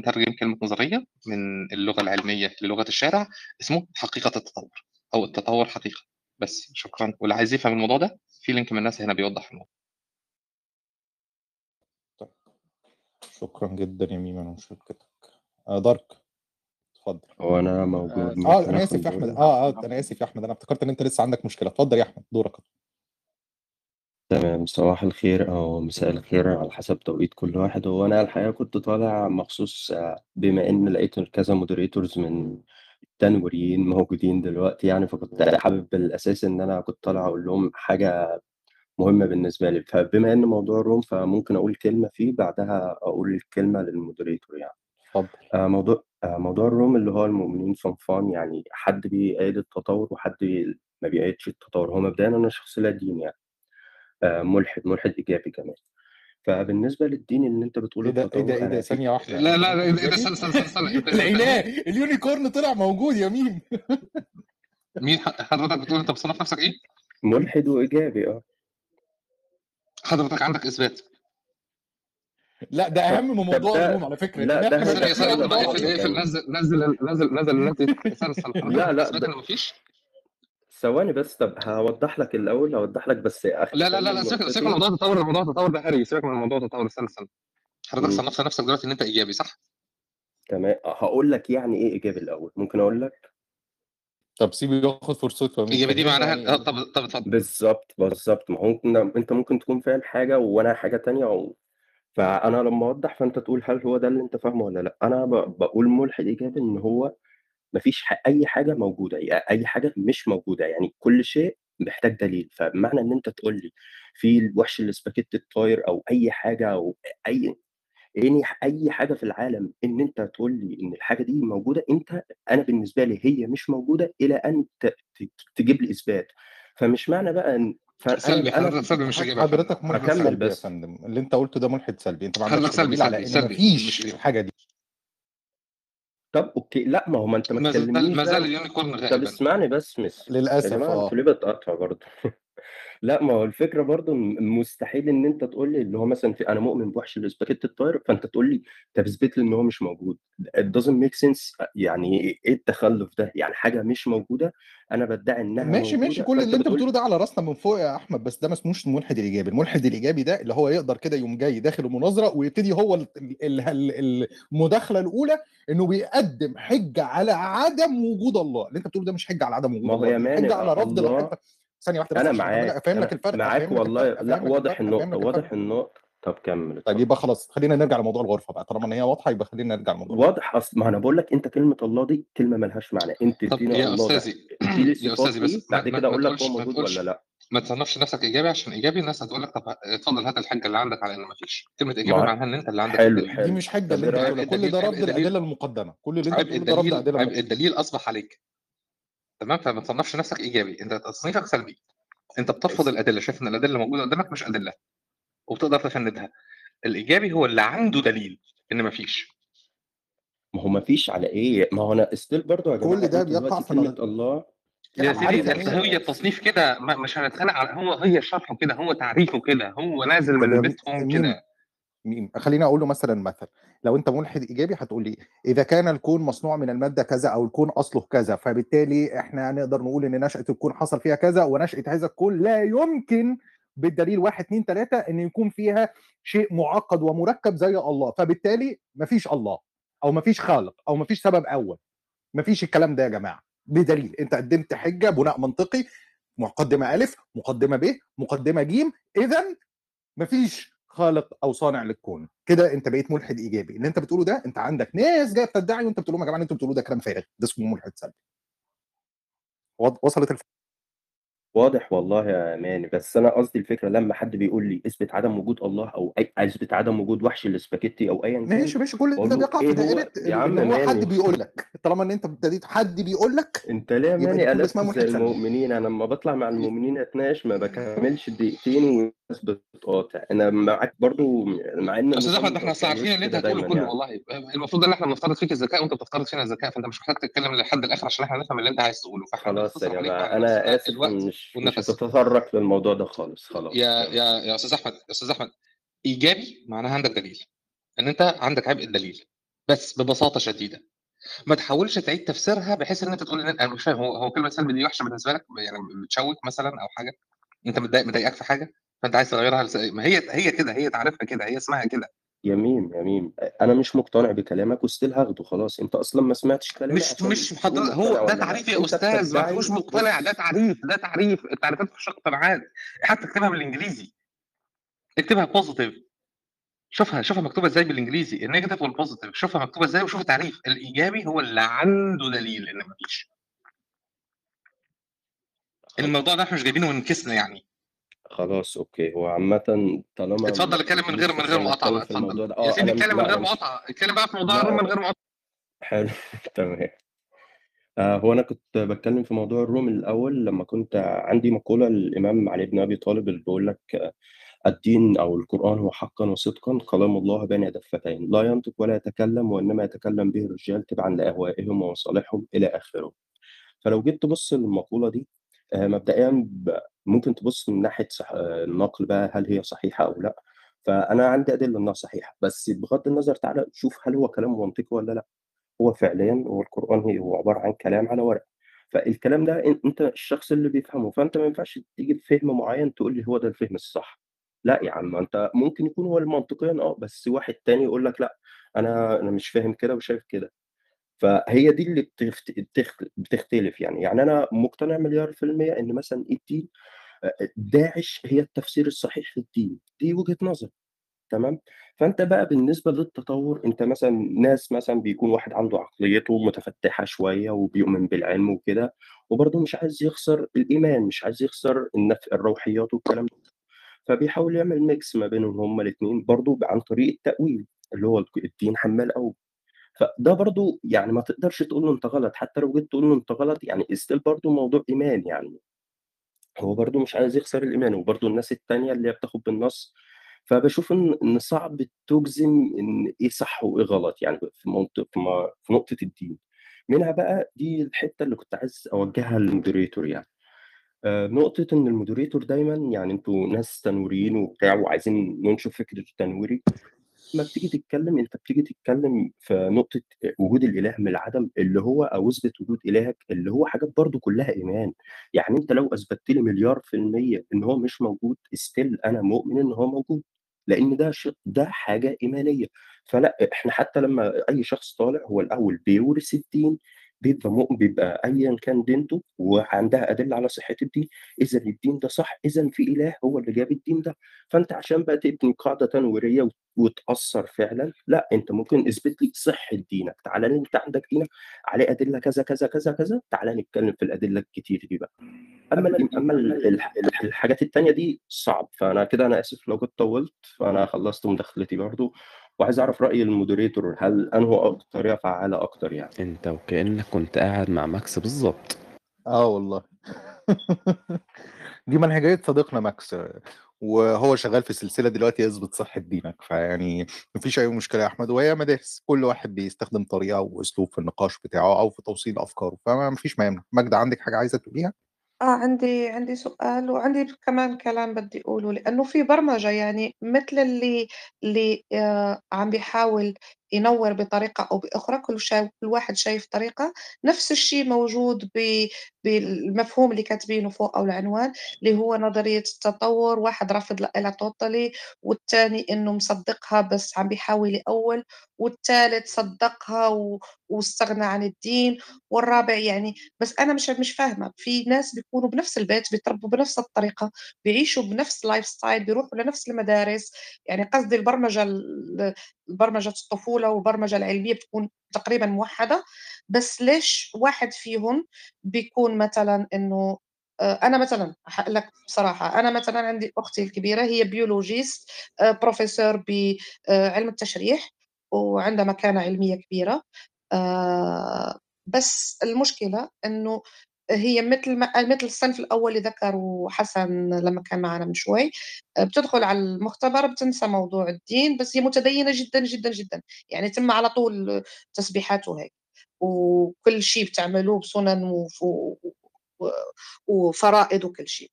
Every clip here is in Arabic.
نترجم كلمة نظرية من اللغة العلمية للغة الشارع اسمه حقيقة التطور أو التطور حقيقة. بس شكرا. واللي عايز يفهم الموضوع ده في لينك من الناس هنا بيوضح الموضوع. شكرا جدا يا على مشاركتك آه دارك. اتفضل. هو أنا موجود آه ممكن أنا آسف يا أحمد؟ آه آه أنا آسف يا أحمد. أنا افتكرت إن أنت لسه عندك مشكلة. اتفضل يا أحمد. دورك. تمام صباح الخير أو مساء الخير على حسب توقيت كل واحد. هو أنا الحقيقة كنت طالع مخصوص بما إن لقيت كذا moderators من التنوريين موجودين دلوقتي يعني فكنت حابب بالاساس إن أنا كنت طالع أقول لهم حاجة مهمة بالنسبة لي. فبما إن موضوع ال room فممكن أقول كلمة فيه بعدها أقول الكلمة لل moderator يعني. اتفضل. آه، موضوع آه، موضوع ال room اللي هو المؤمنين صنفان يعني حد بيأيد التطور وحد ما بيأيدش التطور. هو مبدئيا أنا شخص لا دين يعني. ملحد ملحد ايجابي كمان فبالنسبه للدين اللي انت بتقول إيه ده إيه ده إيه ده ثانية واحدة لا لا لا إيه ده؟ استنى استنى استنى استنى لقيناه ال unicorn طلع موجود يا ميم مين ح- حضرتك بتقول انت بتصنف نفسك إيه؟ ملحد وايجابي آه حضرتك عندك اثبات لا ده اهم من موضوع ده- ال room على فكره لا، ده ده يعني. نزل نزل نزل نزل النت استنى استنى حضرتك لا، لا، اثبات ده- ان مفيش ثواني بس طب هوضح لك الأول هوضح لك بس آخر لا لا لا لا سيبك سيبك من موضوع التطور الموضوع التطور ده هري سيبك من موضوع التطور استنى استنى حضرتك. صنفت نفسك دلوقتي إن أنت إيجابي صح؟ تمام هقول لك يعني إيه إيجابي الأول ممكن أقول لك طب سيبه ياخد فرصته إيجابي دي معناها يعني آه،. طب طب اتفضل بالظبط بالظبط ما هو ممكن أنت ممكن تكون فاهم حاجة وأنا حاجة تانية و... فأنا لما أوضح فأنت تقول هل هو ده اللي أنت فاهمه ولا لأ أنا ب... بقول ملحد إيجابي إن هو مفيش. أي حاجة موجودة أي حاجة مش موجودة يعني كل شيء محتاج دليل فبمعنى إن أنت تقول لي في الوحش الاسباجيتي الطاير أو أي حاجة أو أي يعني أي حاجة في العالم إن أنت تقول لي إن الحاجة دي موجودة أنت أنا بالنسبة لي هي مش موجودة إلى أن. تجيب لي إثبات فمش معنى بقى إن سلبي أنا سلبي مش يا فندم حضرتك ملحد سلبي يا بس. فندم اللي أنت قلته ده ملحد سلبي أنت ما عندكش سلبي دليل على سلبي إن سلبي مفيش. الحاجة دي طب okay لا ما هو ما أنت ما ما زال تكلمنيش ما زال بقى. ال unicorn طب غائبا اسمعني بس مس. يا للاسف جماعة آه. أنتوا ليه بتقطع برضه؟ لا ما هو الفكرة برضه إن مستحيل إن أنت تقول لي اللي هو مثلا في أنا مؤمن بوحش الاسباجيتي الطاير فأنت تقول لي طب إثبت لي إن هو مش موجود. It doesn't make sense. يعني إيه التخلف ده؟ يعني حاجة مش موجودة. أنا بدعي إنها ماشي ماشي. كل اللي أنت بتقول بتقوله ده على راسنا من فوق يا أحمد بس ده ما اسموش الملحد الإيجابي. الملحد الإيجابي ده اللي هو يقدر كده يقوم جاي داخل المناظرة ويبتدي هو ال- ال- ال- المداخلة الأولى إنه بيقدم حجة على عدم وجود الله. اللي أنت بتقوله ده مش حجة على عدم وجود ما هو الله يا دي مان حجة على رفض الله. ثانية واحدة بس أنا معاك افهم لك أنا الفرق معاك والله لا واضح النقطه واضح النقطه طب كمل طيب يبقى خلاص خلينا نرجع لموضوع الغرفة بقى طالما إن هي واضحة يبقى خلينا نرجع لموضوع واضح أصل ما أنا بقول لك أنت كلمة الله دي كلمة ملهاش معنى أنت يا الله أستاذي يا أستاذي بس بعد كده أقول لك هو موجود ولا لأ. ما تصنفش نفسك إيجابي عشان إيجابي الناس هتقول لك طب اتفضل هات الحجة اللي عندك على إن ما فيش. كلمة إيجابي معناها إن أنت اللي عندك حلو الدليل دي حلو مش حجة اللي إيه أنت كل ده الدليل الادله المقدمه كل اللي أنت بتقوله ده ادله مقدمه الدليل أصبح عليك. تمام؟ فما تصنفش نفسك إيجابي. أنت تصنيفك سلبي. أنت بترفض الأدلة. شايف إن الأدلة الموجوده قدامك مش أدلة. وبتقدر تفندها الإيجابي هو اللي عنده دليل إن ما فيش ما هو ما فيش على إيه؟ ما هو أنا ستيل برضو يا كل جماعة ده أنتوا بيقع في كلمة الله. يا سيدي يعني إيه هي التصنيف كده ما- مش هنتخانق على هو هي شرحه كده هو تعريفه كده هو نازل من بيتهم كده. خليني أقول له مثلا مثل لو أنت ملحد إيجابي هتقول لي إذا كان الكون مصنوع من المادة كذا أو الكون أصله كذا فبالتالي إحنا نقدر نقول إن نشأة الكون حصل فيها كذا ونشأة هذا الكون لا يمكن بالدليل واحد اتنين تلاتة إن يكون فيها شيء معقد ومركب زي الله. فبالتالي مفيش الله أو مفيش خالق أو مفيش سبب أول. مفيش الكلام ده يا جماعة. بدليل أنت قدمت حجة بناء منطقي مقدمة ألف مقدمة ب مقدمة ج اذا مفيش خالق أو صانع للكون. كده أنت بقيت ملحد إيجابي. اللي أنت بتقوله ده أنت عندك ناس جاية بتدعي وأنت بتقول لهم يا جماعة اللي أنتوا بتقولوه ده كلام فارغ. ده اسمه ملحد سلبي. وصلت الف... واضح والله يا ماني. بس أنا قصدي الفكرة لما حد بيقول لي إثبت عدم وجود الله أو اي إثبت عدم وجود وحش الاسباجيتي أو ايا كان ماشي ماشي. كل ده بيقع في هو؟ دائرة يا عم هو حد بيقول لك. طالما إن أنت ابتديت حد بيقول لك أنت ليه يا ماني زي سلبي. المؤمنين؟ أنا لما بطلع مع المؤمنين أتناقش ما بكملش دقيقتين بتقاطع. أنا معاك برضو مع إن أستاذ أحمد إحنا عارفين اللي أنت هتقوله كله يعني. والله. المفروض إن إحنا بنفترض فيك الذكاء وأنت بتفترض فينا الذكاء فأنت مش محتاج تتكلم لحد الآخر عشان إحنا نفهم اللي أنت عايز تقوله. فإحنا خلاص يا جماعة أنا آسف مش مش والنفس هتتطرق للموضوع ده خالص. خلاص يا خلاص يا يا أستاذ أحمد يا أستاذ أحمد إيجابي معناها عندك دليل. إن أنت عندك عبء الدليل. بس ببساطة شديدة. ما تحاولش تعيد تفسيرها بحيث إن أنت تقول أنا مش فاهم هو هو كلمة سلبي دي وحشة بالنسبة لك؟ يعني بتشوِّك مثلًا أو حاجة؟ أنت متضايق مضايقاك في حاجة؟ فأنت عايز تغيّرها لس ما هي هي كده، هي تعريفها كده، هي اسمها كده. يا ميم، يا ميم، أ أنا مش مقتنع بكلامك وstill هاخده خلاص، أنت أصلًا ما سمعتش كلامي مش مش تقول حضر مقتنع هو ده تعريف يا أنت أستاذ ما فيهوش مقتنع، ده تعريف، ده تعريف، التعريفات فيش اقتناعات، حتى اكتبها بالإنجليزي. اكتبها positive. شوفها شوفها مكتوبة إزاي بالإنجليزي. الnegative والpositive. شوفها مكتوبة إزاي وشوف التعريف، الإيجابي هو اللي عنده دليل إن ما فيش. خلاص. الموضوع ده إحنا مش جايبينه من كيسنا يعني. خلاص أوكي، هو عامةً طالما اتفضل اتكلم من غير من غير مقاطعة بقى في الموضوع اتفضل. ده يا آه، سيدي أنا اتكلم من غير أنا مقاطعة، اتكلم بقى في موضوع الروم من غير مقاطعة. حلو تمام. آآ هو أنا كنت باتكلم في موضوع الروم الأول لمّا كنت عندي مقولة للإمام علي بن أبي طالب اللي بيقول لك: "الدين أو القرآن هو حقًا وصدقًا كلام الله بين دفتين، لا ينطق ولا يتكلم وإنما يتكلم به الرجال تبعًا لأهوائهم ومصالحهم." إلى آخره. فلو جيت تبُص للمقولة دي آآ مبدئيًا ممكن تبُص من ناحية صح النقل بقى هل هي صحيحة أو لأ، فأنا عندي أدلة إنها صحيحة، بس بغض النظر تعالَ شوف هل هو كلام منطقي والّا لأ. هو فعليًا هو القرآن هي هو عبارة عن كلام على ورق، فالكلام ده أن أنت الشخص اللي بيفهمه، فأنت ما ينفعش تيجي بفهم معيّن تقول لي هو ده الفهم الصح. لأ يا عم، أنت ممكن يكون هو منطقيًا آه، بس واحد تاني يقول لك لأ، أنا أنا مش فاهم كده وشايف كده. فهي دي اللي بتختلف يعني، يعني أنا مقتنع مليار في المِيّة إن مثلًا الدين داعش هي التفسير الصحيح للدين، دي وجهة نظري تمام، فأنت بقى بالنسبة للتطوّر أنت مثلًا ناس مثلًا بيكون واحد عنده عقليته متفتّحة شوية وبيؤمن بالعلم وكده، وبرضه مش عايز يخسر الإيمان، مش عايز يخسر النف الروحيات والكلام ده، فبيحاول يعمل mix ما بينهم هُم الاتنين برضه عن طريق التأويل، اللي هو الدين حمّال أوي. فده برضه يعني ما تقدرش تقول له أنت غلط، حتى لو جيت تقول له أنت غلط يعني still برضه موضوع إيمان يعني. هو برضه مش عايز يخسر الإيمان، وبرضه الناس التانية اللي هي بتاخد بالنص، فباشوف إن إن صعب تجزم إن إيه صح وإيه غلط يعني في منطق في م في نقطة الدين. منها بقى دي الحتّة اللي كنت عايز أوجّهها للmoderator يعني. آآ نقطة إن الmoderator دايمًا يعني أنتم ناس تنويريين وبتاع وعايزين ننشر فكر التنويري، أمّا بتيجي تتكلم أنت بتيجي تتكلم في نقطة وجود الإله من العدم، اللي هو أو اثبت وجود إلهك، اللي هو حاجات برضه كلّها إيمان. يعني أنت لو أثبتت لي مليار في المِيّة إن هو مش موجود still أنا مؤمن إن هو موجود، لإن ده ش ده حاجة إيمانية. فلأ، إحنا حتى لمّا أي شخص طالع هو الأول بيورث الدين، بيبقى مؤ بيبقى أيًا كان دينته وعندها أدلة على صحة الدين، إذًا الدين ده صح، إذًا في إله هو اللي جاب الدين ده. فأنت عشان بقى تبني قاعدة تنويرية وت وتأثّر فعلًا، لأ، أنت ممكن إثبت لي صحة دينك، تعالَ لي أنت عندك دينك عليه أدلة كذا، كذا، كذا، كذا، تعالَ نتكلم في الأدلة الكتير دي بقى. الح الح الحاجات التانية دي صعب، فأنا كده أنا آسف لو كنت طوّلت، فأنا خلّصت مداخلتي برضه، وعايز أعرف رأي الmoderator هل أنهو أك طريقة فعّالة أكتر يعني؟ أنت وكأنك كنت قاعد مع ماكس بالضبط. آه والله. دي منهجية صديقنا ماكس، وهو شغال في سلسلة دلوقتي اثبت صحة دينك، فيعني ما فيش أي مشكلة يا أحمد، وهي مدارس، كل واحد بيستخدم طريقة وأسلوب في النقاش بتاعه أو في توصيل أفكاره، فما فيش ما يمنع. ماجدة عندِك حاجة عايزة تقوليها؟ آه، عندي عندي سؤال وعندي كمان كلام بدي أقوله، لإنه في برمجة يعني مثل اللي اللي آآ عم بيحاول ينوّر بطريقة أو بأخرى، كل شا كل واحد شايف طريقة، نفس الشي موجود ب بالمفهوم اللي كاتبينه فوق أو العنوان، اللي هو نظرية التطور، واحد رافض totally والتاني إنه مصدّقها بس عم بيحاول يأوّل، والتالت صدّقها و واستغنى عن الدين، والرابع يعني بس أنا مش مش فاهمة، في ناس بيكونوا بنفس البيت بيتربوا بنفس الطريقة، بيعيشوا بنفس الlifestyle بيروحوا لنفس المدارس، يعني قصدي البرمجة ال برمجة الطفولة والبرمجة العلمية بتكون تقريبًا موحّدة، بس ليش واحد فيهم بيكون مثلًا إنه آآ أنا مثلًا هاقول لك بصراحة، أنا مثلًا عندي أختي الكبيرة هي biologist آآ professor ب آآ علم التشريح، وعندها مكانة علمية كبيرة، آآ بس المشكلة إنه هي مثل ما مثل الصنف الأول اللي ذكره حسن لمّا كان معنا من شوي، آآ بتدخل على المختبر بتنسى موضوع الدين، بس هي متدينة جدًا، جدًا، جدًا، يعني تم على طول تسبيحات وهيك، وكل شي بتعملوه بسُنن وفرائض وكل شي.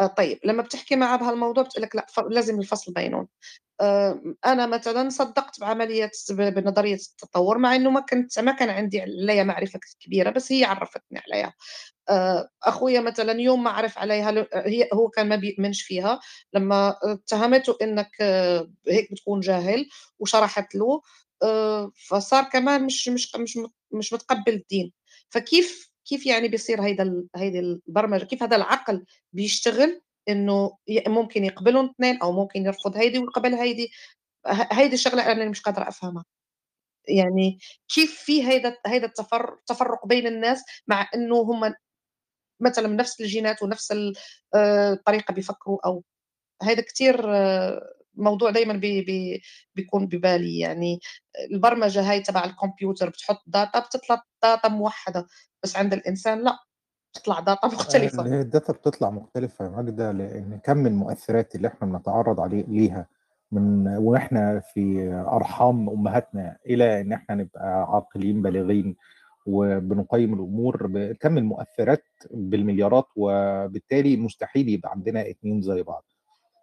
آآ طيب لمّا بتحكي معاها بهالموضوع بتقول لك ف لازم الفصل بينهم. آآ أنا مثلًا صدّقت بعملية ب بنظرية التطوّر مع إنه ما كنت ما كان عندي عليها معرفة كبيرة، بس هي عرّفتني عليها. آآ أخويا مثلًا يوم ما عرف عليها هي هو كان ما بيؤمنش فيها، لمّا اتهمته آه، هيك بتكون جاهل وشرحت له، فصار كمان مش مش مش مش متقبّل الدين. فكيف كيف يعني بيصير هيدا هيدي البرمجة، كيف هذا العقل بيشتغل إنه ي ممكن يقبلهم 2 أو ممكن يرفض هيدي ويقبل هيدي، هيدي الشغلة أنا اللي مش قادرة أفهمها. يعني كيف في هيدا هيدا التفر التفرُّق بين الناس مع إنه هم مثلًا نفس الجينات ونفس ال آآ الطريقة بيفكروا أو هيدا كتير آه، موضوع دايمًا بي بي بيكون ببالي يعني. البرمجة هاي تبع الكمبيوتر بتحط data بتطلع data موحّدة، بس عند الإنسان لأ، بتطلع مختلفة. اللي هي الdata بتطلع مختلفة يا ماجدة، لإن كَم المؤثِّرات اللي إحنا بنتعرّض عليه ليها. من وإحنا في أرحام أمهاتنا إلى إن إحنا نبقى عاقلين بالغين وبنقيّم الأمور. بكَم المؤثِّرات بالمليارات، وبالتالي مستحيل يبقى عندنا 2 زي بعض.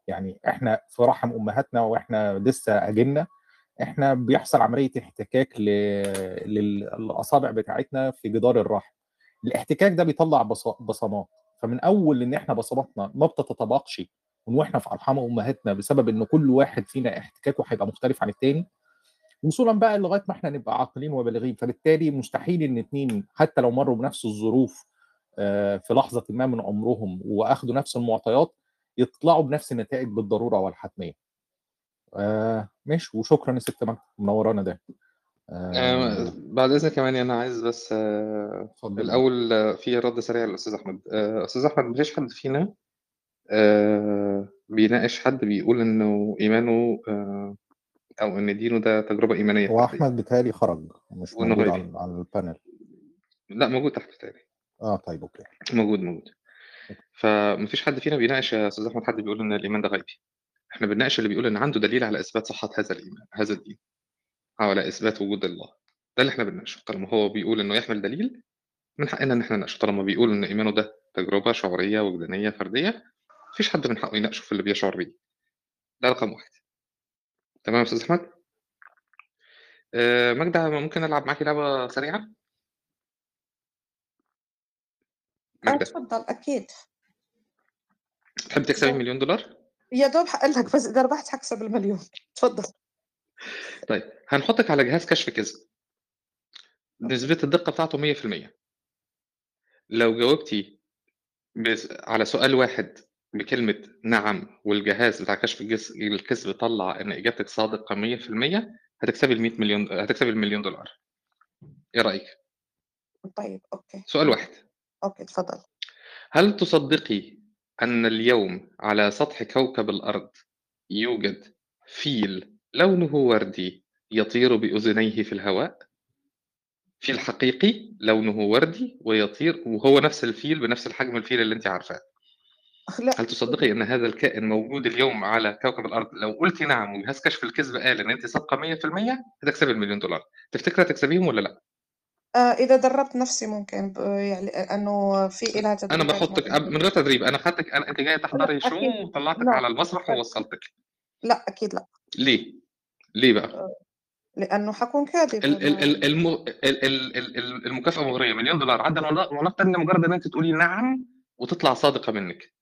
يعني إحنا في رحم أمهاتنا وإحنا لسه أجِنّة، إحنا بيحصل عملية احتكاك ل لل الأصابع بتاعتنا في جدار الرحم. الاحتكاك ده بيطلّع بص بصمات، فمن أول إن إحنا بصماتنا ما بتتطابقش من وإحنا في أرحام أمهاتنا بسبب إن كل واحد فينا احتكاكه هيبقى مختلف عن التاني، وصولًا بقى لغاية ما إحنا نبقى عاقلين وبالغين، فبالتالي مستحيل إن 2 حتى لو مرّوا بنفس الظروف آآ في لحظةٍ ما من عمرهم وأخدوا نفس المعطيات، يطلعوا بنفس النتائج بالضرورة والحتمية. آآ ماشي، وشكرًا يا ست منوّرانا دايمًا. آآ آآ بعد إذنك كمان أنا عايز بس اتفضل. الأول آه، في رَد سريع للأستاذ أحمد. آآ أستاذ أحمد ما فيش حد فينا آآ بيناقش حد بيقول إنه إيمانه آآ أو إن دينه ده تجربة إيمانية هو فردية أحمد بيتهيأ لي خرج، مش موجود. على على الpanel. لأ موجود تحت بيتهيأ لي. آه طيب أوكي. موجود، موجود. فما فيش حد فينا بيناقش يا أستاذ أحمد حد بيقول إن الإيمان ده غيبي. إحنا بنناقش اللي بيقول إن عنده دليل على إثبات صحة هذا الإيمان هذا الدين، أو على إثبات وجود الله. ده اللي إحنا بنناقشه. طالما هو بيقول إنه يحمل دليل، من حقنا إن إحنا نناقشه. طالما بيقول إن إيمانه ده تجربة شعورية وجدانية فردية، ما فيش حد من حقه يناقشه في اللي بيشعر بيه. ده رقم 1. تمام يا أستاذ أحمد؟ آآ ماجدة ممكن ألعب معاكِ لعبة سريعة؟ آه ماجدة، اتفضل أكيد. تحبي تكسبي زي مليون دولار؟ يا دوب هاقول لك بس إذا ربحت هاكسب المليون. اتفضل. طيب هنحطِّك على جهاز كشف كذب. نسبة الدقة بتاعته 100%. لو جاوبتِ بس على سؤال واحد بكلمة نعم والجهاز بتاع كشف الجس الكذب طلّع إن إجابتِك صادقة 100% هتكسبي ال100 مليون هتكسبي ال1.000.000 دولار. إيه رأيِك؟ طيب okay. سؤال واحد. okay اتفضل. هل تصدقي أن اليوم على سطح كوكب الأرض يوجد فيل لونه وردي يطير بأذنيه في الهواء؟ فيل حقيقي لونه وردي ويطير وهو نفس الفيل بنفس الحجم الفيل اللي أنتِ عارفاه. لأ هل تصدقي أن هذا الكائن موجود اليوم على كوكب الأرض؟ لو قلتِ نعم وجهاز كشف الكذب قال إن أنتِ صادقة 100% هتكسبي ال1.000.000 دولار. تفتكري هتكسبيهم والّا لأ؟ آآ إذا درّبت نفسي ممكن ب يعني لأنه في إلها أنا تدريبات باحطِّك أب معينة. من غير تدريب، أنا خدتِك أنا أنتِ جاية لأ تحضري show أكيد. وطلّعتِك لأ على المسرح. ووصّلتِك. لأ أكيد لأ. ليه؟ ليه بقى؟ آآ لأنه حاكون كاذبة ال ال ال الم ال ال ال ال المكافأة مغرية $1.000.000 عدم ون ونفترض إن مجرد إن أنتِ تقولي نعم وتطلع صادقة منِّك.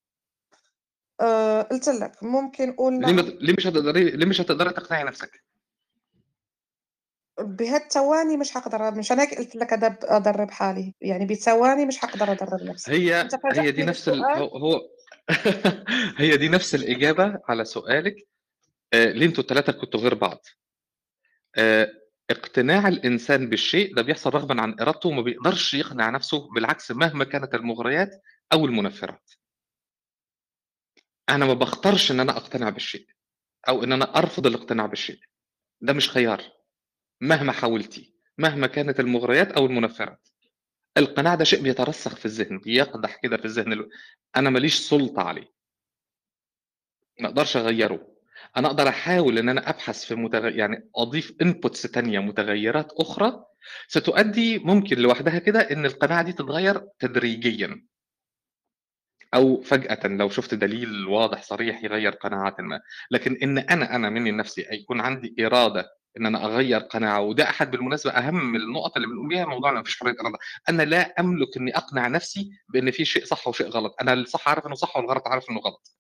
آآ قُلت لك ممكن ليه ما نعم. ليه مش هتقدري ليه مش هتقدري تقنعي نفسِك؟ بهالثواني مش هاقدر مشان هيك قُلت لك أدب أدرّب حالي، يعني بثواني مش هاقدر أدرّب نفسي. هي هي دي نفس ال. هو هي دي نفس الإجابة على سؤالِك آآ ليه أنتم ال3 كنتم غير بعض. آآ اقتناع الإنسان بالشيء ده بيحصل رغبًا عن إرادته وما بيقدرش يقنع نفسه بالعكس مهما كانت المغريات أو المنفّرات. أنا ما باختارش إن أنا أقتنع بالشيء أو إن أنا أرفض الاقتناع بالشيء. ده مش خيار. مهما حاولتِ، مهما كانت المغريات أو المنفّرات. القناع ده شيء بيترسخ في الذهن، بيقدح كده في الذهن ال أنا ما ليش سُلطة عليه. ما أقدرش أغيّره. أنا أقدر أحاول إن أنا أبحث في متغ يعني أضيف inputs تانية متغيّرات أخرى ستؤدي ممكن لوحدها كده إن القناعة دي تتغيّر تدريجيًا. أو فجأة لو شفت دليل واضح صريح يغير قناعات ما لكن إن أنا أنا مني نفسي يكون عندي إرادة إن أنا اغير قناعة وده أحد بالمناسبة أهم النقط اللي بنقول بيها موضوع ما فيش حرية إرادة. أنا لا أملك إني أقنع نفسي بإن في شيء صح وشيء غلط. أنا الصح عارف إنه صح والغلط عارف إنه غلط.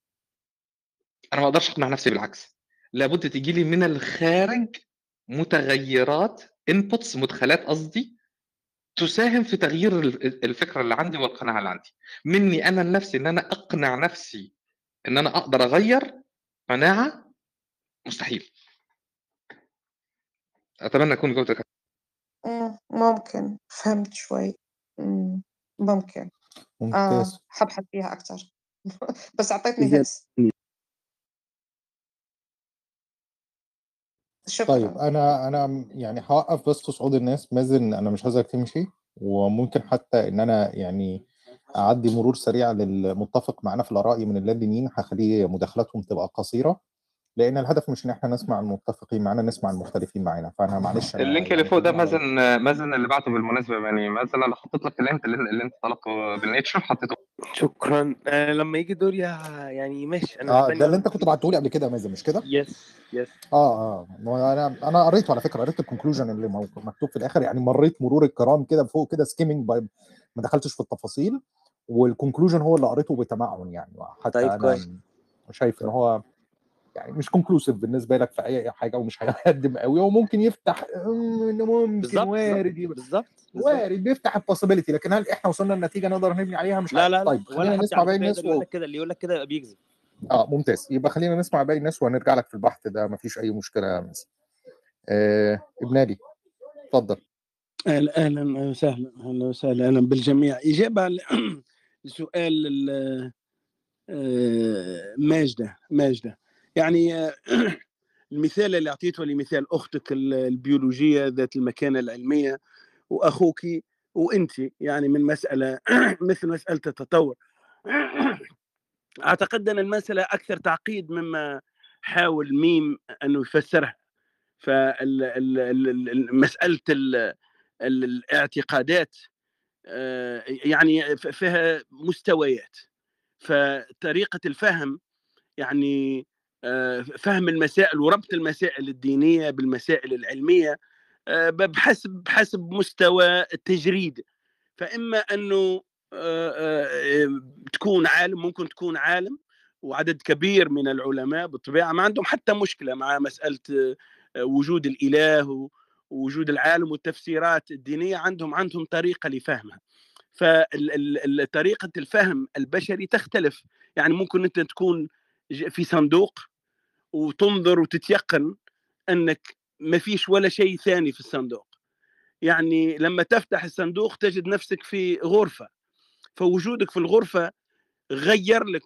أنا ما أقدرش أقنع نفسي بالعكس. لابد تيجي لي من الخارج متغيرات انبوتس مدخلات قصدي تساهم في تغيير ال- الفكرة اللي عندي والقناعة اللي عندي. مني أنا لنفسي إن أنا أقنع نفسي إن أنا أقدر اغير قناعة مستحيل. أتمنى أكون جاوبتك إمم، ممكن، فهمت شوي. إمم، ممكن. آه، ممتاز. حابحث فيها أكتر. بس أعطيتني hints. إمم. طيب شكرًا. أنا أنا م يعني هاوقّف بس في صعود الناس، مازن أنا مش عايزك تمشي، وممكن حتى إن أنا يعني آآ عدّي مرور سريع للمتّفق معانا في الآراء من اللادينيين، هاخلّيه مداخلاتهم تبقى قصيرة، لإن الهدف مش إن إحنا نسمع المتّفقين معانا، نسمع المختلفين معانا، فأنا معلش ال link اللي يعني فوق ده على مازن مازن اللي بعته بالمناسبة يعني مازن أنا حطيت لك ال link اللي, اللي أنت طلبته بال Nature حطيته شكرًا. آآ لمّا ييجي دوري يعني ماشي آه، استني ده اللي أنت كنت بعته لي قبل كده يا مازن مش كده؟ Yes، yes. آه، آه، ما هو أنا أنا قريته على فكرة، قريت الconclusion اللي مكتوب في الآخر، يعني مرّيت مرور الكرام كده فوق كده by ما دخلتش في التفاصيل، والconclusion هو اللي قريته بتمعن يعني، وحتى طيب أنا كويس. شايف إن هو يعني مش conclusive بالنسبة لك في أي حاجة ومش هيقدّم يفتح إمم، إنه ممكن بالضبط، بالضبط، وارد بالضبط. وارد بيفتح الpossibility لكن هل إحنا وصلنا لنتيجة نقدر نبني عليها مش لا، عارف. لا، لا، طيب ولا نسمع باقي الناس يقدر يقول و لك كده، اللي يقول لك كده يبقى بيكذب. آه، ممتاز، يبقى خلّينا نسمع باقي الناس وهنرجع لك في البحث ده ما فيش أي مشكلة يا مازن. آآ، ابن علي، اتفضل. أهلًا أهلًا وسهلًا، أهلًا وسهلًا، أهلًا بالجميع. إجابة ل لسؤال ال آآ ماجدة، ماجدة. يعني المثال اللي أعطيته لمثال أختك ال البيولوجية ذات المكانة العلمية وأخوكِ وأنتِ، يعني من مسألة مثل مسألة التطور. أعتقد أن المسألة أكثر تعقيد مما حاول ميم أنه يفسرها. ال الاعتقادات آآ يعني فيها مستويات. فطريقة الفهم يعني فهم المسائل وربط المسائل الدينية بالمسائل العلمية آآ ب بحسب بحسب مستوى التجريد. فإما أنه آآ آآ تكون عالم ممكن تكون عالم وعدد كبير من العلماء بالطبيعة ما عندهم حتى مشكلة مع آآ وجود الإله و ووجود العالم والتفسيرات الدينية، عندهم عندهم طريقة لفهمها. طريقة الفهم البشري تختلف، يعني ممكن أنت تكون في صندوق وتنظر وتتيقن أنك ما فيش ولا شيء ثاني في الصندوق. يعني لمّا تفتح الصندوق تجد نفسك في غرفة، فوجودك في الغرفة غيّر لك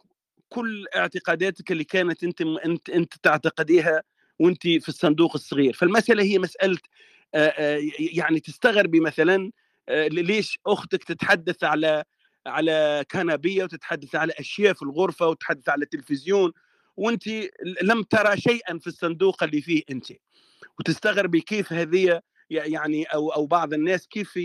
كل اعتقاداتك اللي كانت أنت م أنت أنت تعتقديها وأنتِ في الصندوق الصغير. فالمسألة هي ي يعني تستغربي مثلًا ليش أختك تتحدث على على كنبية وتتحدث على أشياء في الغرفة وتتحدث على التلفزيون وأنتِ ل لم ترى شيئًا في الصندوق اللي فيه أنتِ. وتستغربي كيف ي يعني أو أو بعض الناس كيف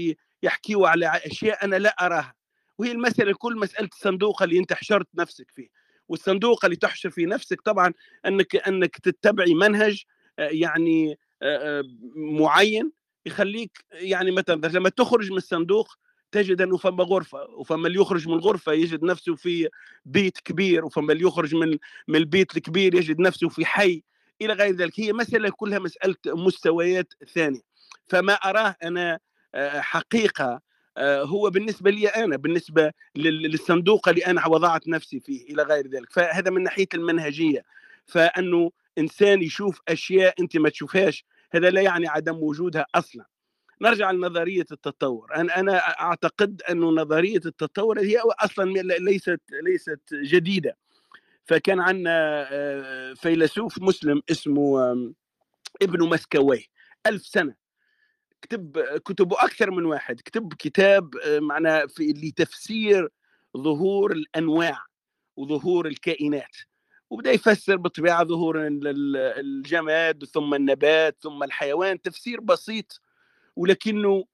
يحكيوا على أشياء أنا لا أراها. وهي المسألة الكل مسألة الصندوق اللي أنت حشرت نفسك فيه. والصندوق اللي تحشر فيه نفسك طبعًا أنك أنك تتبعي منهج آآ يعني آآ معيّن يخلّيك يعني مثلًا لمّا تخرج من الصندوق تجد أنه فما غرفة، وفما اللي يخرج من الغرفة يجد نفسه في بيت كبير، وفما اللي يخرج من من البيت الكبير يجد نفسه في حي إلى غير ذلك. هي مسألة كلها مسألة مستويات ثانية. فما أراه أنا آآ حقيقة آآ هو بالنسبة لي أنا، بالنسبة لل للصندوق اللي أنا وضعت نفسي فيه إلى غير ذلك. فهذا من ناحية المنهجية. فأنه إنسان يشوف أشياء أنتِ ما تشوفيهاش، هذا لا يعني عدم وجودها أصلًا. نرجع لنظرية التطور، أنا أنا أعتقد أنه نظرية التطور هي أصلًا ل ليست ليست جديدة. فكان عندنا آآ فيلسوف مسلم اسمه ابن مسكويه 1000 سنة. كتب كتبه أكثر من واحد، كتب كتاب آآ معناها في لتفسير ظهور الأنواع وظهور الكائنات. وبدأ يفسر بالطبيعة ظهور ال ال الجماد ثم النبات ثم الحيوان، تفسير بسيط ولكنه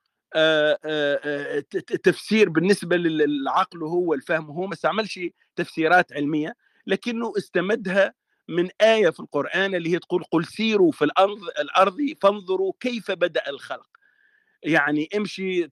تفسير بالنسبة لل للعقل هو الفهم هو ما استعملش تفسيرات علمية لكنه استمدها من آية في القرآن اللي هي تقول قل سيروا في الأرض الأرض فانظروا كيف بدأ الخلق. يعني امشي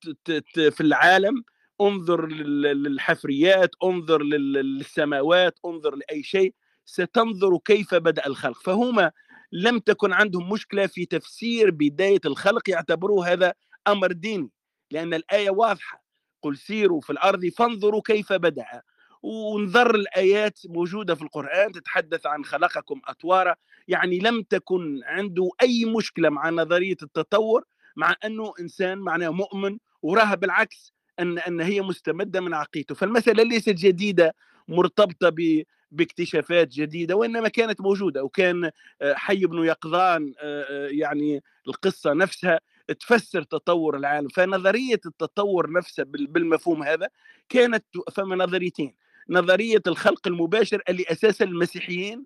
في العالم انظر للحفريات انظر للسماوات انظر لأي شيء ستنظر كيف بدأ الخلق. فهما لم تكن عندهم مشكلة في تفسير بداية الخلق يعتبروه هذا أمر ديني لأن الآية واضحة قل سيروا في الأرض فانظروا كيف بدأ ونظر الآيات موجودة في القرآن تتحدث عن خلقكم أطوارا يعني لم تكن عنده أي مشكلة مع نظرية التطور مع أنه إنسان معناه مؤمن وراها بالعكس أن أن هي مستمدة من عقيدته. فالمسألة ليست جديدة مرتبطة باكتشافات جديدة وإنما كانت موجودة وكان حي بن يقظان يعني القصة نفسها تفسر تطور العالم. فنظرية التطور نفسها بالمفهوم هذا كانت فما نظريتين نظرية الخلق المباشر اللي أساسا المسيحيين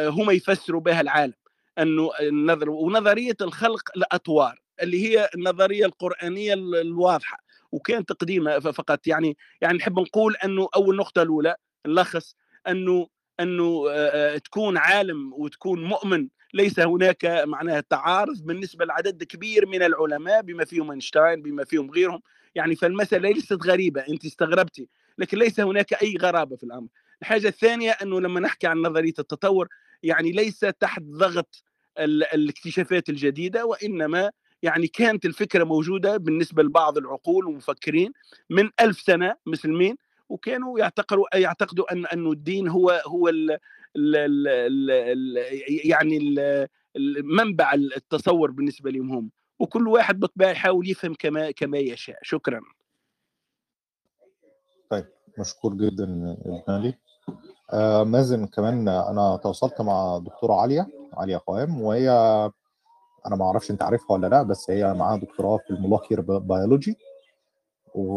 هم يفسروا بها العالم. أنه النظر ونظرية الخلق الأطوار اللي هي النظرية القرآنية الواضحة. وكان تقديمها فقط يعني يعني نحب نقول أنه أول نقطة الأولى نلخص أنه أنه تكون عالم وتكون مؤمن ليس هناك معناها تعارض بالنسبة لعدد كبير من العلماء بما فيهم أينشتاين بما فيهم غيرهم. يعني فالمسألة ليست غريبة أنت استغربتي لكن ليس هناك أي غرابة في الأمر. الحاجة الثانية أنه لما نحكي عن نظرية التطور يعني ليس تحت ضغط الاكتشافات الجديدة وإنما يعني كانت الفكرة موجودة بالنسبة لبعض العقول والمفكرين من ألف سنة مسلمين وكانوا يعتقدوا يعتقدوا أن انه الدين هو هو ال ال ال ال ال يعني ال منبع التصور بالنسبة لهم هم. وكل واحد بالطبيعه يحاول يفهم كما كما يشاء. شكرا. طيب مشكور جدا ابن آه مازن كمان أنا تواصلت مع دكتورة عليا عليا قوام وهي أنا ما أعرفش أنت عارفها ولا لأ بس هي معاها دكتوراه في ال molecular biology. و...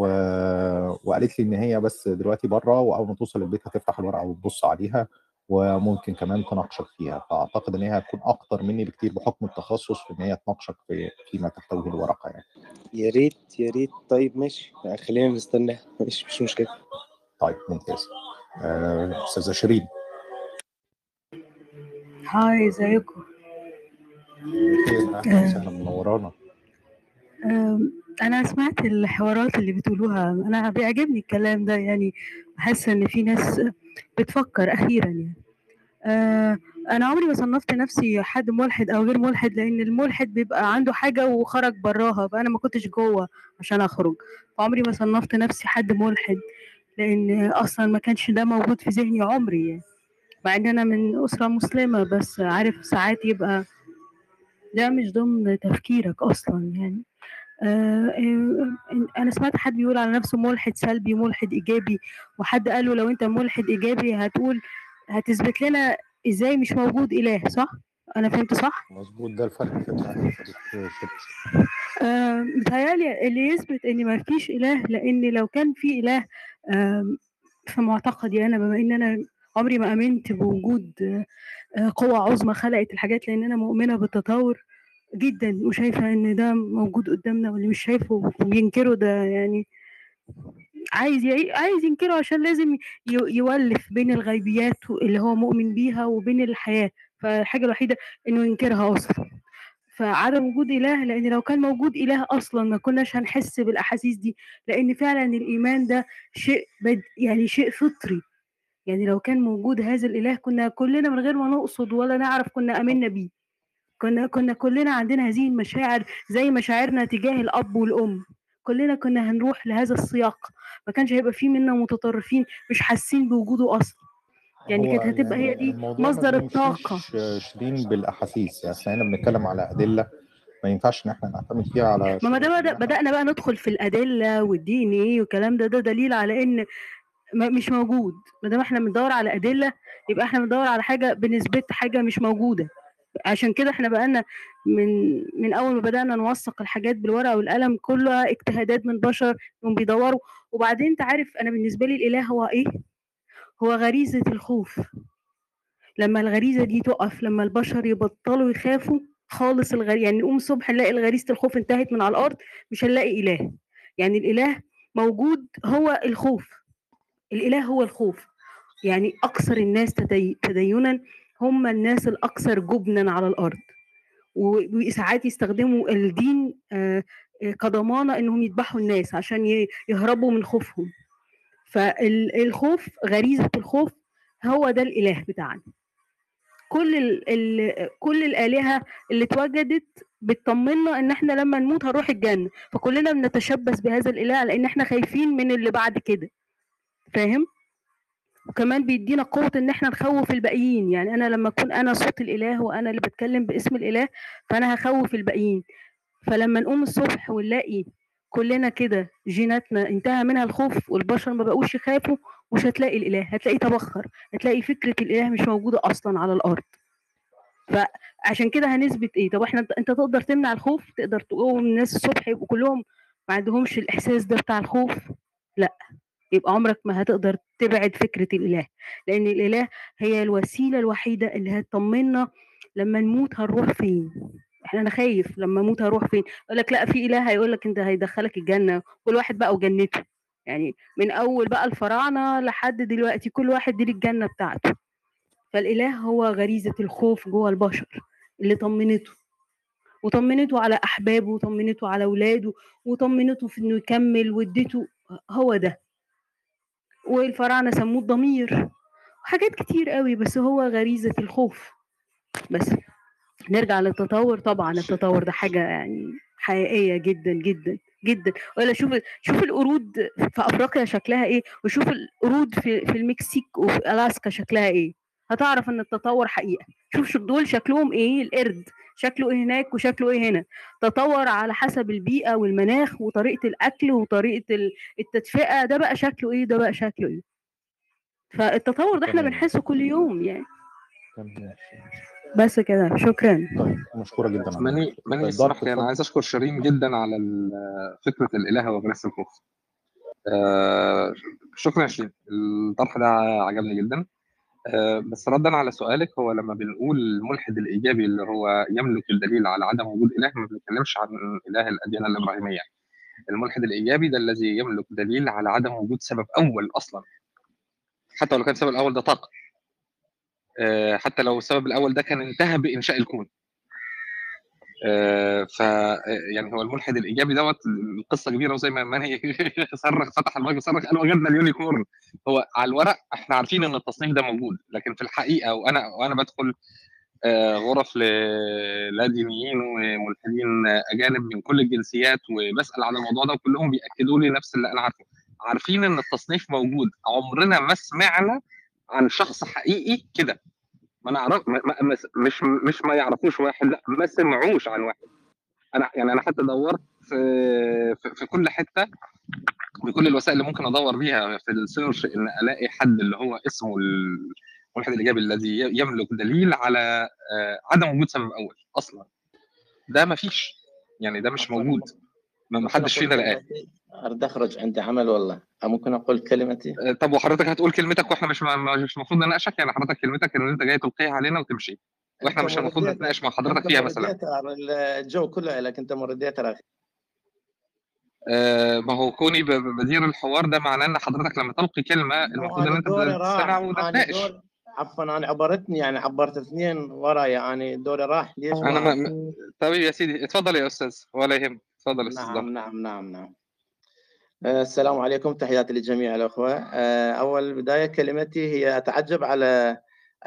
وقالت لي إن هي بس دلوقتي بره وأول ما توصل البيت هتفتح الورقة وتبص عليها وممكن كمان تناقشك فيها. فأعتقد إن هي هتكون أكتر مني بكتير بحكم التخصص في إن هي تناقشك في فيما تحتويه الورقة يعني. يا ريت يا ريت. طيب ماشي. خلينا نستناها ماشي مش مشكلة. طيب ممتاز. آه، أستاذة شيرين. هاي إزيكم؟ أهلا وسهلا. منورانا أنا سمعت الحوارات اللي بتقولوها. أنا بيعجبني الكلام ده يعني بحس إن في ناس بتفكر أخيرا يعني. أه أنا عمري ما صنفت نفسي حد ملحد أو غير ملحد لأن الملحد بيبقى عنده حاجة وخرج براها فأنا ما كنتش جوه عشان أخرج. فعمري ما صنفت نفسي حد ملحد لأن أصلا ما كانش ده موجود في ذهني عمري يعني. مع إن أنا من أسرة مسلمة بس عارف ساعات يبقى ده مش ضمن تفكيرك أصلا يعني. أنا سمعت حد بيقول على نفسه ملحد سلبي ملحد إيجابي وحد قال له لو أنت ملحد إيجابي هتقول هتثبت لنا إزاي مش موجود إله صح؟ أنا فهمت صح؟ مظبوط ده الفرق آه متهيألي اللي يثبت إن ما فيش إله لأن لو كان في إله آه في معتقدي أنا بما إن أنا عمري ما آمنت بوجود آه قوة عظمى خلقت الحاجات لأن أنا مؤمنة بالتطور جدا وشايفة إن ده موجود قدامنا واللي مش شايفه وبينكره ده يعني عايز. عايز ينكره عشان لازم. يولف بين الغيبيات اللي هو مؤمن بيها وبين الحياة فالحاجة الوحيدة إنه ينكرها أصلا فعدم وجود إله لأن لو كان موجود إله أصلا ما كناش هنحس بالأحاسيس دي لأن فعلا الإيمان ده شيء بد... يعني شيء فطري يعني لو كان موجود هذا الإله كنا كلنا من غير ما نقصد ولا نعرف كنا آمنا بيه كنا كنا كلنا عندنا هذه المشاعر زي مشاعرنا تجاه الأب والأم. كلنا كنا هنروح لهذا السياق. ما كانش هيبقى فيه منا متطرفين مش حاسين بوجوده أصلا. يعني كانت هتبقى هي دي مصدر الطاقة. شيرين بالأحاسيس. يعني إحنا بنتكلم على أدلة ما ينفعش إن إحنا نعتمد فيها على ما ده بدأ بدأنا بقى ندخل في الأدلة والدين إيه والكلام ده. ده دليل على إن مش موجود. ما دام إحنا بندور على أدلة يبقى إحنا بندور على حاجة بنسبه حاجة مش موجودة. عشان كده إحنا بقالنا من من أول ما بدأنا نوثق الحاجات بالورقة والقلم كلها اجتهادات من بشر انهم بيدوروا. وبعدين انت عارف أنا بالنسبة لي الإله هو إيه؟ هو غريزة الخوف. لما الغريزة دي تقف لما البشر يبطلوا يخافوا خالص الغريزة يعني نقوم الصبح نلاقي غريزه الخوف انتهت من على الأرض مش هنلاقي إله. يعني الإله موجود هو الخوف. الإله هو الخوف. يعني أكثر الناس تدي- تدينا هم الناس الأكثر جبنا على الأرض. وساعات يستخدموا الدين آه، كضمانة إنهم يذبحوا الناس عشان يهربوا من خوفهم. فالخوف غريزة الخوف هو ده الإله بتاعنا. كل ال ال كل الآلهة اللي اتوجدت بتطمنا إن إحنا لما نموت هنروح الجنة. فكلنا بنتشبث بهذا الإله لأن إحنا خايفين من اللي بعد كده. فاهم؟ وكمان بيدينا قوة إن إحنا نخوف الباقيين. يعني أنا لما أكون أنا صوت الإله وأنا اللي بتكلم باسم الإله فأنا هخوف الباقيين. فلما نقوم الصبح ونلاقي كلنا كده جيناتنا انتهى منها الخوف والبشر ما بقوش يخافوا مش هتلاقي الإله هتلاقي تبخر هتلاقي فكرة الإله مش موجودة أصلا على الأرض. فعشان كده هنثبت إيه؟ طب إحنا أنت تقدر تمنع الخوف؟ تقدر تقوم الناس الصبح يبقوا كلهم ما عندهمش الإحساس ده بتاع الخوف؟ لأ. يبقى عمرك ما هتقدر تبعد فكرة الإله لأن الإله هي الوسيلة الوحيدة اللي هتطمنا لما نموت هنروح فين. إحنا أنا خايف لما أموت هروح فين. يقول لك لا في إله هيقول لك أنت هيدخلك الجنة كل واحد بقى وجنته. يعني من أول بقى الفراعنة لحد دلوقتي كل واحد دي الجنه بتاعته. فالإله هو غريزة الخوف جوه البشر اللي طمنته. وطمنته على أحبابه وطمنته على أولاده وطمنته في إنه يكمل واديته هو ده. والفراعنة سموه الضمير. وحاجات كتير قوي بس هو غريزة الخوف. بس نرجع للتطور. طبعا التطور ده حاجة يعني حقيقية جدا جدا جدا. ولا شوف شوف القرود في أفريقيا شكلها إيه وشوف القرود في في المكسيك وفي ألاسكا شكلها إيه. هتعرف إن التطور حقيقة. شوف شوف دول شكلهم إيه؟ القرد. شكله إيه هناك وشكله إيه هنا. تطور على حسب البيئة والمناخ وطريقة الأكل وطريقة ال- التدفئة. ده بقى شكله إيه؟ ده بقى شكله إيه؟ فالتطور ده إحنا. بنحسه كل يوم يعني. تمام. بس كده. شكرا. طيب مشكورة جدا ماني. ماني ضرب لي أنا. عايز أشكر شيرين جدا على فكرة الإله وغريزه الخوف. آه، شكرا يا شيرين. الطرح ده عجبني جدا. آه، بس ردا على سؤالك هو لما بنقول الملحد الإيجابي اللي هو يملك الدليل على عدم وجود إله ما بنتكلمش عن إله الأديان الإبراهيمية. الملحد الإيجابي ده الذي يملك دليل على عدم وجود سبب أول أصلا. حتى لو كان السبب الأول ده طاقة. آه، حتى لو السبب الأول ده كان انتهى بإنشاء الكون. آه، ف يعني هو الملحد الإيجابي دوت القصة كبيرة وزي ما ماني صرخ فتح المايك وصرخ قال وجدنا ال unicorn. هو على الورق إحنا عارفين إن التصنيف ده موجود لكن في الحقيقة وأنا وأنا بدخل آه، غرف لا دينيين وملحدين أجانب من كل الجنسيات وبسأل عن الموضوع ده وكلهم بيأكدوا لي نفس اللي أنا عارفه. عارفين إن التصنيف موجود. عمرنا ما سمعنا عن شخص حقيقي كده. ما نعرف ما ما مش مش ما يعرفوش واحد لا ما سمعوش عن واحد. أنا يعني أنا حتى دورت في في, في كل حتة بكل الوسائل اللي ممكن أدور بيها في السيرش إن ألاقي حد اللي هو اسمه الملحد الإيجابي الذي يملك دليل على آه، عدم وجود سبب أول أصلا. ده ما فيش. يعني ده مش موجود. ما حدش فينا لقاه أريد أخرج عندي عمل والله. ممكن أقول كلمتي؟ آه، طب وحضرتك هتقول كلمتك وإحنا مش مش المفروض نناقشك؟ يعني حضرتك كلمتك إن أنت جاي تلقيها علينا وتمشي. وإحنا مش المفروض نتناقش مع حضرتك فيها مثلا. الجو كله لك أنت موديتر أخي آه، ما هو كوني بدير الحوار ده معناه إن حضرتك لما تلقي كلمة المفروض إن أنت تستمع وتتناقش. عفوا أنا عبرتني يعني عبرت اثنين وراي يعني دوري راح ليش أنا ما طيب يا سيدي اتفضل يا أستاذ ولا يهم اتفضل يا أستاذ. نعم نعم نعم نعم. آه، السلام عليكم تحياتي لجميع الأخوة. آه، أول بداية كلمتي هي أتعجب على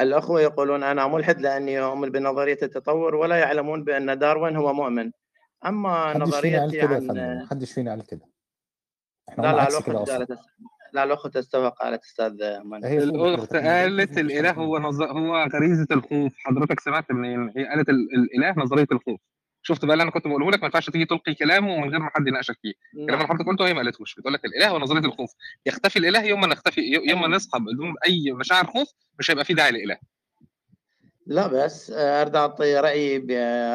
الأخوة يقولون أنا ملحد لأني أؤمن بنظرية التطور ولا يعلمون بأن داروين هو مؤمن. أما نظريتي عن محدش فينا قال كده. إحنا لا لا الأخت قالت لا الأخت استوى قالت أستاذ إحنا قالت الإله هو نظ... هو غريزة الخوف. حضرتك سمعت منين هي قالت ال... الإله نظرية الخوف. شفت بقى اللي أنا كنت بقوله لك ما ينفعش تيجي تلقي كلامه من غير ما حد يناقشك فيه. الكلام اللي حضرتك قلته هي ما قالتهوش بتقول لك الإله هو نظريه الخوف. يختفي الإله يوم ما نختفي يوم ما نصحى بدون أي مشاعر خوف مش هيبقى في داعي للاله لا بس آه، أريد أعطي رأيي ب-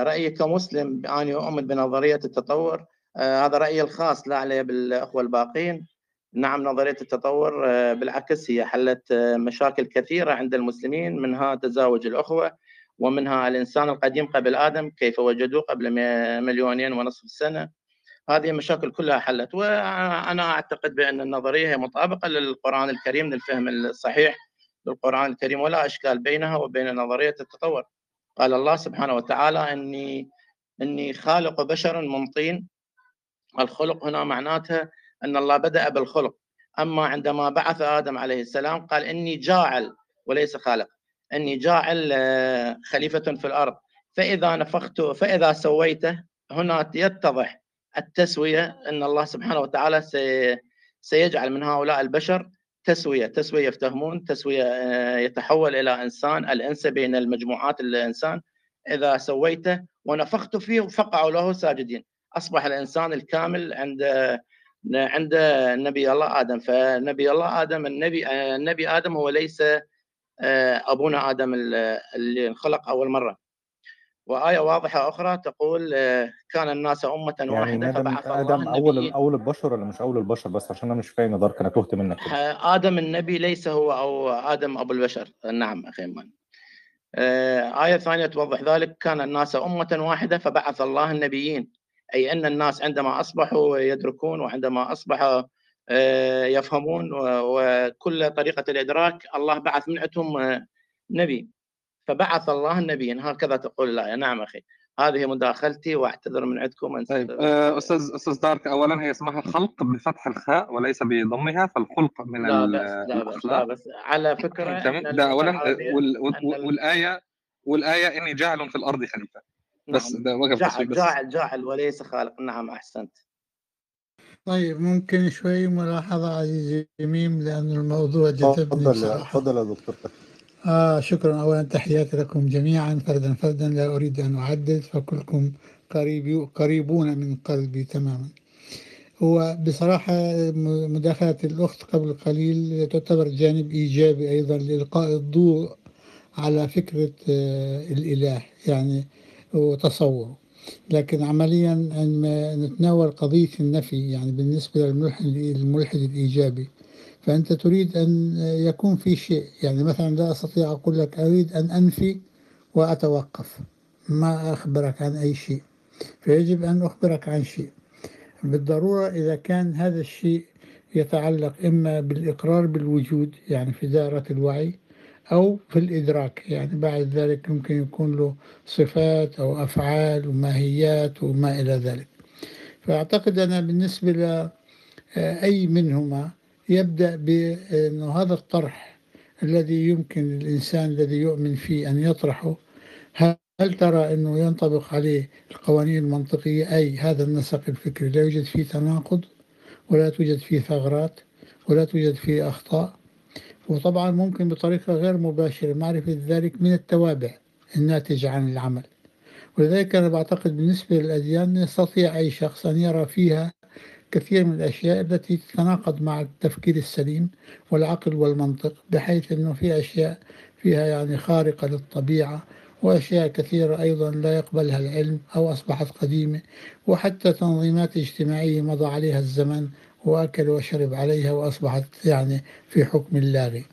رأيي كمسلم أنا أؤمن بنظرية التطور. آه، هذا رأيي الخاص لا عليه بالأخوة الباقين. نعم نظرية التطور آه، بالعكس هي حلت مشاكل كثيرة عند المسلمين منها تزاوج الأخوة. ومنها الإنسان القديم قبل آدم كيف وجدوه قبل مليونين ونصف سنة. هذه المشاكل كلها حلت وأنا أعتقد بأن النظرية هي مطابقة للقرآن الكريم للفهم الصحيح بالقرآن الكريم ولا إشكال بينها وبين نظرية التطور. قال الله سبحانه وتعالى إني إني خالق بشرا من طين الخلق هنا معناتها أن الله بدأ بالخلق. أما عندما بعث آدم عليه السلام قال إني جاعل وليس خالق. إني جاعل آه، خليفة في الأرض. فإذا نفخت فإذا سويته هنا يتضح التسوية أن الله سبحانه وتعالى سي سيجعل من هؤلاء البشر تسوية. تسوية يفتهمون تسوية آه، يتحول إلى إنسان الأنس بين المجموعات الإنسان. إذا سويته ونفخت فيه فقعوا له ساجدين. أصبح الإنسان الكامل عند عند نبي الله آدم. فنبي الله آدم النبي النبي آدم هو ليس آه، أبونا آدم اللي انخلق أول مرة. وآية واضحة أخرى تقول آه، كان الناس أمة يعني واحدة ندم فبعث الله آدم أول أول البشر ولا مش أول البشر بس؟ عشان أنا مش فاهم دارك أنا تهت منك آه، آدم النبي ليس هو أو آدم أبو البشر. نعم إيمان. آه، آية ثانية توضح ذلك. كان الناس أمة واحدة فبعث الله النبيين. أي أن الناس عندما أصبحوا يدركون وعندما أصبحوا آه، يفهمون و- وكل طريقة الإدراك الله بعث من عندهم آه، نبي. فبعث الله النبيين هكذا تقول الآية. نعم أخي. هذه مداخلتي وأعتذر من عندكم أن طيب آه، أستاذ أستاذ دارك اولا هي اسمها خلق بفتح الخاء وليس بضمها فالخلق من لا بس لا بس لا بس على فكرة تمام ده اولا وال- والآية والآية إني جاعل في الأرض خليفة. بس نعم. ده وقف جاعل جاعل جاعل وليس خالق. نعم أحسنت. طيب ممكن شوي ملاحظة عزيزي ميم لأن الموضوع جذبني اتفضل بصراحة اتفضل يا دكتور. آه شكرا. أولا تحياتي لكم جميعا فردا فردا. لا أريد أن أعدد فكلكم قريب قريبون من قلبي تماما. هو بصراحة مداخلة الأخت قبل قليل تعتبر جانب إيجابي أيضا لإلقاء الضوء على فكرة آه، الإله يعني وتصوره لكن عمليا عندما نتناول قضية النفي يعني بالنسبة للملحد الملحد الإيجابي. فأنت تريد أن يكون في شيء يعني مثلا لا أستطيع أقول لك أريد أن أنفي وأتوقف. ما أخبرك عن أي شيء. فيجب أن أخبرك عن شيء. بالضرورة إذا كان هذا الشيء يتعلق إما بالإقرار بالوجود يعني في دائرة الوعي أو في الإدراك. يعني بعد ذلك ممكن يكون له صفات أو أفعال وماهيات وما إلى ذلك. فأعتقد أنا بالنسبة لأي منهما يبدأ بأنه هذا الطرح الذي يمكن الإنسان الذي يؤمن فيه أن يطرحه هل ترى أنه ينطبق عليه القوانين المنطقية؟ أي هذا النسق الفكري. لا يوجد فيه تناقض ولا توجد فيه ثغرات ولا توجد فيه أخطاء. وطبعا ممكن بطريقة غير مباشرة معرفة ذلك من التوابع الناتجة عن العمل. ولذلك أنا بعتقد بالنسبة للأديان يستطيع أي شخص أن يرى فيها كثير من الأشياء التي تتناقض مع التفكير السليم والعقل والمنطق بحيث أنه في أشياء فيها يعني خارقة للطبيعة وأشياء كثيرة أيضا لا يقبلها العلم أو أصبحت قديمة وحتى تنظيمات اجتماعية مضى عليها الزمن وأكل وشرب عليها وأصبحت يعني في حكم اللاغي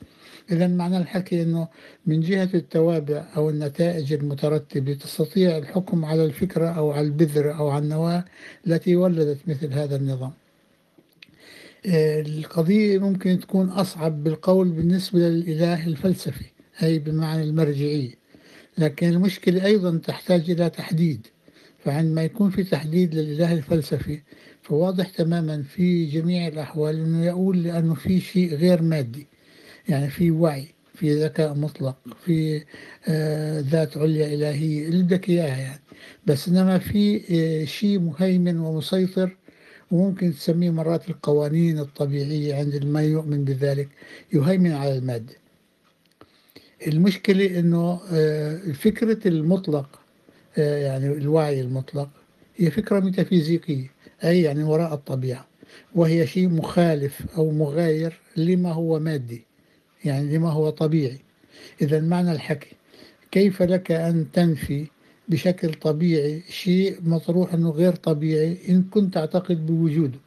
إذا معنى الحكي أنه من جهة التوابع أو النتائج المترتبة تستطيع الحكم على الفكرة أو على البذرة أو على النواة التي ولدت مثل هذا النظام. القضية ممكن تكون أصعب بالقول بالنسبة للإله الفلسفي أي بمعنى المرجعية. لكن المشكلة أيضا تحتاج إلى تحديد. فعندما يكون في تحديد للإله الفلسفي فواضح تماما في جميع الأحوال أنه يقول لأنه في شيء غير مادي. يعني في وعي في ذكاء مطلق في آه، ذات عليا إلهية اللي بدك إياها يعني. بس إنما في آه، شيء مهيمن ومسيطر وممكن تسميه مرات القوانين الطبيعية عند ما يؤمن بذلك يهيمن على المادة. المشكلة إنه آه، فكرة المطلق يعني الوعي المطلق هي فكرة ميتافيزيقية. أي يعني وراء الطبيعة. وهي شيء مخالف أو مغاير لما هو مادي يعني لما هو طبيعي. إذا معنى الحكي كيف لك أن تنفي بشكل طبيعي شيء مطروح أنه غير طبيعي إن كنت تعتقد بوجوده؟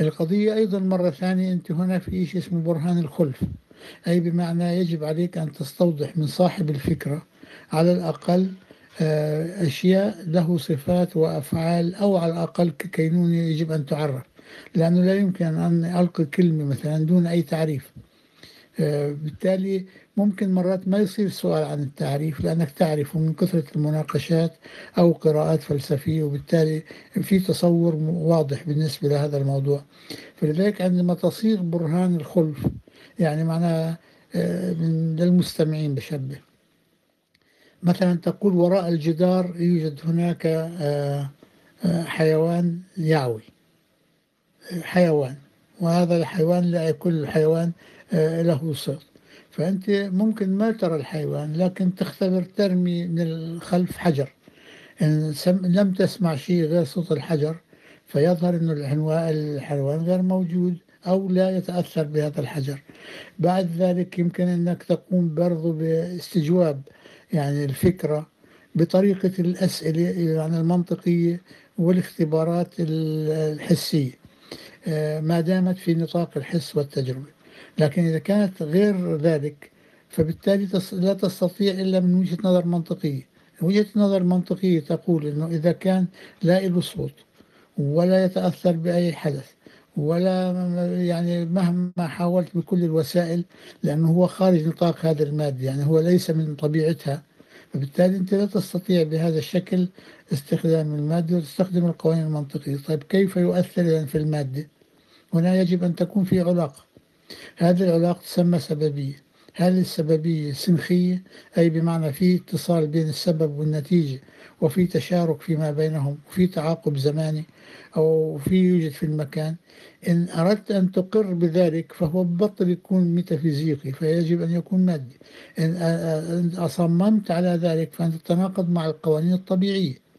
القضية أيضا مرة ثانية أنت هنا في شيء اسمه برهان الخلف. أي بمعنى يجب عليك أن تستوضح من صاحب الفكرة على الأقل أشياء له صفات وأفعال أو على الأقل ككينونة يجب أن تعرف. لأنه لا يمكن أن ألقي كلمة مثلا دون أي تعريف. آه، بالتالي ممكن مرات ما يصير سؤال عن التعريف لأنك تعرفه من كثرة المناقشات أو قراءات فلسفية وبالتالي في تصور واضح بالنسبة لهذا الموضوع. فلذلك عندما تصيغ برهان الخلف يعني معناها آه، من للمستمعين بشبه. مثلا تقول وراء الجدار يوجد هناك آه، آه، حيوان يعوي. حيوان وهذا الحيوان لا كل حيوان آه، له صوت. فأنت ممكن ما ترى الحيوان لكن تختبر ترمي من الخلف حجر. إن لم تسمع شيء غير صوت الحجر فيظهر أن الحيوان غير موجود أو لا يتأثر بهذا الحجر. بعد ذلك يمكن أنك تقوم برضو باستجواب يعني الفكرة بطريقة الأسئلة يعني المنطقية والاختبارات الحسية. آه، ما دامت في نطاق الحس والتجربة. لكن إذا كانت غير ذلك فبالتالي لا تستطيع إلا من وجهة نظر منطقية. وجهة نظر منطقية تقول أنه إذا كان لا له صوت ولا يتأثر بأي حدث ولا يعني مهما حاولت بكل الوسائل لأنه هو خارج نطاق هذا المادة يعني هو ليس من طبيعتها. فبالتالي أنت لا تستطيع بهذا الشكل استخدام المادة وتستخدم القوانين المنطقية. طيب كيف يؤثر في المادة؟ هنا يجب أن تكون في علاقة. هذه العلاقة تسمى سببية. هذه السببية سنخية أي بمعنى في اتصال بين السبب والنتيجة وفي تشارك فيما بينهم وفي تعاقب زماني أو في يوجد في المكان. إن أردت أن تقر بذلك فهو بطل يكون ميتافيزيقي فيجب أن يكون مادي. إن أصممت على ذلك فأنت تتناقض مع القوانين الطبيعية.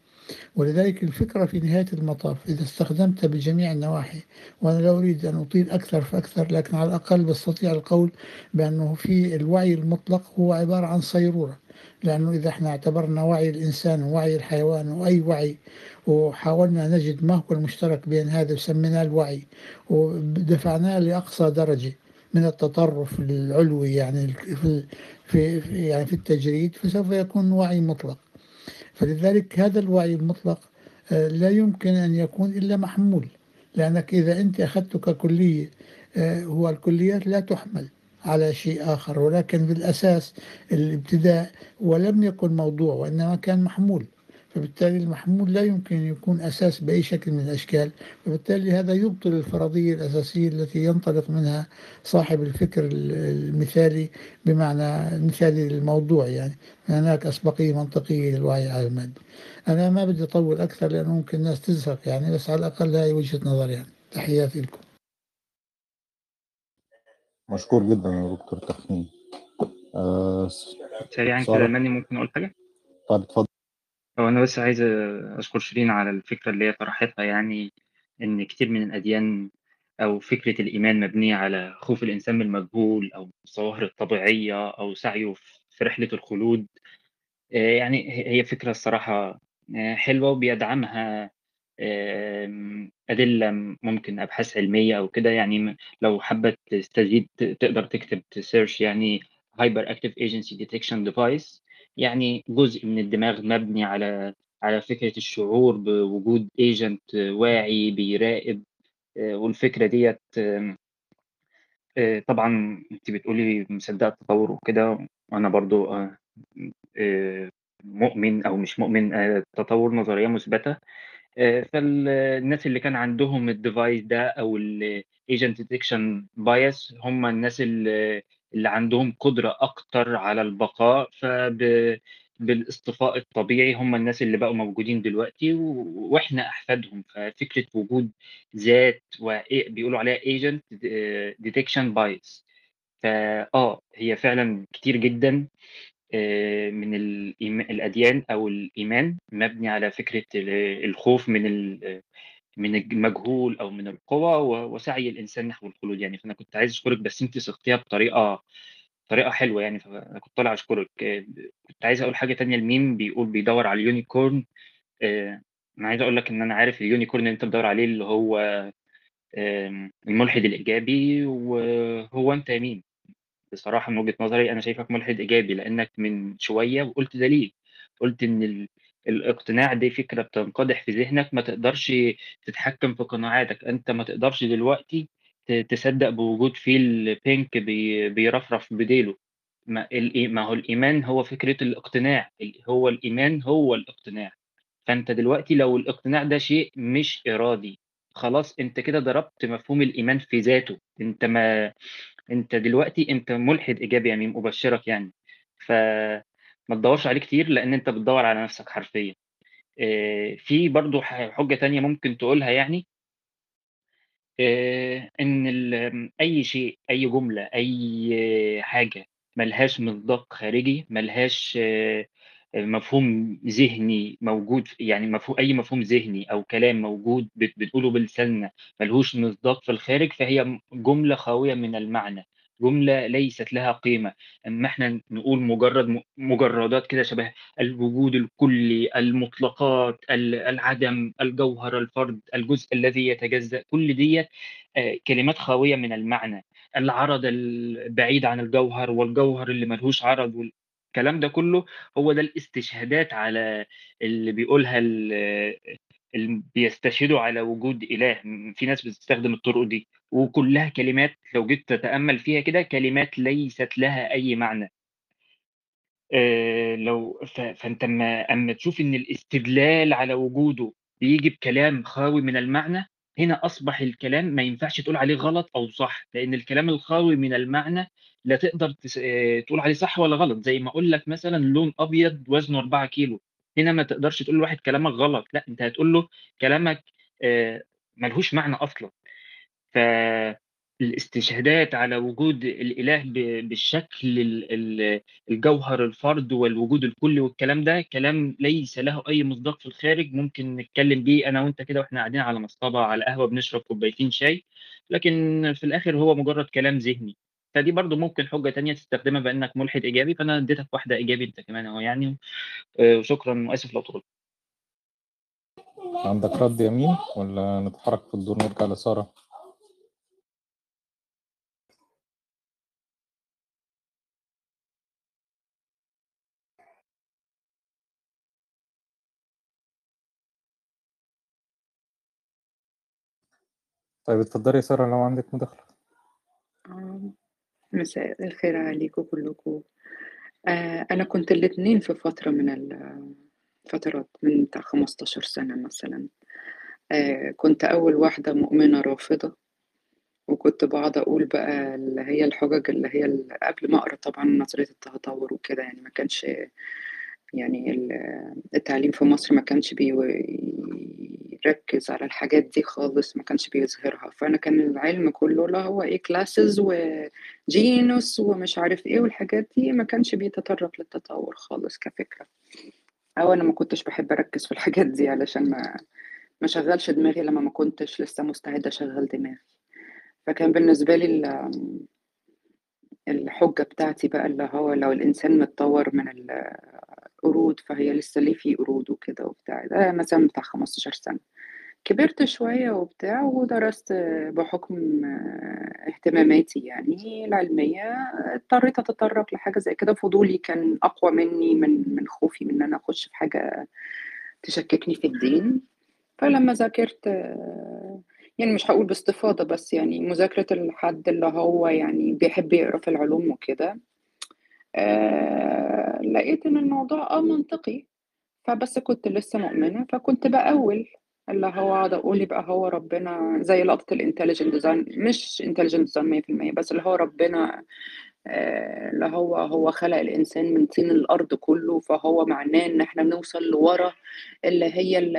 ولذلك الفكرة في نهاية المطاف إذا استخدمت بجميع النواحي وأنا لا أريد أن أطيل أكثر فأكثر لكن على الأقل بستطيع القول بأنه في الوعي المطلق هو عبارة عن صيرورة. لأنه إذا إحنا اعتبرنا وعي الإنسان ووعي الحيوان وأي وعي وحاولنا نجد ما هو المشترك بين هذا وسميناه الوعي ودفعناه لأقصى درجة من التطرف العلوي يعني في يعني في التجريد فسوف يكون وعي مطلق. فلذلك هذا الوعي المطلق آه، لا يمكن أن يكون إلا محمول لأنك إذا أنت أخذته ككلية آه، هو الكليات لا تحمل على شيء آخر ولكن بالأساس الابتداء ولم يكن موضوع وإنما كان محمول. فبالتالي المحمول لا يمكن أن يكون أساس بأي شكل من الأشكال فبالتالي هذا يبطل الفرضية الأساسية التي ينطلق منها صاحب الفكر المثالي بمعنى المثالي للموضوع يعني. هناك أسبقية منطقية للوعي على المادة. أنا ما بدي أطول أكثر لأنه ممكن الناس تزهق يعني بس على الأقل هاي وجهة نظر يعني. تحياتي لكم. مشكور جدا يا دكتور تخمين. آه سريعا كده ممكن أقول حاجة؟ طب اتفضل هو أنا بس عايز اشكر شيرين على الفكرة اللي هي طرحتها يعني إن كتير من الأديان أو فكرة الإيمان مبنية على خوف الإنسان من المجهول أو الظواهر الطبيعية أو سعيه في رحلة الخلود. آه، يعني هي فكرة الصراحة آه، حلوة وبيدعمها أدلة ممكن أبحاث علمية أو كده. يعني لو حابة تستزيد تقدر تكتب ت search يعني Hyper Active Agency Detection Device. يعني جزء من الدماغ مبني على على فكرة الشعور بوجود agent واعي بيراقب آه، والفكرة ديت آه، طبعا انت بتقولي مصدقة التطور وكده وأنا برضو آه، مؤمن أو مش مؤمن التطور نظرية مثبتة. فالناس اللي كان عندهم ال device ده أو ال agent detection bias هم الناس اللي اللي عندهم قدرة أكتر على البقاء فب بالاصطفاء الطبيعي هم الناس اللي بقوا موجودين دلوقتي وإحنا أحفادهم. ففكرة وجود ذات وبيقولوا عليها agent detection bias فاه هي فعلا كتير جدا آه، من الأديان أو الإيمان مبني على فكرة ال- الخوف من من المجهول أو من القوى وسعي الإنسان نحو الخلود. يعني فأنا كنت عايز أشكرك بس أنت صيغتيها بطريقة طريقة حلوة يعني. فأنا كنت طالع أشكرك. آه، كنت عايز أقول حاجة تانية. الميم بيقول بيدور على ال unicorn. آه، أنا عايز أقول لك إن أنا عارف ال unicorn اللي أنت بتدور عليه اللي هو الملحد الإيجابي وهو أنت مين بصراحة من وجهة نظري أنا شايفك ملحد إيجابي لأنك من شوية وقلت دليل. قلت ال... الاقتناع دي فكرة بتنقدح في ذهنك ما تقدرش تتحكم في قناعاتك. أنت ما تقدرش دلوقتي تصدّق بوجود فيل pink بي بيرفرف بديله، ما ما هو الإيمان هو فكرة الاقتناع، ال هو الإيمان هو الاقتناع، فأنت دلوقتي لو الاقتناع ده شيء مش إرادي، خلاص أنت كده ضربت مفهوم الإيمان في ذاته، أنت ما أنت دلوقتي أنت ملحد إيجابي يا ميم أبشّرك يعني، فما تدوّرش عليه كتير لإن أنت بتدوّر على نَفْسك حرفيًا. في برضه ح حُجة تانية ممكن تقولها يعني آمم أي شيء، أي جملة، أي حاجة ما لهاش مصداق خارجي، ما لهاش مفهوم ذهني موجود يعني مفهو أي مفهوم ذهني أو كلام موجود بت بنقوله بلساننا ما لهوش مصداق في الخارج، فهي م جملة خاوية من المعنى، جملة ليست لها قيمة، أمّا إحنا نقول مجرّد مجرّدات كده شبه الوجود الكلّي، المطلقات، ال العدم، الجوهر، الفرد، الجزء الذي يتجزأ، كل ديّة آآ كلمات خاوية من المعنى، العرض البعيد عن الجوهر والجوهر اللي ما لهوش عرض والكلام ده كلّه هو ده الاستشهادات على اللي بيقولها ال اللي بيستشهدوا على وجود إله، في ناس بتستخدم الطرق دي، وكلّها كلمات لو جيت تتأمّل فيها كده كلمات ليست لها أي معنى. آآ لو ف فأنت أمّا أمّا تشوف إن الاستدلال على وجوده بييجي بكلام خاوي من المعنى، هنا أصبح الكلام ما ينفعش تقول عليه غلط أو صح، لإن الكلام الخاوي من المعنى لا تقدر تس آآ تقول عليه صح ولا غلط، زي ما أقول لك مثلًا لون أبيض وزنه 4 كيلو، هنا ما تقدرش تقول لواحد كلامك غلط، لأ أنت هتقول له كلامك آآ ما لهوش معنى أصلًا. فالاستشهادات على وجود الإله ب بالشكل ال ال الجوهر، الفرد والوجود الكلّي والكلام ده، كلام ليس له أي مصداق في الخارج، ممكن نتكلّم بيه أنا وأنت كده وإحنا قاعدين على مصطبة، على قهوة بنشرب كوبايتين شاي، لكن في الآخر هو مجرّد كلام ذهني. فدي برضه ممكن حُجة تانية تستخدمها بإنّك ملحد إيجابي، فأنا اديتك واحدة إيجابي أنت كمان أهو يعني، وشكرًا وآسف لو طولت. عندك رَد يا ميم والّا نتحرك في الدور نرجع لسارة؟ طيب اتفضلي يا سارة لو عندِك مداخلة. آه، مساء الخير عليكم كلّكم. آآ أنا كنت الاتنين في فترة من الفترات من بتاع 15 سَنة مثلًا. آآ كنت أول واحدة مؤمنة رافضة، وكنت باقعد أقول بقى اللي هي الحُجج اللي هي قبل ما أقرأ طبعًا نظرية التطوّر وكده يعني ما كانش يعني ال التعليم في مصر ما كانش بيو يركّز على الحاجات دي خالص، ما كانش بيظهرها، فأنا كان العلم كلّه اللي هو إيه classes وgenus ومش عارف إيه والحاجات دي، ما كانش بيتطرق للتطوّر خالص كفكرة. أو أنا ما كنتش باحب أركّز في الحاجات دي علشان ما ما أشغّلش دماغي لمّا ما كنتش لسه مستعدة أشغّل دماغي. فكان بالنسبة لي ال الحُجة بتاعتي بقى اللي هو لو الإنسان متطوّر من القرود، فهي لسه ليه في قرود وكده وبتاع، ده مثلًا بتاع 15 سَنة. كبرت شوية وبتاع ودرست بحُكم اهتماماتي يعني العلمية، اضطريت أتطرّق لحاجة زي كده، فضولي كان أقوى منّي من من خوفي من إن أنا أخُش في حاجة تشكّكني في الدين. فلمّا ذاكرت يعني مش هاقول باستفاضة، بس يعني مذاكرة الحد اللي هو يعني بيحب يقرأ في العلوم وكده، آآ لقيت إن الموضوع آه منطقي، فبس كنت لسه مؤمنة، فكنت باأوِّل، اللي هو أقعد أقول يبقى هو ربنا زي لقطة الintelligent design مش intelligent design 100% بس اللي هو ربنا اللي هو هو خلق الإنسان من طين الأرض كلّه، فهو معناه إن إحنا نوصل لورا اللي هي ال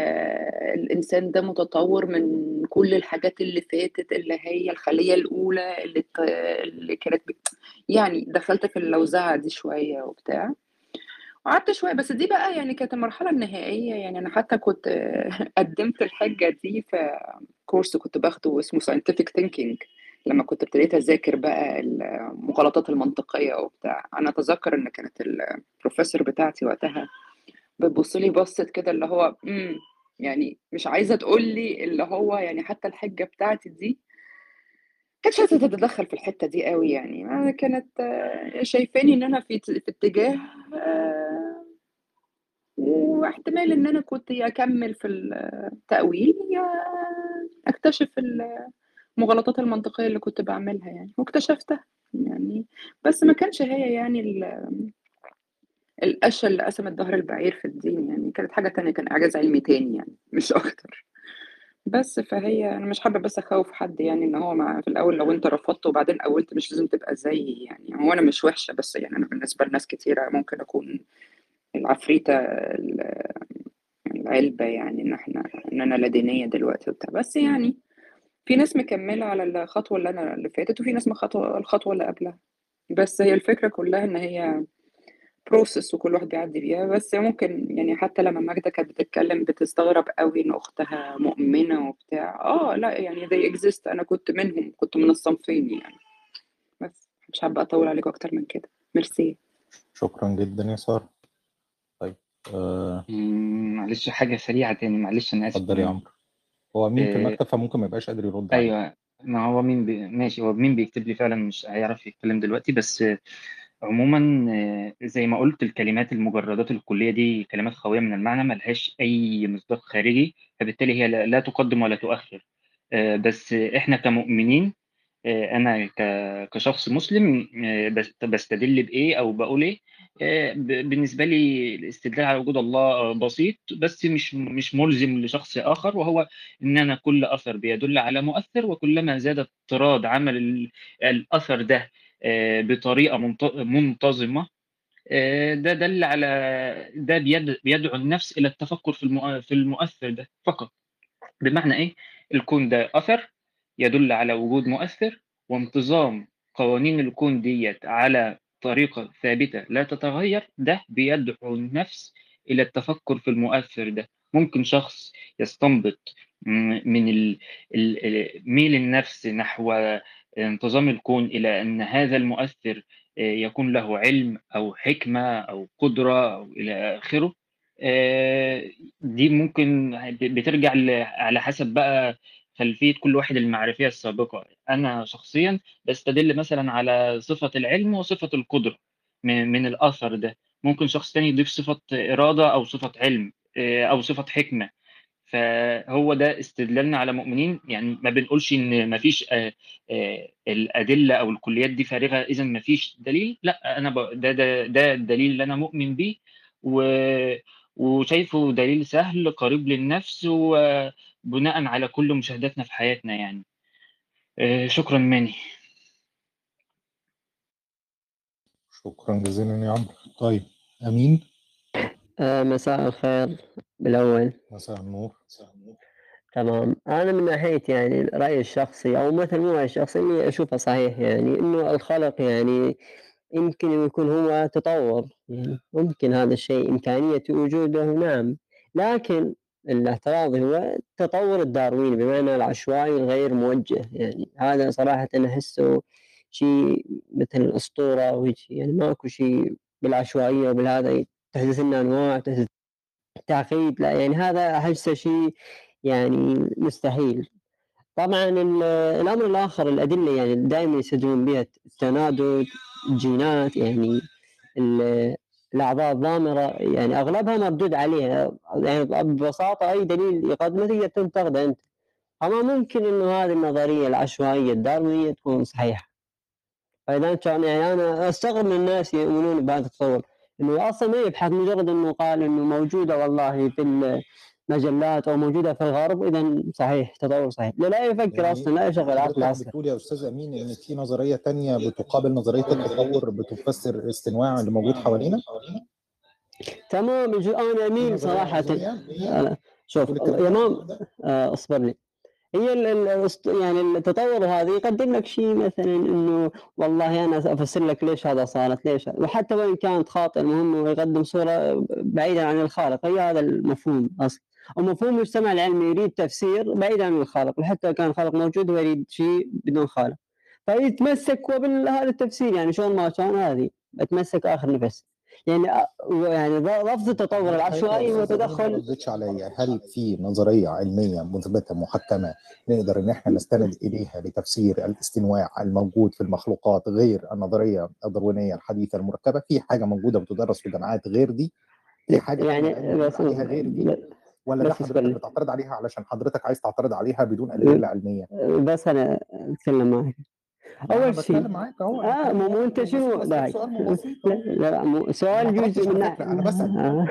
الإنسان ده متطوّر من كل الحاجات اللي فاتت، اللي هي الخلية الأولى اللي اللي كانت يعني دخلت في اللوزعة دي شوية وبتاع. وقعدت شوية، بس دي بقى يعني كانت المرحلة النهائية، يعني أنا حتى كنت قدّمت الحِجة دي في course كنت باخده اسمه scientific thinking لمّا كنت ابتديت أذاكر بقى المغالطات المنطقية وبتاع. أنا أتذكّر إن كانت الprofessor بتاعتي وقتها بتبُص لي بصّة كده اللي هو يعني مش عايزة تقول لي اللي هو يعني حتى الحِجة بتاعتي دي كانتش عايزة تتدخّل في الحتّة دي أوي يعني، آآ كانت شايفاني إن أنا في في اتجاه آآ واحتمال إن أنا كنت يا أكمّل في التأويل، يا أكتشف ال المغالطات المنطقية اللي كنت باعملها يعني واكتشفتها يعني. بس ما كانش هي يعني ال القشة اللي قسمت ضهر البعير في الدين يعني كانت حاجة تانية كان إعجاز علمي تاني يعني مش أكتر. بس فهي أنا مش حابة بس أخوّف حد يعني إن هو ما في الأول لو أنت رفضت وبعدين قوّلت مش لازم تبقى زيي يعني. هو أنا مش وحشة بس يعني أنا بالنسبة لناس كتيرة ممكن أكون العفريتة ال العلبة يعني إن إحنا إن أنا لا دينية دلوقتي وبتاع. بس يعني في ناس مكملة على الخطوة اللي أنا اللي فاتت وفي ناس مخطوة الخطوة اللي قبلها. بس هي الفكرة كلها إن هي process وكل واحد بيعدي بيها. بس ممكن يعني حتى لما ماجدة كانت بتتكلم بتستغرب قوي إن أختها مؤمنة وبتاع. آه لا يعني they exist. أنا كنت منهم كنت من الصنفين يعني. بس مش حابة أطول عليكم أكتر من كده. ميرسي. شكرا جدا يا سارة. طيب آه، معلش حاجة سريعة تاني معلش أنا آسف. اتفضل يا عمرو. هو مين في آه، المكتب فممكن ما يبقاش قادر يرد عليك أيوه. ما هو مين بي... ماشي. هو مين بيكتب لي فعلا مش هيعرف يتكلم دلوقتي بس عموما آه، زي ما قلت الكلمات المجردات الكلية دي كلمات خاوية من المعنى ملهاش أي مصداق خارجي فبالتالي هي لا تقدم ولا تؤخر. آه، بس إحنا كمؤمنين ك- كشخص مسلم بس- بستدل بإيه أو بقول إيه؟ آه، ب- بالنسبة لي الاستدلال على وجود الله بسيط بس مش مش ملزم لشخص آخر وهو إن أنا كل أثر بيدل على مؤثر وكلما زاد اضطراد عمل ال- الأثر ده آه، بطريقة منت- منتظمة آه، ده دل على ده بيد- بيدعو النفس إلى التفكر في في المؤثر ده فقط بمعنى إيه؟ الكون ده أثر يدل على وجود مؤثر وانتظام قوانين الكون ديت على طريقة ثابتة لا تتغير ده بيدعو النفس إلى التفكر في المؤثر ده. ممكن شخص يستنبط من ميل النفس نحو انتظام الكون إلى أن هذا المؤثر يكون له علم أو حكمة أو قدرة أو إلى آخره. آه، دي ممكن بترجع على حسب بقى خلفية كل واحد المعرفية السابقة. أنا شخصيا بستدل مثلا على صفة العلم وصفة القدرة من, من الأثر ده. ممكن شخص تاني يضيف صفة إرادة أو صفة علم آه، أو صفة حكمة. فهو ده استدلالنا على مؤمنين. يعني ما بنقولش إن ما فيش آه، آه، الأدلة أو الكليات دي فارغة اذا ما فيش دليل. لا أنا ب... ده ده ده الدليل اللي أنا مؤمن بيه. و... وشايفه دليل سهل قريب للنفس وبناء على كل مشاهداتنا في حياتنا يعني. آه، شكرا ماني. شكرا جزيلا يا عمرو. طيب أمين؟ آه، مساء الخير. بالأول. مساء النور. تمام. أنا من ناحية يعني رأيي الشخصي أو مثل مو رأيي الشخصي إني أشوفه صحيح يعني إنه الخلق يعني يمكن يكون هو تطور يعني. ممكن هذا الشيء إمكانية وجوده نعم. لكن الاعتراض هو التطور الدارويني بمعنى العشوائي الغير موجه. يعني هذا صراحة أحسه شيء مثل الأسطورة وهيك يعني ماكو شيء بالعشوائية وبالهذا تحدث لنا أنواع تحدث تعقيد لا. يعني هذا أحسه شيء يعني مستحيل. طبعا ال- الأمر الآخر الأدلة يعني دائما يستدلون بها التنادد الجينات يعني ال- الأعضاء الضامرة يعني أغلبها مردود عليها. يعني ببساطة أي دليل يقدمه تقدر تنتقده أنت. أما ممكن إنه هذه النظرية العشوائية الداروينية تكون صحيحة. فإذا كان يعني أنا أستغرب من الناس يؤمنون بهذا التطور إنه أصلا ما يبحث مجرد إنه قال إنه موجودة والله في المجلات أو موجودة في الغرب إذا صحيح تطور صحيح. لا, يفكر يعني أصلا لا يشغل عقله أصلا بتقول يا أستاذ أمين إن في نظرية تانية بتقابل نظرية التطور بتفسر الاستنواع اللي موجود حوالينا؟ تمام. صراحة. نظرية؟ أنا شوف تقول الكلام يا ده؟ مام آه، أصبر لي. هي يعني التطور هذا يقدم لك شيء مثلا إنه والله أنا افسر لك ليش هذا صارت ليش؟ وحتى وإن كانت خاطئه المهم هو يقدم صورة بعيدا عن الخالق. هي هذا المفهوم أصلا. ومفهوم المجتمع العلمي يريد تفسير بعيدا عن الخالق وحتى كان الخالق موجود هو يريد شيء بدون خالق. فيتمسك بهذا التفسير يعني شلون ما كان هذه يتمسك آخر نفس. يعني يعني لفظ التطور العشوائي هو أستاذ أمين ما تدخل ردتش عليا هل في نظرية علمية مثبتة محكمة نقدر إن إحنا نستند إليها لتفسير الاستنواع الموجود في المخلوقات غير النظرية الداروينيه الحديثة المركبة؟ في حاجة موجودة بتدرس في جامعات غير دي؟ في حاجة يعني بس غير دي؟ ولا ده بس حضرتك اسمعني بتعترض عليها علشان حضرتك عايز تعترض عليها بدون أه، أدلة علمية؟ بس معك ما أنا أول شيء بتكلم معاك بتكلم مو مو واضح أنت شنو لا لا مو سؤال ما جزء من أنا بسأل. آه،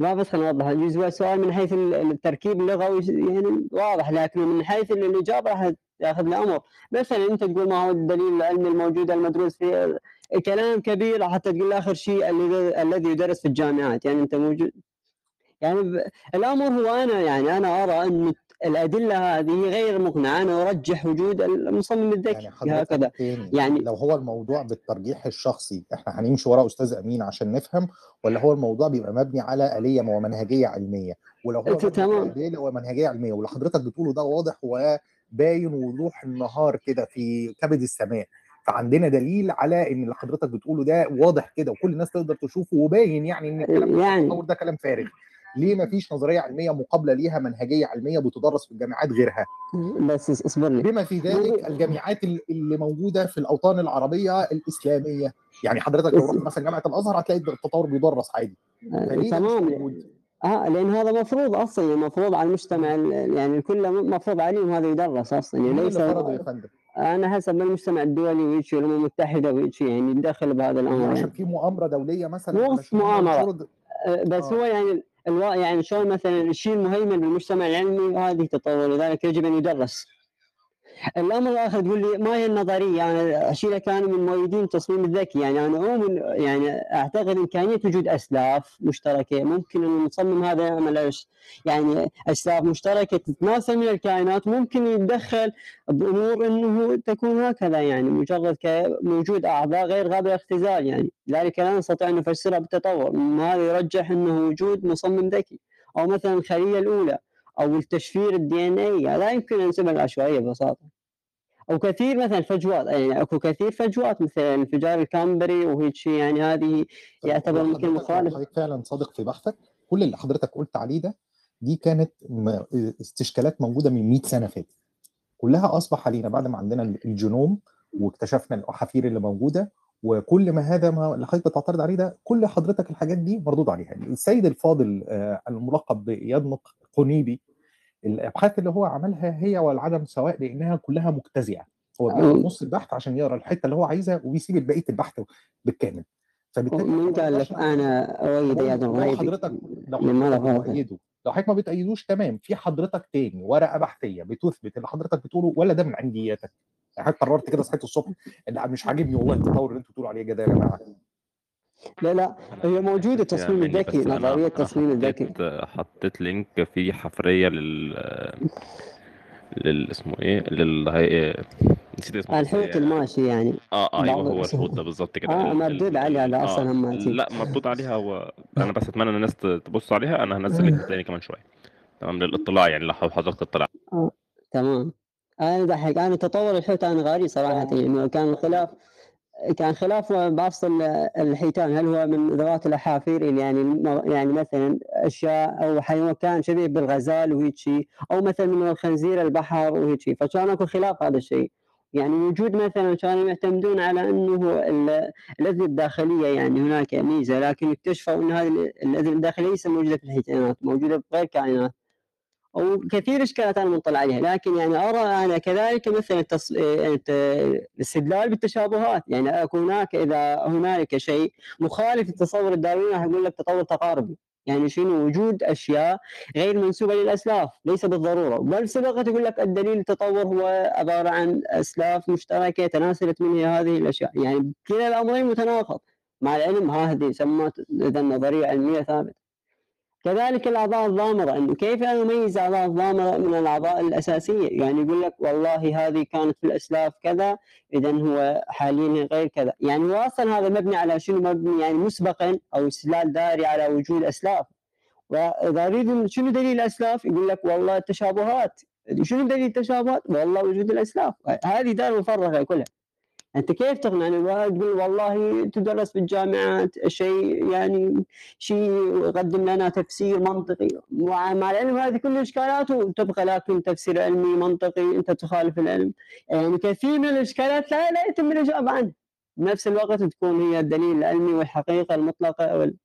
ما بس أوضح جزء سؤال من حيث ال- التركيب اللغوي يعني واضح. لكن من حيث ال- الإجابة راح تاخذ الأمر مثلا أنت تقول ما هو الدليل العلمي الموجود المدروس في كلام كبير حتى تقول آخر شيء الذي يدرس في الجامعات. يعني أنت موجود يعني ب... الأمر هو أنا يعني أنا أرى أن الأدلة هذه غير مقنعة. أنا أرجح وجود المصمم الذكي يعني هكذا. يعني لو هو الموضوع بالترجيح الشخصي إحنا هنمشي ورا أستاذ أمين عشان نفهم ولا هو الموضوع بيبقى مبني على آلية ومنهجية علمية؟ ولو هو تمام. آلية ومنهجية علمية؟ واللي حضرتك بتقوله ده واضح وباين وضوح النهار كده في كبد السماء. فعندنا دليل على إن اللي حضرتك بتقوله ده واضح كده وكل الناس تقدر تشوفه وباين يعني إن الكلام يعني ده كلام فارغ. ليه ما فيش نظرية علمية مقابلة ليها منهجية علمية بتدرس في الجامعات غيرها؟ بس اس- اصبر لي. بما في ذلك الجامعات ال- اللي موجودة في الأوطان العربية الإسلامية. يعني حضرتك لو رحت مثلا جامعة الأزهر هتلاقي التطور بيدرس عادي. آه، مش تمام آه لأن هذا مفروض أصلا المفروض على المجتمع ال- يعني الكل مفروض عليهم هذا يدرس أصلا. يعني ليس يا فندم؟ أنا حسب المجتمع الدولي ويجي الامم المتحدة ويجي يعني يدخل بهذا يعني الأمر. عشان يعني في مؤامرة دولية مثلا هم مؤامرة. آه، بس آه. هو يعني الوا... يعني شلون مثلا الشيء المهيمن بالمجتمع العلمي هذه تطور لذلك يجب أن يدرس. الامر الآخر تقول لي ما هي النظرية؟ أنا اشيلك أنا من مؤيدين التصميم الذكي. يعني أنا اؤمن يعني أعتقد امكانيه وجود أسلاف مشتركة. ممكن إن المصمم هذا يعمل؟ يعني أسلاف مشتركة تتناسل من الكائنات. ممكن يتدخل بأمور إنه تكون هكذا. يعني مجرد كوجود أعضاء غير قابله للاختزال يعني لذلك لا نستطيع أن نفسرها بالتطور. هذا يرجح إنه وجود مصمم ذكي. أو مثلا الخلية الأولى. أو التشفير ال DNA لا يمكن أن ننسبها للعشوائيه ببساطة. أو كثير مثلا فجوات يعني أكو كثير فجوات مثل انفجار الكامبري وهيك شيء يعني هذه يعتبر يمكن لو مخالف. حضرتك فعلا صادق في بحثك. كل اللي حضرتك قلت عليه ده دي كانت استشكالات موجودة من 100 سنة فاتت. كلها أصبح علينا بعد ما عندنا الجينوم واكتشفنا الأحافير اللي موجودة وكل ما هذا ما اللي حضرتك بتعترض عليه ده كل حضرتك الحاجات دي مردود عليها. السيد الفاضل آه، الملقب بيدنق قنيبي الابحاث اللي هو عملها هي والعدم سواء لأنها كلها مجتزئة. هو بياخد نص البحث عشان يقرأ الحتة اللي هو عايزها وبيسيب بقية البحث بالكامل. فبالتالي ما قال لك أنا أؤيد لو رايي حضرتك لو حضرتك لو حضرتك ما بتأيدوش تمام. في حضرتك تاني ورقة بحثية بتثبت اللي حضرتك بتقوله ولا ده من عندياتك يعني حضرتك قررت كده صحيت الصبح مش عاجبني والله التطور اللي أنتوا بتقولوا عليه ده يا جماعة. لا لا هي موجودة التصميم مني الذكي نظرية التصميم الذكي. حطيت حطيت لينك فيه حفرية لل لل اسمه إيه لل هي... نسيت اسمه. الحوت الماشي يعني. آه أيوه بعض هو الحوت ده بالظبط كده. آه. مردود ال... عليه ال... هذا آه أصلا هماتي لا مردود عليها هو أنا بس أتمنى ان الناس تبص عليها أنا هنزل لينك تاني كمان شوية. تمام للاطلاع يعني لو حضرتك تطلع آه. تمام. أنا ضحك أنا تطور الحوت أنا غاري صراحة يعني كان الخلاف. كان خلاف بأفصل الحيتان هل هو من ذوات الاحافير اللي يعني يعني مثلا أشياء أو حيوان كان شبيه بالغزال وهيك شيء أو مثلا من الخنزير البحر وهيك شيء فكان أكو خلاف هذا الشيء. يعني وجود مثلا كانوا يعتمدون على أنه ال- الاذن الداخلية يعني هناك ميزة لكن اكتشفوا أن هذه الاذن الداخلية ليست موجودة في الحيتانات موجودة بغير كائنات. وكثير إشكالات أنا مطلع عليها لكن يعني أرى أنا كذلك مثلا التص... يعني الاستدلال بالتشابهات يعني هناك إذا هنالك شيء مخالف للتصور الدارويني راح يقول لك تطور تقاربي. يعني شنو؟ وجود أشياء غير منسوبة للأسلاف ليس بالضرورة. بل سبقت يقول لك الدليل التطور هو عبارة عن أسلاف مشتركة تناسلت منها هذه الأشياء. يعني كلا الأمرين متناقض. مع العلم هذه سمت اذا نظرية علمية ثابتة. كذلك الأعضاء الضامرة إنه كيف نميز أعضاء الضامرة من الأعضاء الأساسية؟ يعني يقول لك والله هذه كانت في الأسلاف كذا اذا هو حاليا غير كذا. يعني هو أصلا هذا مبني على شنو؟ مبني يعني مسبقا أو استدلال داري على وجود أسلاف. وإذا أريد شنو دليل الأسلاف؟ يقول لك والله التشابهات. شنو دليل التشابهات؟ والله وجود الأسلاف. هذه دار مفرغه كلها. أنت كيف تقنعني الواحد؟ تقول والله تدرس في الجامعات شيء يعني شيء يقدم لنا تفسير منطقي. مع مع العلم هذه كل الإشكالات وتبقى لكن تفسير علمي منطقي أنت تخالف العلم. يعني كثير من الإشكالات لا لا يتم الإجابة عنها. بنفس الوقت تكون هي الدليل العلمي والحقيقة المطلقة وال...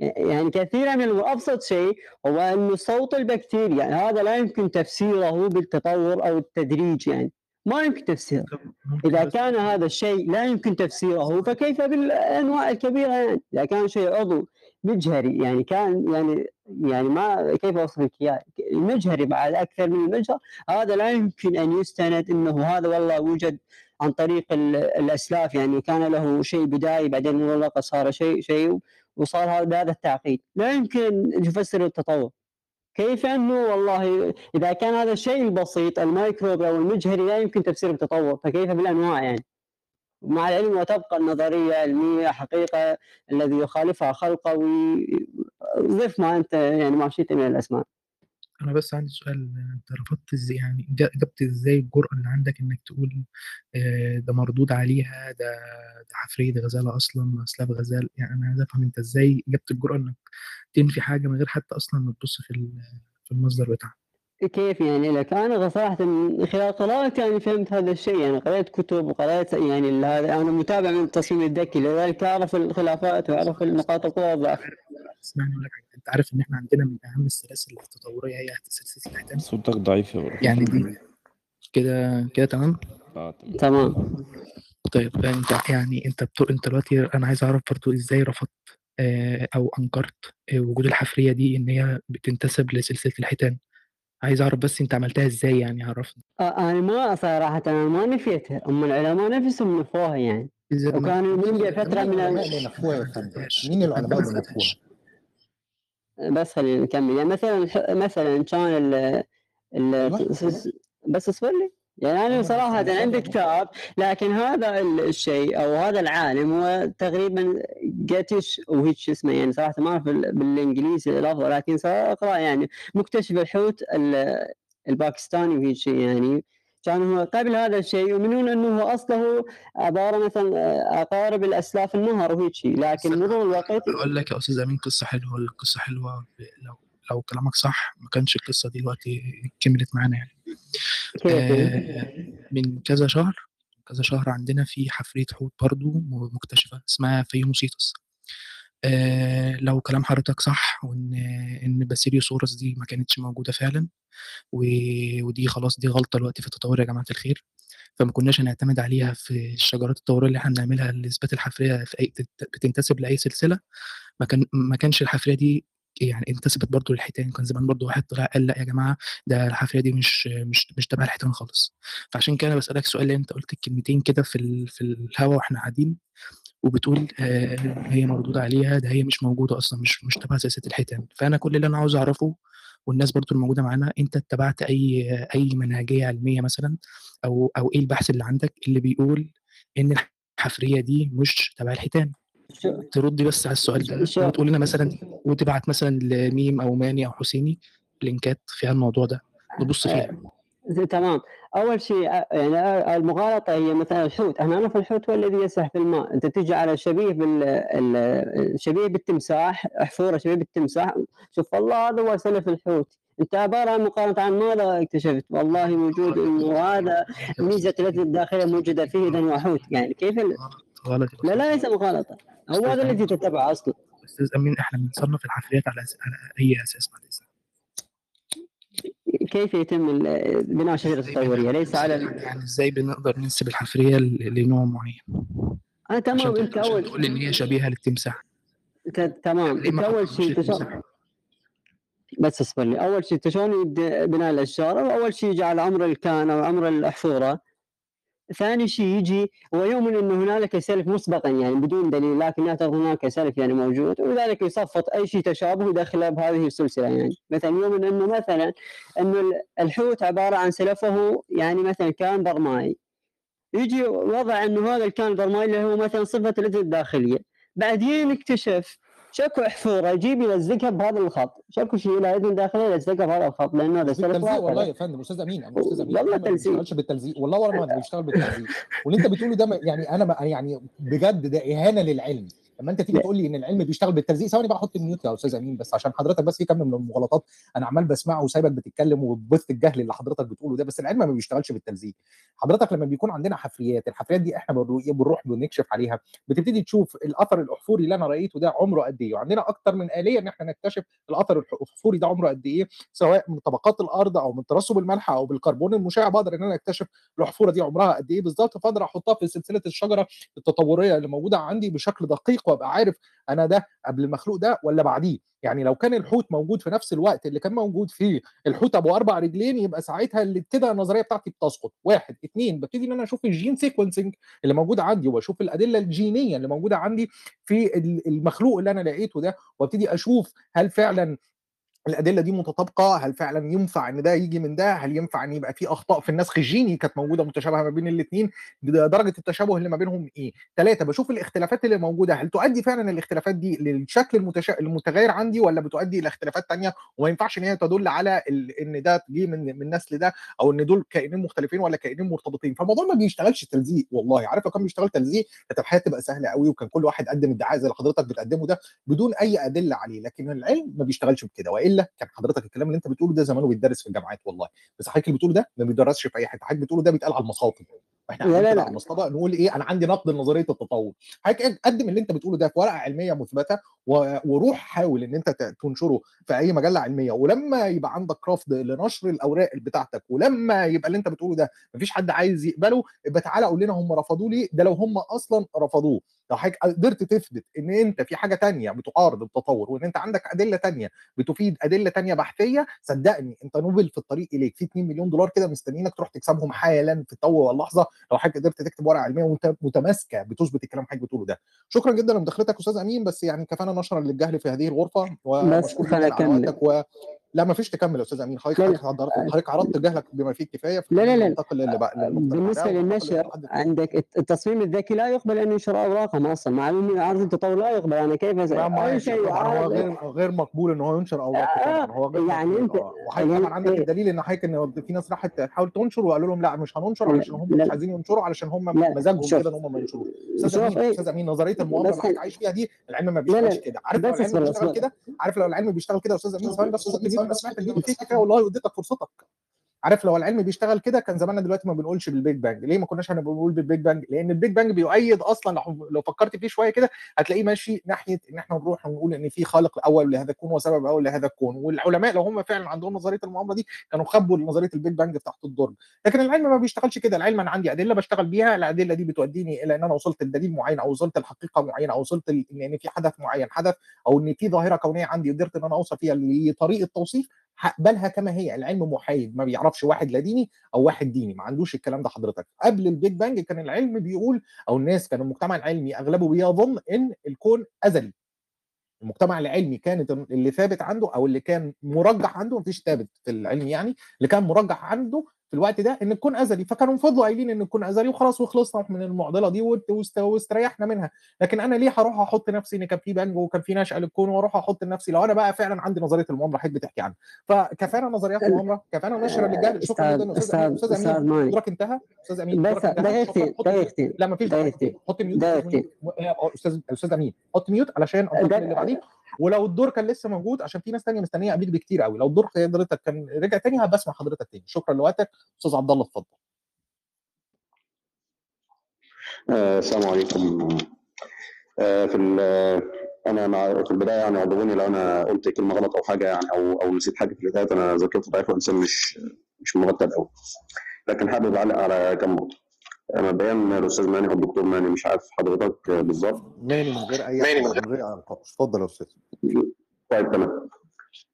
يعني كثيرا من وابسط شيء هو انه صوت البكتيريا يعني هذا لا يمكن تفسيره بالتطور أو التدريج يعني. ما يمكن تفسيره. إذا كان هذا الشيء لا يمكن تفسيره فكيف بالأنواع الكبيرة؟ يعني إذا كان شيء عضو مجهري يعني كان يعني يعني ما كيف أوصف لك اياه المجهري بعد أكثر من المجهر هذا لا يمكن أن يستند إنه هذا والله وجد عن طريق ال- الأسلاف يعني كان له شيء بدائي بعدين مغلق صار شيء شيء وصار هذا بهذا التعقيد. لا يمكن يفسر التطور. كيف أنه والله إذا كان هذا الشيء البسيط الميكروب أو المجهري لا يمكن تفسيره بالتطور فكيف بالأنواع يعني؟ مع العلم وتبقى النظرية علميه حقيقة الذي يخالفها خلقه وضف ما أنت يعني ما شئت من الأسماء. أنا بس عندي سؤال أنت رفضت إزاي يعني جبت إزاي الجرأة اللي عندك إنك تقول ده مردود عليها ده ده حفرية غزالة أصلا أسلاف غزال؟ يعني أنا عايز أفهم أنت إزاي جبت الجرأة إنك تنفي حاجة من غير حتى أصلا ما تبص في في المصدر بتاعها؟ كيف يعني لك؟ أنا صراحة من خلال قراءتي يعني فهمت هذا الشيء يعني قرأت كتب وقرأت يعني هذا أنا متابع من التصميم الذكي لذلك أعرف الخلافات وأعرف نقاط القوة. والضعف اسمعني أقول لك حاجة أنت عارف إن إحنا عندنا من أهم السلاسل التطورية هي سلسلة الحيتان صوتك ضعيف يا. يعني دي كده كده تمام؟ آه تمام. تمام. طيب أنت يعني أنت بتو... أنت دلوقتي أنا عايز أعرف برضو إزاي رفضت آه، أو أنكرت آه، وجود الحفرية دي إن هي بتنتسب لسلسلة الحيتان؟ عايز أعرف بس أنت عملتها إزاي يعني عرفني. آه، أنا ما صراحة أنا ما نفيتها هم العلماء نفسهم نفوها يعني. وكانوا ال- فترة من العلماء ال... اللي نفوها يا فندم؟ عملتهاش مين ما العلماء اللي نفوها؟ بس خلينا نكمل. يعني مثلا مثلا كان ال ال بس اصبر لي يعني أنا بس صراحة أنا عندي كتاب لكن هذا ال- الشيء أو هذا العالم هو تقريبا جاتش وهيك شو اسمه يعني صراحة ما أعرف بال- بالإنجليزي الافضل لكن أقرأ يعني مكتشف الحوت ال- الباكستاني وهيك شيء يعني. كان هو قبل هذا الشيء يؤمنون إنه هو أصله عبارة مثلا أقارب الأسلاف النهر وهيك شيء. لكن مرور الوقت أقول لك يا أستاذ أمين قصة حلوة القصة حلوة لو لو كلامك صح ما كانش القصة دي دلوقتي كملت معانا يعني. آه من كذا شهر كذا شهر عندنا في حفريه حوت برضو مكتشفة اسمها فيوموسيتوس. آه لو كلام حضرتك صح وإن إن باسيليوسورس دي ما كانتش موجودة فعلا ودي خلاص دي غلطة دلوقتي في التطور يا جماعة الخير فما كناش هنعتمد عليها في الشجرات التطورية اللي إحنا بنعملها لإثبات الحفريه في أي بتنتسب لأي سلسلة. ما كان ما كانش الحفريه دي يعني انتسبت برضو للحيتان كان زمان برضو واحد طلع قال لأ يا جماعة ده الحفريه دي مش مش مش تبع الحيتان خالص. فعشان كده بسألك سؤال أنت قلت الكلمتين كده في ال- في الهوا وإحنا قاعدين وبتقول آه هي مردود عليها ده هي مش موجودة أصلا مش مش تبع سياسة الحيتان. فأنا كل اللي أنا عاوز أعرفه والناس برضو الموجودة معانا أنت اتبعت أي أي منهجية علمية مثلا؟ أو أو إيه البحث اللي عندك اللي بيقول إن الحفرية دي مش تبع الحيتان؟ تردي بس على السؤال ده. وتقول لنا مثلا وتبعت مثلا لميم أو ماني أو حسيني لينكات فيها الموضوع ده. نبص فيها. زي- تمام. أول شيء آه، يعني آه، المغالطة هي مثلا الحوت. إحنا نعرف الحوت هو الذي يسبح في الماء. أنت تجي على شبيه بال ال- شبيه بالتمساح احفوره شبيه بالتمساح. شوف والله هذا هو سلف الحوت. أنت عبارة عن مقارنة عن ماذا اكتشفت؟ والله موجود إنه هذا ميزة التي الداخلية موجودة فيه اذا هو حوت. يعني كيف ال... غلط لا لا ليس مغالطة. هو هذا الذي تتبعه أصلا. أستاذ أمين إحنا بنصنف الحفريات على أس- على أي أساس؟ بعد اذنك كيف يتم بناء شجرة إزاي بن... تطوريه ليس على يعني إزاي بنقدر ننسب الحفريه لنوع معين؟ آه تمام أنت اول تقول إن هي شبيهة للتمساح. تمام. ليه أنت أول شيء بس اصبر لي. أول شيء شلون يبدا بناء الأشجار أول شيء يجي على عمر الكان أو عمر الأحفورة ثاني شيء يجي هو يؤمن إنه هنالك سلف مسبقا يعني بدون دليل لكن يعتقد هناك سلف يعني موجود ولذلك يصفط أي شيء تشابه يدخله بهذه السلسلة يعني. مثلا يؤمن إنه مثلا انه ال- الحوت عبارة عن سلفه يعني مثلا كان برمائي. يجي وضع إنه هذا الكان البرمائي اللي هو مثلا صفة الاذن الداخلية. بعدين اكتشف شكو احفوره يجيب يلزقها بهذا الخط. شكو شيء لها اذن داخليه يلزقها بهذا الخط لأنه هذا سلف والله يا فندم أستاذ أمين أستاذ أمين والله أنا ما تلزيق بشتغلش بالتلزيق. والله ولا ما بشتغل بالتلزيق. واللي أنت بتقوله ده يعني أنا يعني بجد ده إهانة للعلم. لما انت تيجي. تقول لي إن العلم بيشتغل بالتلزيق ثواني بقى أحط الميوت يا أستاذ أمين بس عشان حضرتك بس في كم من المغالطات أنا عمال بسمعه وسايبك بتتكلم وبث الجهل اللي حضرتك بتقوله ده بس العلم ما بيشتغلش بالتلزيق حضرتك لما بيكون عندنا حفريات الحفريات دي إحنا بنرو- بنروح بنكشف عليها بتبتدي تشوف الأثر الأحفوري اللي أنا رأيته ده عمره قد إيه وعندنا أكتر من آلية إن إحنا نكتشف الأثر الأحفوري ده عمره قد إيه سواء من طبقات الأرض أو من ترسب الملح أو بالكربون المشع بقدر إن أنا أكتشف الأحفورة دي عمرها قد إيه بالظبط فأقدر أحطها في سلسلة الشجرة التطورية اللي موجودة عندي بشكل دقيق وابقى عارف أنا ده قبل المخلوق ده ولا بعديه. يعني لو كان الحوت موجود في نفس الوقت اللي كان موجود فيه الحوت أبو أربع رجلين يبقى ساعتها اللي كده النظرية بتاعتي بتسقط. واحد. اثنين ببتدي إن أنا أشوف ال gene sequencing اللي موجود عندي وأشوف الأدلة الجينية اللي موجودة عندي في ال- المخلوق اللي أنا لقيته ده وأبتدي أشوف هل فعلا الأدلة دي متطابقة هل فعلا ينفع إن ده يجي من ده؟ هل ينفع إن يبقى في أخطاء في النسخ الجيني كانت موجودة متشابهة ما بين الاثنين درجة التشابه اللي ما بينهم إيه؟ ثلاثة بشوف الاختلافات اللي موجودة هل تؤدي فعلا الاختلافات دي للشكل المتشا... المتغير عندي ولا بتؤدي إلى اختلافات تانية؟ وما ينفعش إن هي تدل على ال... إن ده جه من من نسل ده أو إن دول كائنين مختلفين ولا كائنين مرتبطين. فالموضوع ما بيشتغلش تلزيق والله. عارف لو كان بيشتغل تلزيق كانت الحياة تبقى سهلة قوي وكان كل واحد قدم ادعاء زي حضرتك بتقدمه ده بدون أي أدلة عليه لكن العلم ما بيشتغلش بكده وإلا كان حضرتك الكلام اللي أنت بتقوله ده زمانه بيتدرس في الجامعات والله. بس حضرتك اللي بتقوله ده ما بيدرسش في أي حتة. حضرتك بتقوله ده بيتقال على المصاطب وإحنا لا لا لا. على المصطبه نقول إيه أنا عندي نقد لنظرية التطور. حضرتك قدم اللي أنت بتقوله ده في ورقة علمية مثبتة وروح حاول إن أنت تنشره في أي مجلة علمية. ولما يبقى عندك رفض لنشر الأوراق بتاعتك ولما يبقى اللي أنت بتقوله ده مفيش حد عايز يقبله يبقى تعالى قول لنا هم رفضوه ليه؟ ده لو هم أصلا رفضوه. لو حضرتك قدرت تثبت إن أنت في حاجة تانية بتعارض التطور وإن أنت عندك أدلة تانية بتفيد أدلة تانية بحثية صدقني أنت نوبل في الطريق إليك. في 2 مليون دولار كده مستنيينك تروح تكسبهم حالا في التو واللحظه لو حضرتك قدرت تكتب ورقة علمية وانت متماسكة بتثبت الكلام حضرتك بتقوله ده. شكرا جدا لمداخلتك أستاذ أمين بس يعني كفانا نشرا للجهل في هذه الغرفة ومشكور جدا على وقتك و... لا ما فيش تكمل يا أستاذ أمين. حضرتك لا لا. حضرتك عرضت جهلك بما فيه الكفايه لا لا فخلينا لا ننتقل للي بقى بالنسبة للنشر عندك الت- التصميم الذكي لا يقبل أن ينشر أوراقهم أصلا. مع أن عرض التطور لا يقبل. أنا كيف لا أي شيء هو غير غير مقبول إن هو ينشر اوراقه طبعا. هو غير يعني أنت آه وحضرتك طبعا عندك إيه؟ الدليل إن حضرتك إن في ناس راحت تحاول تنشر وقالوا لهم لا مش هننشر علشان هم لا. مش عايزين ينشروا علشان هم لا مزاجهم كده إن هم ما ينشروش. أستاذ أمين إيه. أستاذ أمين نظرية المؤامره اللي حضرتك عايش فيها دي العلم ما لا لا. بيشتغلش كده. عارف لو العلم بيشتغل كده؟ عارف لو العلم بيشتغل كده أستاذ أمين؟ حط الفيديو أنا سمعت الفيديو كفايه والله واديتك فرصتك. عارف لو العلم بيشتغل كده كان زماننا دلوقتي ما بنقولش بال Big Bang. ليه ما كناش هنبقى بنقول بال Big Bang؟ لأن ال Big Bang بيؤيد أصلا لو- فكرت فيه شوية كده هتلاقيه ماشي ناحية إن إحنا نروح ونقول إن في خالق أول لهذا الكون وسبب أول لهذا الكون. والعلماء لو هم فعلا عندهم نظرية المؤامره دي كانوا خبوا نظرية ال Big Bang تحت الدرج. لكن العلم ما بيشتغلش كده. العلم أنا عندي أدلة بشتغل بيها. الأدلة دي بتوديني إلى إن أنا وصلت لدليل معين أو وصلت لحقيقة معينة أو وصلت إن في حدث معين حدث أو إن في ظاهرة كونية عندي قدرت إن أنا أوصل فيها لطريقه توصيف هقبلها كما هي العلم محايد ما بيعرفش واحد لا ديني أو واحد ديني ما عندوش الكلام ده حضرتك. قبل ال Big Bang كان العلم بيقول أو الناس كان المجتمع العلمي أغلبه بيظن إن الكون أزلي. المجتمع العلمي كانت اللي ثابت عنده أو اللي كان مرجح عنده مفيش ثابت في العلم يعني اللي كان مرجح عنده في الوقت ده إن الكون أزلي. فكانوا فضلوا قايلين إن الكون أزلي وخلاص وخلصنا من المعضلة دي واستريحنا منها. لكن أنا ليه هروح أحط نفسي إن كان في bang وكان في نشأة للكون وأروح أحط نفسي؟ لو أنا بقى فعلا عندي نظرية المؤامرة حضرتك بتحكي عنها. فكفانا نظريات مؤامره كفانا نشر للجهل شكرا جدا. أستاذ أمين. أستاذ أمين دورك انتهى. أستاذ أمين بس دقيقتين دقيقتين لا مفيش دقيقتين حط mute أستاذ أستاذ أمين. حط mute علشان انتقل للي بعديه. ولو الدور كان لسه موجود عشان في ناس تانية مستنية قبليك بكتير قوي. لو الدور حضرتك كان رجع تاني هبسمع حضرتك تاني. شكرا لوقتك. أستاذ عبد الله اتفضل. آه، السلام عليكم. آه، في أنا مع في البداية يعني اعذروني لو أنا قلت كلمة غلط أو حاجة يعني أو أو نسيت حاجة في البداية أنا ذاكرتي ضعيفه وانسان مش مش مرتب قوي لكن حابب أعلق على كم نقطة. مبدئيا الاستاذ ماني أو الدكتور ماني مش عارف حضرتك بالظبط. ماني من غير أي ماني من غير أي نقاش. اتفضل يا أستاذ. طيب تمام.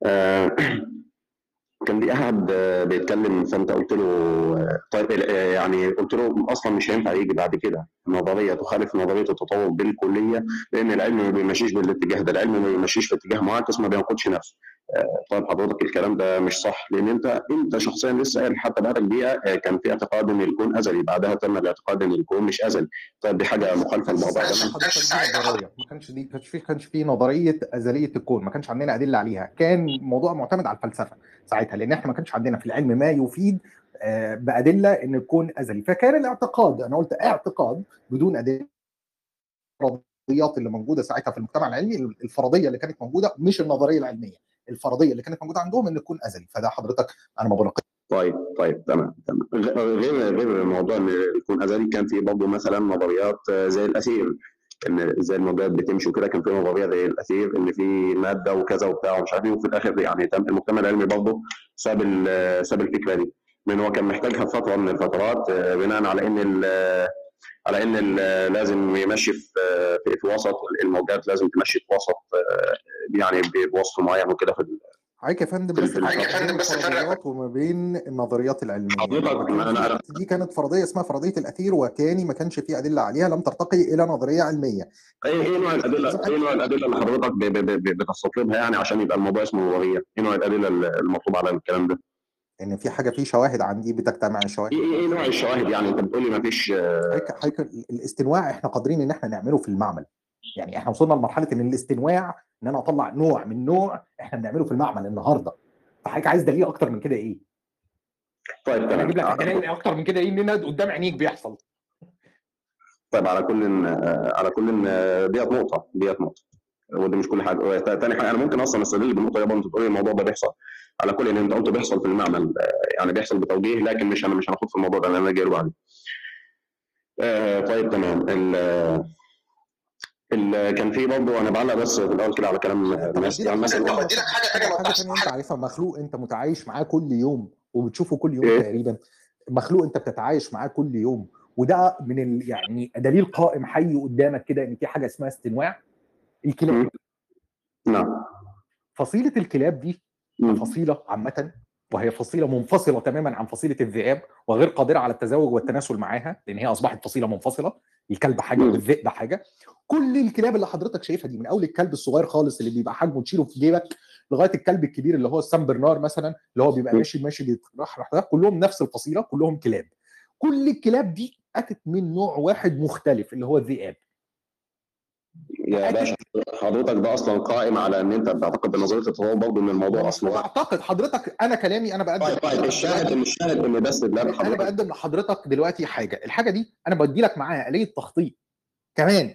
آه، كان في أحد بيتكلم فأنت قلت له طيب يعني قلت له أصلا مش هينفع يجي بعد كده. نظرية تخالف نظرية التطور بالكلية لأن العلم ما بيمشيش بالاتجاه ده. العلم ما بيمشيش في اتجاه معاكس ما بينقضش نفسه. طيب حضرتك الكلام ده مش صح لأن أنت أنت شخصيا لسه قايل حتى بقالك دقيقه آه، كان في اعتقاد إن الكون أزلي بعدها تم الاعتقاد إن الكون مش أزلي. طيب دي حاجة مخالفة للموضوع ده. ما كانش دي كانش في كانش في نظرية أزلية الكون ما كانش عندنا أدلة عليها. كان موضوع معتمد على الفلسفة ساعتها لأن إحنا ما كانش عندنا في العلم ما يفيد آه، بأدلة إن الكون أزلي. فكان الاعتقاد أنا قلت اعتقاد بدون أدلة الفرضيات اللي موجودة ساعتها في المجتمع العلمي الفرضية اللي كانت موجودة مش النظرية العلمية. الفرضية اللي كانت موجودة عندهم إن تكون أزلي. فده حضرتك أنا ما بناقض طيب طيب تمام تمام. غير غير موضوع إن يكون أزلي كان في برضه مثلا نظريات زي الأثير. إن إزاي الموجات بتمشي وكده كان في نظرية زي الأثير إن في مادة وكذا وبتاع ومش عارف إيه وفي الآخر يعني تم- المجتمع العلمي برضه ساب ساب الفكرة دي. لأن هو كان محتاجها في فترة من الفترات آه، بناء على إن على إن ال- لازم يمشي في في وسط الموجات لازم تمشي في وسط آه، يعني بوسط معين وكده في حضرتك يا فندم بس ال- فرق بين الفرضيات وما بين النظريات العلمية حضرتك أنا وقت دي كانت فرضية اسمها فرضية الأثير وكاني ما كانش في أدلة عليها لم ترتقي إلى نظرية علمية إيه إيه نوع الأدلة إيه نوع الأدلة اللي حضرتك بتستطلبها يعني عشان يبقى الموضوع اسمه نظرية؟ إيه نوع الأدلة المطلوبه على الكلام ده؟ إن في حاجة في شواهد عندي بتجتمع الشواهد إيه إيه إيه نوع الشواهد يعني؟ أنت بتقول لي ما فيش حضرتك حضرتك الاستنواع إحنا قادرين إن إحنا نعمله في المعمل. يعني إحنا وصلنا لمرحلة إن الاستنواع إن أنا أطلع نوع من نوع إحنا بنعمله في المعمل النهارده. فحضرتك عايز دليل أكتر من كده إيه؟ طيب أنا أجيب لك تمام دليل أكتر من كده إيه؟ ان أنا قدام عينيك بيحصل. طيب على كل آه، على كل آه، ديت نقطة ديت نقطة. ودي مش كل حاجة. تا- تاني حاجة أنا ممكن أصلا أستدل بالنقطة دي أنت تقول لي الموضوع ده بيحصل. على كل إن أنت قلت بيحصل في المعمل آه، يعني بيحصل بتوجيه لكن مش أنا مش هناخد في الموضوع ده لأن أنا جاي له بعدين. آه، طيب تمام. ال ال كان في برضه أنا بعلق بس في الأول كده على كلام الناس. يعني مثلا حاجة تانية أنت عارفها مخلوق أنت متعايش معاه كل يوم وبتشوفه كل يوم إيه؟ تقريبا. مخلوق أنت بتتعايش معاه كل يوم وده من ال... يعني دليل قائم حي قدامك كده إن في حاجة اسمها استنواع؟ الكلاب. نعم. فصيلة الكلاب دي فصيلة عامة وهي فصيلة منفصلة تماما عن فصيلة الذئاب وغير قادرة على التزاوج والتناسل معاها لأن هي أصبحت فصيلة منفصلة الكلب حاجة والذئب حاجة. كل الكلاب اللي حضرتك شايفها دي من أول الكلب الصغير خالص اللي بيبقى حجمه تشيله في جيبك لغاية الكلب الكبير اللي هو السان برنار مثلا اللي هو بيبقى ماشي ماشي بيترحرح ده كلهم نفس الفصيلة كلهم كلاب. كل الكلاب دي أتت من نوع واحد مختلف اللي هو الذئاب. يا باشا حضرتك ده أصلا قائم على إن أنت بتعتقد بنظرية التطور برضه إن الموضوع أصلا أعتقد حضرتك أنا كلامي أنا بقدم طيب طيب الشاهد ان الشاهد إن بس ده أنا حضرتك بقدم لحضرتك دلوقتي حاجة. الحاجة دي أنا بدي لك معاها آلية تخطيط. كمان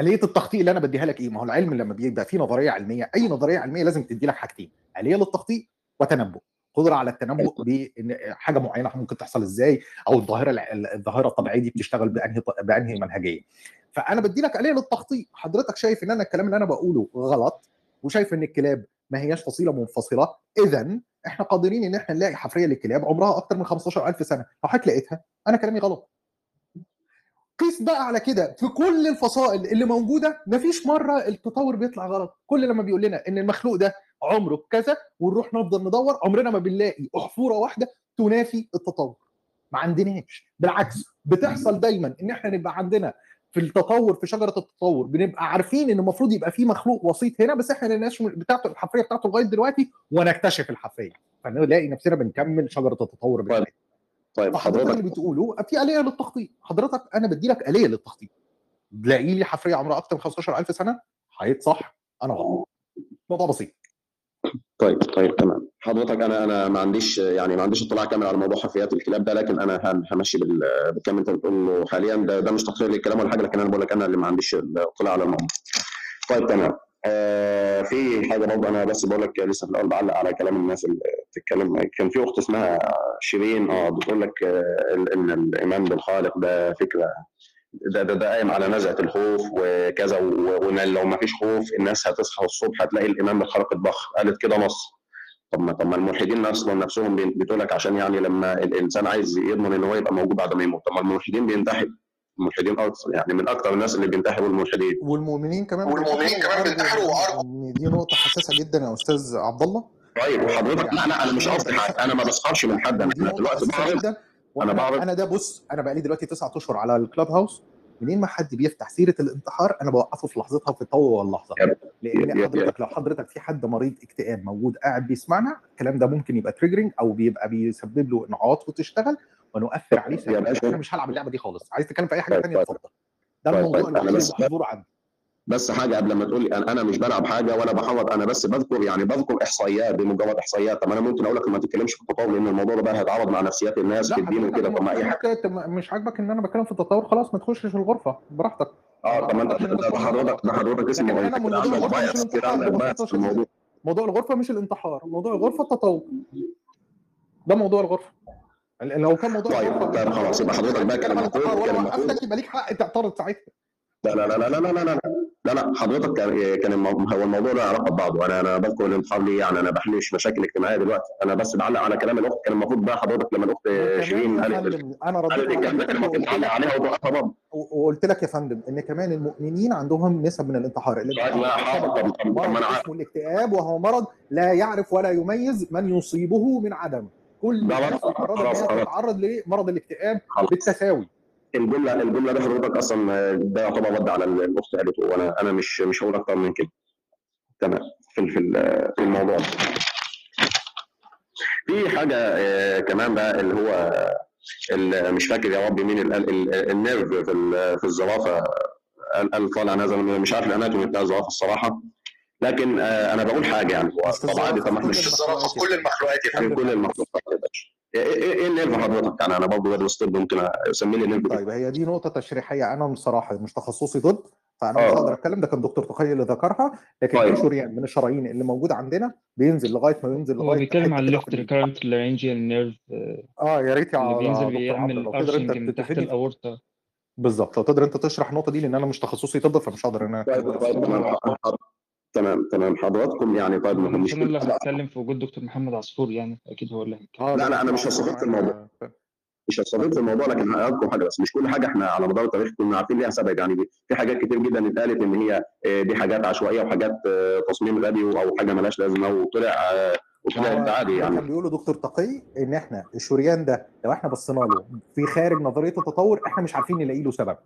آلية التخطيط اللي أنا بديها لك إيه؟ ما هو العلم لما بيبقى فيه نظرية علمية، أي نظرية علمية لازم تدي لك حاجتين، آلية للتخطيط وتنبؤ، قدرة على التنبؤ بإن حاجة معينة ممكن تحصل إزاي أو الظاهرة الظاهرة الطبيعية دي بتشتغل بأنهي بأنهي منهجية. فانا بدي لك آلية للتخطيط، حضرتك شايف ان أنا الكلام اللي أنا بقوله غلط وشايف ان الكلاب ما هياش فصيلة منفصلة، اذا إحنا قادرين إن إحنا نلاقي حفرية للكلاب عمرها أكتر من 15000 سنة، لو حضرتك لقيتها أنا كلامي غلط. قيس بقى على كده. في كل الفصائل اللي موجودة مفيش مرة التطور بيطلع غلط. كل لما بيقول لنا إن المخلوق ده عمره كذا ونروح نفضل ندور عمرنا ما بنلاقي أحفورة واحدة تنافي التطور. ما عندناش. بالعكس بتحصل دايما إن إحنا نبقى عندنا في التطور في شجرة التطور بنبقى عارفين إن المفروض يبقى في مخلوق وسيط هنا بس إحنا الناس بتاعته الحفريه بتاعته لغاية دلوقتي ونكتشف الحفريه فنلاقي نفسنا بنكمل شجرة التطور بتاعتنا. طيب حضرتك اللي بتقوله في آلية للتخطيط. حضرتك أنا بدي لك آلية للتخطيط. تلاقي لي حفريه عمرها أكتر من 15000 سنة؟ هيتصح أنا غلط. موضوع بسيط. طيب طيب تمام. حضرتك أنا أنا ما عنديش يعني ما عنديش اطلاع كامل على موضوع حفريات الكلاب ده لكن أنا هم- همشي بال- بالكلام أنت بتقوله حاليا. ده ده مش تقصير للكلام ولا حاجة لكن أنا بقول لك أنا اللي ما عنديش اطلاع على الموضوع. طيب تمام. آه في حاجة برضه أنا بس بقول لك لسه في الأول بعلق على كلام الناس اللي بتتكلم. كان في أخت اسمها شيرين آه بتقول لك آه إن الإيمان بالخالق ده فكرة ده ده, ده قايم على نزعة الخوف وكذا وإن لو ما فيش خوف الناس هتصحى الصبح هتلاقي الايمان بالخالق اتضخ قالت كده نص. طب ما طب ما الملحدين أصلا نفسهم بي- بتقول لك عشان يعني لما الإنسان عايز يضمن إن هو يبقى موجود بعد ما يموت. طب ما الملحدين بينتحروا. الملحدين أكثر يعني من أكثر الناس اللي بينتحروا الملحدين. والمؤمنين كمان والمؤمنين كمان بينتحروا. إن دي نقطة حساسة جدا يا أستاذ عبد الله. طيب وحضرتك لا لا أنا مش قصدي حاجة أنا ما بسخرش من حد. أنا دلوقتي بعرض. جدا. أنا وأنا بعرض أنا ده بص أنا بقالي دلوقتي تسعة أشهر على الكلاب هاوس منين ما حد بيفتح سيرة الانتحار أنا بوقفه في لحظتها في الطو واللحظة. لأن حضرتك لو حضرتك في حد مريض اكتئاب موجود قاعد بيسمعنا الكلام ده ممكن يبقى تريجرنج أو بيبقى بيسبب له إنعاط وتشتغل ونؤثر عليه. أنا مش هلعب اللعبة دي خالص. عايز تتكلم في أي حاجة طيب، ثانية طيب. اتفضل. ده طيب، الموضوع طيب، اللي محظور عندي. بس حاجة قبل ما تقولي أنا أنا مش بلعب حاجة ولا بحرض أنا بس بذكر يعني بذكر إحصائيات دي مجرد إحصائيات. طب أنا ممكن أقول لك ما تتكلمش في التطور لأن الموضوع ده بقى هيتعارض مع نفسيات الناس في الدين وكده طب ما أي حاجة مش عاجبك إن أنا بتكلم في التطور؟ خلاص ما تخشش الغرفة براحتك. آه طب ما أنت ده حضرتك ده حضرتك اسمه كده موضوع موضوع الغرفة مش الانتحار موضوع الغرفة التطور. ده موضوع الغرفة. لو كان موضوع طيب طيب خلاص يبقى حضرتك بقى وقفتك يبقى ليك حق تعترض ساعتها. لا لا لا لا لا لا لا. لا لا حضرتك كان هو الموضوع له علاقة ببعضه. أنا أنا بذكر الانتحار ليه يعني أنا بحلش مشاكل اجتماعية دلوقتي. أنا بس بعلق على كلام الأخت كان المفروض بقى حضرتك لما الأخت شيرين قالت أنا رديت عليها وتوقفها برضه وقلت لك يا فندم إن كمان المؤمنين عندهم نسب من الانتحار. طيب الانتحار اسمه الاكتئاب وهو مرض لا يعرف ولا يميز من يصيبه من عدم. كل الناس تتعرض لمرض الاكتئاب بالتساوي. الجملة الجملة دي حضرتك أصلا ده يعتبر رد على الأخت قالته وأنا أنا مش مش هقول أكتر من كده. تمام. في في الموضوع ده. في حاجة آه، كمان بقى اللي هو ال- مش فاكر يا رب مين ال- ال- ال nerve في في الزرافة. قال قال طالع نزل من- مش عارف ال anatomy بتاع الزرافة الصراحة. لكن آه، أنا بقول حاجة يعني. هو مش في طب عادي الزرافه في كل مش المخلوقات في كل المخلوقات يا باشا. إيه إيه إيه ال nerve حضرتك يعني أنا برضه بدرس طب ممكن تسمي لي النيرف طيب هي دي نقطة تشريحية أنا بصراحة مش تخصصي طب فأنا مش هقدر آه أتكلم ده كان دكتور تخيل اللي ذكرها لكن طيب في شريان من الشرايين اللي موجود عندنا بينزل لغاية ما ينزل هو لغاية بيتكلم في ال left ال... recurrent laryngeal nerve آه يا ريت يا اللي بينزل بيعمل arching من تحت الأورطة بالظبط لو تقدر انت تشرح النقطة دي لأن أنا مش تخصصي طب فمش هقدر ان أنا طيب اتكلم طيب تمام تمام. حضراتكم يعني طيب ما أنا اللي هتكلم في وجود دكتور محمد عصفور يعني أكيد هو اللي هيتكلم. آه لا لا أنا مش هستفيد في الموضوع. مش هستفيد في الموضوع لكن هقول حاجة بس. مش كل حاجة إحنا على مدار التاريخ كنا عارفين ليها سبب. يعني في حاجات كتير جدا اتقالت إن هي آه، دي حاجات عشوائية وحاجات آه، تصميم غبي أو حاجة ملهاش لازمة وطلع آه، وطلع ده عادي يعني. كان بيقوله دكتور تقي إن إحنا الشريان ده لو إحنا بصينا له في خارج نظرية التطور إحنا مش عارفين نلاقي له سبب.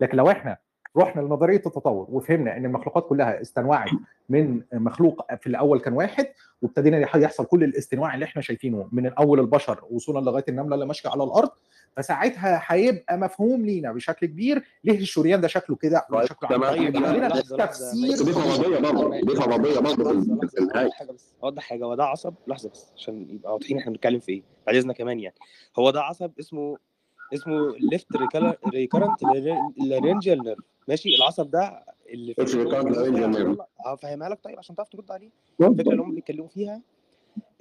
لكن لو إحنا رحنا لنظرية التطور وفهمنا إن المخلوقات كلها استنوعت من مخلوق في الأول كان واحد وابتدينا يحصل كل الاستنواع اللي إحنا شايفينه من اول البشر وصولا لغاية النملة اللي ماشية على الأرض فساعتها هيبقى مفهوم لينا بشكل كبير ليه الشريان ده شكله كده طيب وشكله عامل تمام. كده. طيب يبقى لا لنا تفسير بس دي فرضيه برضه دي فرضيه برضه في النهاية. اوضح حاجة بس. اوضح حاجة هو ده عصب؟ لحظة بس عشان يبقى واضحين إحنا بنتكلم في إيه. بعد اذنك كمان يعني. هو ده عصب اسمه اسمه left recurrent laryngeal nerve ماشي العصب ده اللي laryngeal nerve هفهمها لك؟ طيب عشان تعرف ترد عليه. الفكرة اللي هم بيتكلموا فيها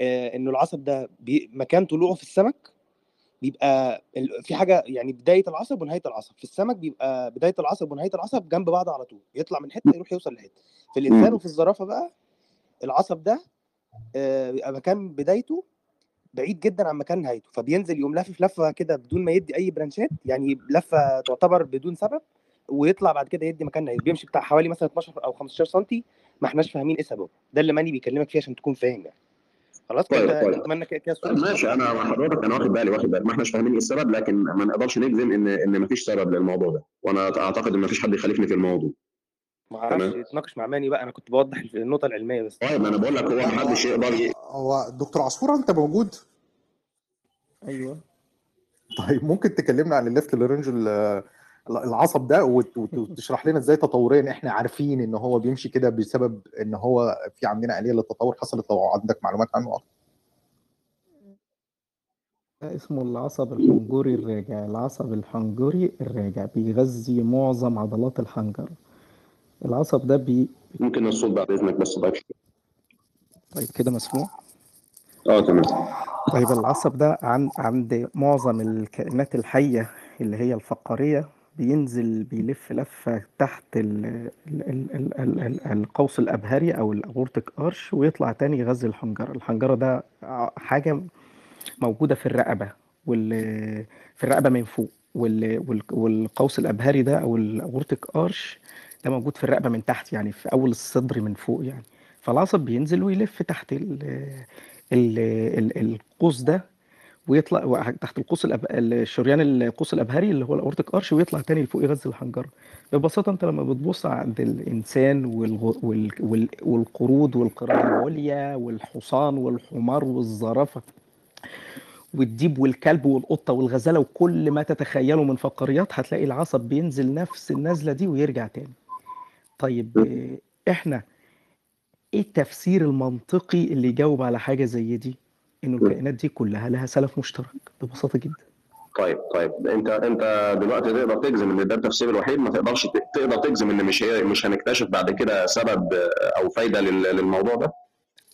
آه إنه العصب ده بي... مكان طلوعه في السمك بيبقى ال- في حاجة يعني بداية العصب ونهاية العصب. في السمك بيبقى بداية العصب ونهاية العصب جنب بعض على طول. يطلع من حتة يروح يوصل لحتة. في الإنسان وفي الزرافة بقى العصب ده آه، بيبقى مكان بدايته بعيد جدا عن مكان نهايته. فبينزل يقوم لافف لفة كده بدون ما يدي أي برانشات يعني لفة تعتبر بدون سبب ويطلع بعد كده يدي مكان نهايته بيمشي بتاع حوالي مثلا 12 أو 15 سم ما إحناش فاهمين إيه سببه. ده اللي ماني بيكلمك فيه عشان تكون فاهم يعني. خلاص طيب كده طيب اتمنى كده كده طيب ماشي أنا حضرتك أنا واخد بالي واخد بالي. ما إحناش فاهمين إيه السبب لكن ما نقدرش نجزم إن إن ما فيش سبب للموضوع ده. وأنا أعتقد إن ما فيش حد يخالفني في الموضوع. ما أعرفش اتناقش مع ماني بقى. أنا كنت بوضح النقطة العلمية بس. طيب ما أنا بقول لك هو ما حدش يقدر. هو دكتور عصفور أنت موجود؟ أيوه. طيب ممكن تكلمنا عن ال left laryngeal العصب ده وت- وت- وتشرح لنا إزاي تطوريا إحنا عارفين ان هو بيمشي كده بسبب ان هو في عندنا آلية للتطور. حصلت لو عندك معلومات عنه؟ أكتر ده اسمه العصب الحنجري الراجع العصب الحنجري الراجع بيغذي معظم عضلات الحنجرة. العصب ده بي... ممكن الصوت بعد إذنك بس ضعيف. طيب كده مسموع؟ آه تمام. طيب العصب ده عن... عند معظم الكائنات الحية اللي هي الفقارية بينزل بيلف لفة تحت ال... ال... ال... ال... ال... ال- القوس الأبهري أو الأورتيك أرش ويطلع تاني يغذي الحنجرة. الحنجرة ده حاجة موجودة في الرقبة وال في الرقبة من فوق وال... وال... والقوس الأبهري ده أو الأورتيك أرش ده موجود في الرقبة من تحت يعني في أول الصدر من فوق يعني. فالعصب بينزل ويلف تحت ال... ال... ال... القوس ده ويطلع تحت القوس الأب... الشريان القوس الأبهري اللي هو الأورتيك أرش ويطلع تاني لفوق يغذي الحنجرة. ببساطة أنت لما بتبص عند الإنسان والغ... وال... وال... والقرود والقردة العليا والحصان والحمار والزرافة والديب والكلب والقطة والغزالة وكل ما تتخيله من فقاريات هتلاقي العصب بينزل نفس النزلة دي ويرجع تاني. طيب إحنا إيه التفسير المنطقي اللي يجاوب على حاجة زي دي؟ إنه الكائنات دي كلها لها سلف مشترك ببساطة جدا. طيب طيب. أنت أنت دلوقتي تقدر تجزم إن ده التفسير الوحيد ما تقدرش تقدر تجزم إن مش هي مش هنكتشف بعد كده سبب آه، أو فايدة لل- للموضوع ده؟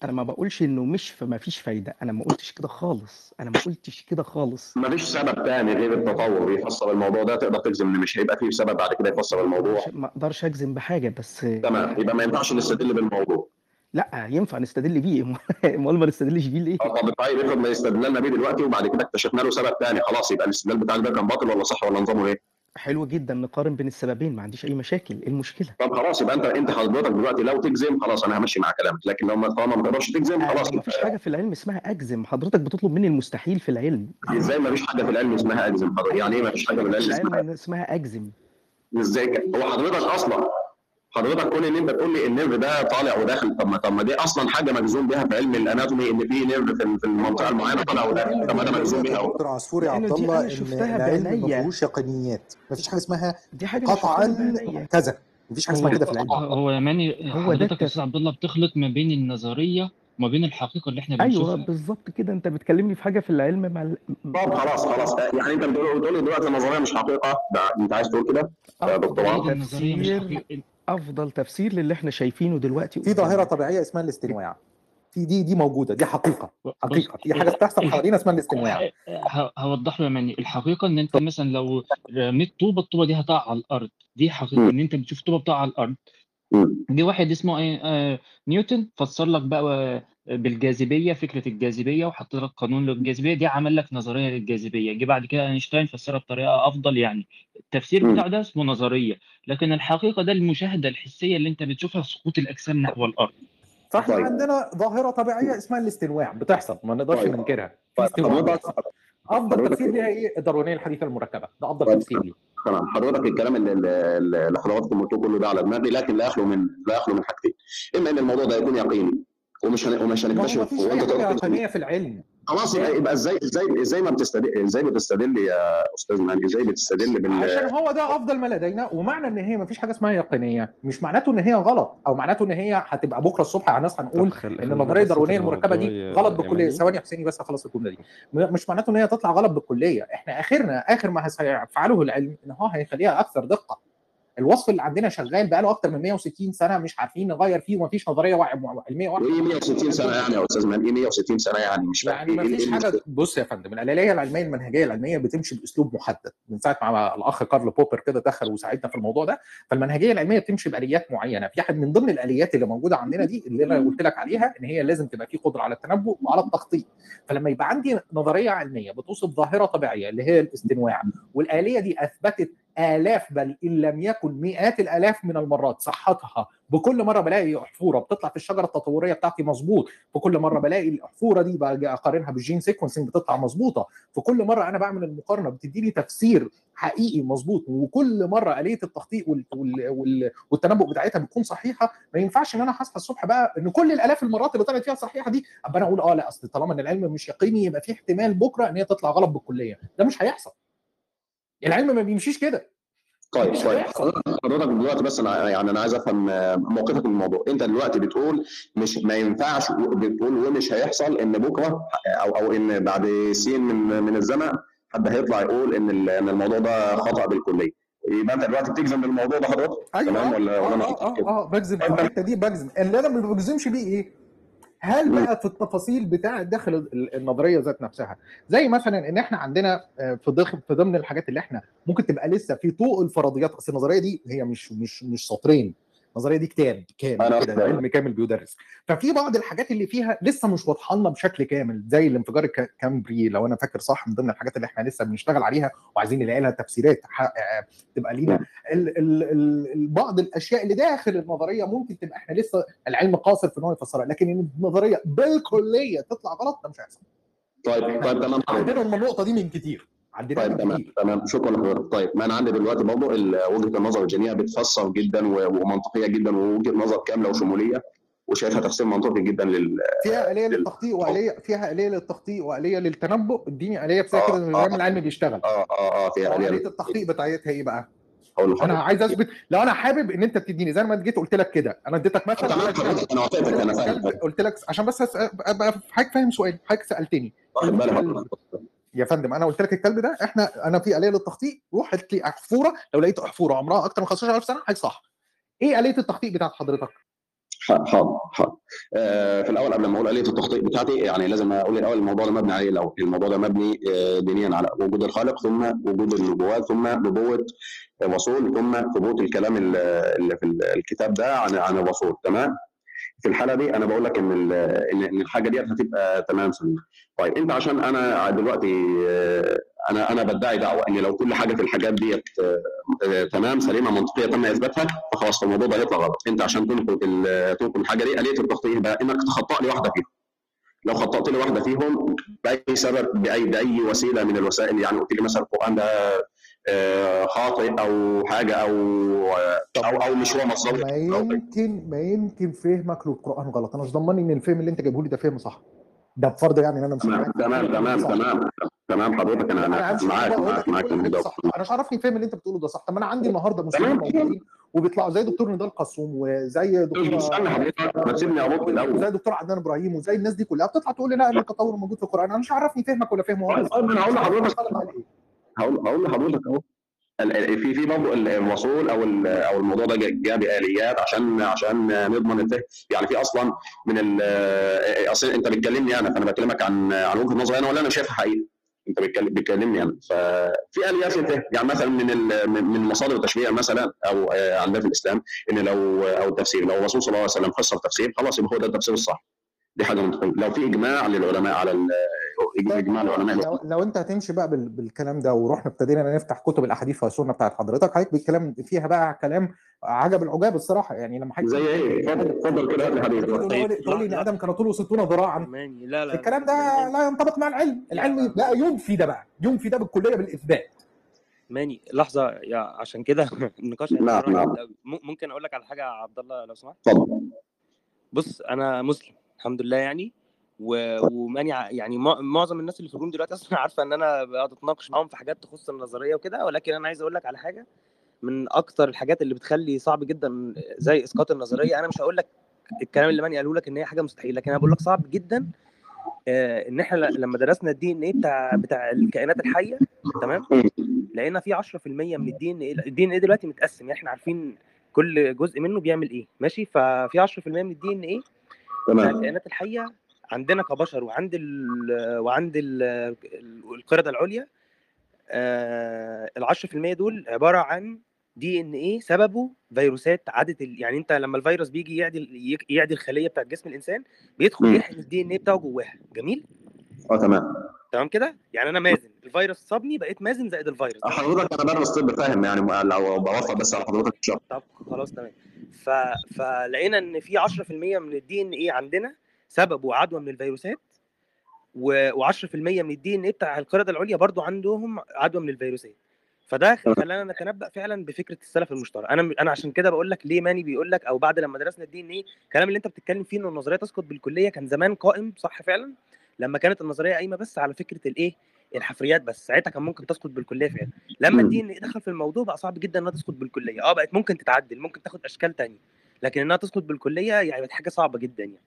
أنا ما بقولش إنه مش ما فيش فايدة. أنا ما قلتش كده خالص. أنا ما قلتش كده خالص. ما فيش سبب تاني غير التطور يفسر الموضوع ده. تقدر تجزم إن مش هيبقى فيه سبب بعد كده يفسر الموضوع. ما أقدرش أجزم بحاجة بس تمام. يبقى ما ينفعش نستدل بالموضوع. لا ينفع نستدل بيه. أمال ما نستدلش بيه ليه؟ آه طب طيب افرض ما استدللنا بيه دلوقتي وبعد كده اكتشفنا له سبب تاني خلاص يبقى الاستدلال بتاعك ده كان باطل ولا صح ولا نظامه إيه؟ حلو جدا نقارن بين السببين ما عنديش أي مشاكل إيه المشكلة؟ طب خلاص يبقى أنت أنت حضرتك دلوقتي لو تجزم خلاص أنا همشي مع كلامك لكن لو ما طالما ما تقدرش تجزم خلاص ما فيش حاجة في العلم اسمها أجزم حضرتك بتطلب مني المستحيل في العلم. إزاي ما فيش حاجة في العلم اسمها أجزم؟ يعني إيه ما فيش حاجة في العلم اسمها اسمها أجزم. إزاي؟ هو حضرتك أصلا حضرتك كون إن أنت تقول لي ال nerve ده طالع وداخل طب ما طب ما دي أصلا حاجة مجزوم بها في علم ال anatomy إن في nerve في في المنطقة المعينة طالع وداخل طب ما ده مجزوم بيها أهو. دكتور عصفور يا عبد الله إن شفتها العلم ما. فيهوش يقينيات. ما فيش حاجة اسمها قطعا. كذا. ما فيش حاجة اسمها كده في العلم. هو يا ماني هو ده حضرتك يا أستاذ عبد الله بتخلط ما بين النظرية وما بين الحقيقة اللي إحنا أيوه بنشوفها. بالظبط كده. أنت بتكلمني في حاجة في العلم مع ال... طب خلاص خلاص. يعني أنت بتقول لي دلوقتي النظرية مش حقيقة. ده أنت عايز تقول كده؟ يا دكتور افضل عمرو؟ تفسير أفضل تفسير للي إحنا شايفينه دلوقتي في ظاهرة طبيعية اسمها الاستنواع. في دي دي موجودة دي حقيقة حقيقة. في حاجة بتحصل حوالينا اسمها الاستنواع. هوضح له يا ماني الحقيقة إن أنت مثلا لو رميت طوبة الطوبة دي هتقع على الأرض. دي حقيقة إن أنت بتشوف طوبة بتقع على الأرض. جه واحد اسمه إيه؟ آه نيوتن فسر لك بقى بالجاذبية فكرة الجاذبية وحط لك قانون للجاذبية دي عمل لك نظرية للجاذبية. جه بعد كده أينشتاين فسرها بطريقة أفضل يعني. التفسير مم. بتاعه ده اسمه نظرية. لكن الحقيقة ده المشاهدة الحسية اللي انت بتشوفها سقوط الأجسام نحو الأرض. فاحنا طيب. عندنا ظاهرة طبيعية اسمها الاستنواع بتحصل. ما نقدرش طيب. ننكرها. طيب. أفضل تفسير ليها إيه؟ الداروينيه الحديثة المركبة. ده أفضل طيب. تفسير ليه تمام. حضرتك الكلام اللي حضراتكم قلتوه كله ده على دماغي لكن لا يخلو من لا يخلو من حاجتين. إما إن الموضوع ده يكون يقيني. ومش هن... ومش هو هنكتشف وانت تقدر يقينيه في العلم. خلاص يبقى يبقى إزاي إزاي إزاي ما بتستدل إزاي بتستدل يا أستاذ مهدي إزاي بتستدل بال؟ عشان هو ده أفضل ما لدينا ومعنى إن هي ما فيش حاجة اسمها يقينية. مش معناته إن هي غلط أو معناته إن هي هتبقى بكرة الصبح هنصحى نقول طب خل- إن النظريه الداروينيه المركبة دي غلط بالكلية. ثواني يا حسيني بس اخلص الجملة دي. مش معناته إن هي تطلع غلط بالكلية. إحنا آخرنا آخر ما سيفعله العلم إن هو هيخليها أكثر دقة. الوصف اللي عندنا شغال بقاله أكتر من 160 سنة مش عارفين نغير فيه ومفيش نظرية علميه واحدة وايه 160 سنة يعني يا أستاذ مهدي إيه 160 سنة يعني مش يعني إيه ما فيش إيه حاجة؟ بص يا فندم الآلية العلمية المنهجية العلمية بتمشي بأسلوب محدد. من ساعة ما الأخ كارل بوبر كده دخل وساعدنا في الموضوع ده فالمنهجية العلمية بتمشي بآليات معينة. في حد من ضمن الآليات اللي موجودة عندنا دي اللي أنا قلت لك عليها إن هي لازم تبقى في قدرة على التنبؤ وعلى التخطيط. فلما يبقى عندي نظرية علمية بتوصف ظاهرة طبيعية اللي هي الاستنواع والآلية دي أثبتت آلاف بل إن لم يكن مئات الآلاف من المرات صحتها. بكل مرة بلاقي احفوره بتطلع في الشجرة التطورية بتاعتي مظبوط. بكل مرة بلاقي الاحفوره دي باجي أقارنها بال gene sequencing بتطلع مظبوطة. في كل مرة أنا بعمل المقارنة بتدي لي تفسير حقيقي مظبوط وكل مرة اليه التخطيط وال... وال... وال... والتنبؤ بتاعتها بتكون صحيحة. ما ينفعش إن أنا هصحى الصبح بقى إن كل الآلاف المرات اللي طلعت فيها صحيحة دي أبقى أنا أقول آه لا أصل طالما إن العلم مش يقيني يبقى في احتمال بكرة إن هي تطلع غلط بالكلية. ده مش هيحصل. العلم ما بيمشيش كده. طيب طيب. حضرتك دلوقتي بس أنا يعني أنا عايز أفهم آه، موقفك من الموضوع. أنت دلوقتي بتقول مش ما ينفعش بتقول ومش هيحصل إن بكرة أو أو إن بعد سين من من الزمن حد هيطلع يقول إن إن الموضوع ده خطأ بالكلية. يبقى أنت دلوقتي بتجزم بالموضوع ده حضرتك؟ تمام ولا ولا أنا آه آه آه بجزم. في الحتة دي بجزم. اللي أنا ما بجزمش بيه إيه؟ هل بقى في التفاصيل بتاع داخل ال- النظرية ذات نفسها؟ زي مثلا إن إحنا عندنا آه، في ضخ في ضمن الحاجات اللي إحنا ممكن تبقى لسه في طوق الفرضيات أصل النظرية دي هي مش مش مش سطرين. النظريه دي كتاب كامل كده. علم كامل بيدرس ففي بعض الحاجات اللي فيها لسه مش واضحة لنا بشكل كامل زي الانفجار الكامبري لو أنا فاكر صح من ضمن الحاجات اللي إحنا لسه بنشتغل عليها وعايزين نلاقي لها تفسيرات آه، تبقى لينا. ال ال ال ال- بعض الأشياء اللي داخل النظرية ممكن تبقى إحنا لسه العلم قاصر في إن هو يفسرها لكن النظرية بالكلية تطلع غلط ده مش هيحصل. طيب طيب تمام. عندنا النقطة دي من كتير. عندنا طيب تمام تمام. شكرا لحضرتك طيب ما أنا عندي دلوقتي برضه وجهة النظر الجميع بتفسر جدا ومنطقية جدا ووجهة نظر كاملة وشمولية وشايفها تفسير منطقي جدا لل فيها آلية للتخطيط واليه فيها آلية للتخطيط وآلية للتنبؤ. اديني آلية بس كده زي ما العلم بيشتغل. آه آه آه فيها آلية آلية التخطيط بتاعتها إيه بقى؟ أنا عايز اثبت لو أنا حابب إن أنت تديني زي ما جيت قلت لك كده أنا اديتك مثلا أنا وافقتك أنا فاهم قلت لك عشان بس أبقى حضرتك فاهم سؤال حضرتك سألتني. يا فندم أنا قلت لك الكلب ده إحنا أنا في آلية للتخطيط روح هات لي أحفوره لو لقيت أحفوره عمرها أكتر من 15000 سنة هيصح إيه آلية التخطيط بتاعت حضرتك؟ حاضر حاضر. آه، في الأول قبل ما أقول آلية التخطيط بتاعتي يعني لازم أقول الأول الموضوع ده مبني عليه الأول. الموضوع ده مبني آه، دينيا على وجود الخالق ثم وجود النبوات ثم نبوة الرسول ثم ثبوت الكلام ال- اللي في الكتاب ده عن عن الرسول تمام؟ في الحالة دي أنا بقول لك إن إن الحاجة ديت هتبقى تمام سليم طيب أنت عشان أنا دلوقتي آه، أنا أنا بدعي دعوة إن لو كل حاجة في الحاجات ديت آه، تمام سليمة منطقية تم إثباتها فخلاص الموضوع ده هيطلع غلط. أنت عشان تنقل تنقل الحاجة دي آلية التخطيط بقى؟ إنك تخطأ لي واحدة فيهم. لو خطأت لي واحدة فيهم بأي سبب بأي بأي وسيلة من الوسائل يعني قلت لي مثلا القرآن ده خاطئ أو حاجة أو أو أو مش هو مصدر ما يمكن ما يمكن فهمك للقرآن غلط. أنا مش ضمني إن الفهم اللي أنت جايبه لي ده فهم صح. ده بفرض يعني إن أنا مش تمام تمام تمام. تمام تمام حضرتك. أنا أنا معاك معاك معاك ده صح. أنا مش عارفني الفهم اللي أنت بتقوله ده صح. طب أنا عندي النهارده مسلمين موجودين وبيطلعوا زي دكتور نضال قسوم وزي دكتورة استنى حضرتك. ما تسيبني ارد الأول. وزي دكتور عدنان إبراهيم وزي الناس دي كلها. بتطلع تقول لي لا التطور موجود في القرآن. أنا مش عارفني فهمك ولا فهمه طيب طيب أنا هقول لحضرتك. إيه هقول هقول لحضرتك اهو في في برضه ال- الرسول أو أو الموضوع ده جا- جاء بآليات عشان عشان نضمن الفهم يعني في أصلا من أصل أنت بتكلمني أنا فأنا بكلمك عن عن وجهة نظري أنا ولا أنا شايفها حقيقة؟ أنت بتكلم- بتكلمني أنا. ففي آليات يعني مثلا من من مصادر التشريع مثلا أو آه، عندنا في الإسلام إن لو أو التفسير لو الرسول صلى الله عليه وسلم فسر تفسير خلاص يبقى هو ده التفسير الصح. دي حاجة منطقية. لو في إجماع للعلماء على إجماع العلماء. لو, لو أنت هتمشي بقى بال- بالكلام ده ورحنا ابتدينا نفتح كتب الأحاديث والسنة بتاعت حضرتك حضرتك بالكلام فيها بقى كلام عجب العجاب الصراحة يعني لما حضرتك زي إيه؟ اتفضل اتفضل كده هات لي حديث تقول لي إن آدم كان طوله 60 ذراعا. لا لا الكلام ده لا ينطبق مع العلم. العلم لا. ينفي ده بقى ينفي ده بالكلية بالإثبات. ماني لحظة يا عشان كده النقاش نعم، هيبقى نعم. جامد قوي م- ممكن أقول لك على حاجة يا عبد الله لو سمحت؟ اتفضل. بص أنا مسلم الحمد لله يعني. و... وماني ع- يعني مع- معظم الناس اللي في الروم دلوقتي أصلا عارفة إن أنا بقعد أتناقش معاهم في حاجات تخص النظرية وكده ولكن أنا عايز أقول لك على حاجة من أكتر الحاجات اللي بتخلي صعب جدا زي إسقاط النظرية أنا مش هقول لك الكلام اللي ماني قاله لك إن هي حاجة مستحيل لكن أنا بقول لك صعب جدا آه، إن إحنا لما درسنا ال DNA بتاع بتاع الكائنات الحية تمام؟ لقينا في 10% من ال DNA ال DNA دلوقتي متقسم يعني إحنا عارفين كل جزء منه بيعمل إيه ماشي؟ ففي 10% من ال DNA تمام. الكائنات الحية عندنا كبشر وعند ال وعند ال القرده العليا ال 10% دول عباره عن DNA سببه فيروسات عادت ال... يعني انت لما الفيروس بيجي يعدي يعدي الخليه بتاعت جسم الإنسان بيدخل. يحقن ال DNA بتاعه جواها. جميل؟ آه تمام. تمام كده؟ يعني أنا مازن. الفيروس صابني بقيت مازن زائد الفيروس. ده حضرتك أنا بدرس طب فاهم يعني لو بوفر بس على حضرتك الشرح طب خلاص تمام. ف... فلقينا إن في 10% من ال DNA عندنا سببه عدوى من الفيروسات و... و10% من ال DNA بتاع القرده العليا برضو عندهم عدوى من الفيروسات. فده خلانا نتنبأ فعلا بفكرة السلف المشترك أنا أنا عشان كده بقول لك ليه ماني بيقول لك أو بعد لما درسنا ال DNA الكلام اللي أنت بتتكلم فيه ان النظرية تسقط بالكلية كان زمان قائم صح فعلا؟ لما كانت النظرية قايمة بس على فكرة الإيه؟ الحفريات بس. ساعتها كان ممكن تسقط بالكلية فعلا. لما. ال DNA دخل في الموضوع بقى صعب جدا إنها تسقط بالكلية. آه بقت ممكن تتعدل ممكن تاخد أشكال تانية لكن إنها تسقط بالكلية يعني حاجة صعبة جدا يعني.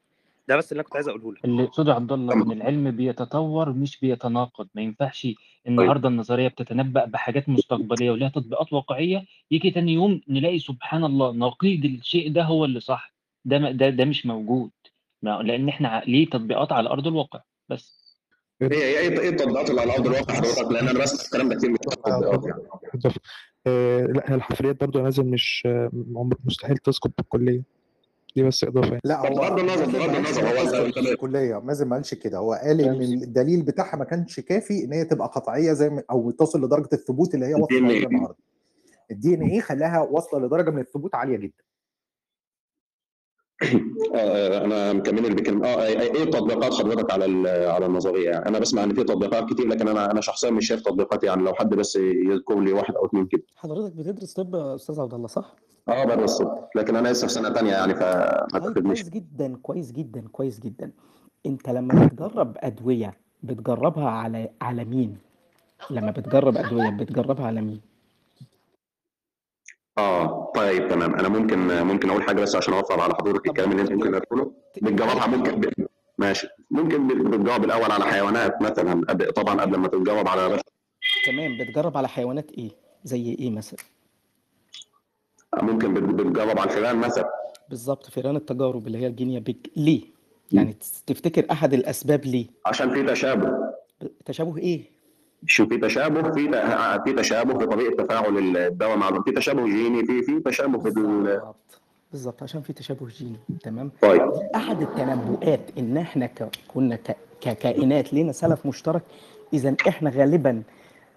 ده بس اللي أنا كنت عايز أقوله لك. اللي يقصده عبد الله إن العلم بيتطور مش بيتناقض. ما ينفعش النهارده النظرية بتتنبأ بحاجات مستقبلية ولها تطبيقات واقعية يجي تاني يوم نلاقي سبحان الله نقيض الشيء ده هو اللي صح. ده ده ده مش موجود. ما- لأن إحنا ليه تطبيقات على أرض الواقع بس. إيه إيه إيه إيه التطبيقات اللي على أرض الواقع؟ حضرتك؟ لأن أنا بس الكلام ده كتير مش تطبيقات يعني بالظبط آه لا هي الحفريات برضو يا مازن مش آه، عمر مستحيل تسقط بالكلية. دي بس إضافة يعني. لا هو بغض النظر بغض النظر هو بالكليه مازن ما قالش كده. هو قال إن الدليل بتاعها ما كانش كافي إن هي تبقى قطعية زي ما أو تصل لدرجة الثبوت اللي هي واصلة DNA. لها النهارده ال DNA خلاها واصلة لدرجة من الثبوت عالية جدا. أنا مكمل اللي بيتكلم آه إيه تطبيقات حضرتك على على النظرية يعني أنا بسمع ان في تطبيقات كتير لكن أنا أنا شخصيا مش شايف تطبيقات يعني لو حد بس يذكر لي واحد أو اثنين كده حضرتك بتدرس طب يا أستاذ عبد الله صح؟ آه بدرس طب لكن أنا لسه في سنة ثانية يعني فما طيب تاخدنيش كويس جدا كويس جدا كويس جدا انت لما بتجرب أدوية بتجربها على على مين؟ لما بتجرب أدوية بتجربها على مين؟ آه طيب تمام. أنا ممكن ممكن أقول حاجة بس عشان أوفر على حضرتك الكلام اللي أنت ممكن تقوله. بتجربها ممكن ب... ماشي. ممكن بت- بتجاوب الأول على حيوانات مثلا طبعا قبل ما تتجاوب على بشر. تمام. بتجرب على حيوانات إيه؟ زي إيه مثلا؟ ممكن بت- بتجاوب على الفئران مثلا. بالظبط. فئران التجارب اللي هي الجينيا بيج ليه؟ يعني تفتكر أحد الأسباب ليه؟ عشان في تشابه. تشابه إيه؟ شو في تشابه في ت- في تشابه في طريقة تفاعل الدواء مع في تشابه جيني في في تشابه في ال... بالظبط عشان في تشابه جيني. تمام؟ طيب. أحد التنبؤات إن إحنا ك... كنا ك... ككائنات لينا سلف مشترك إذا إحنا غالبا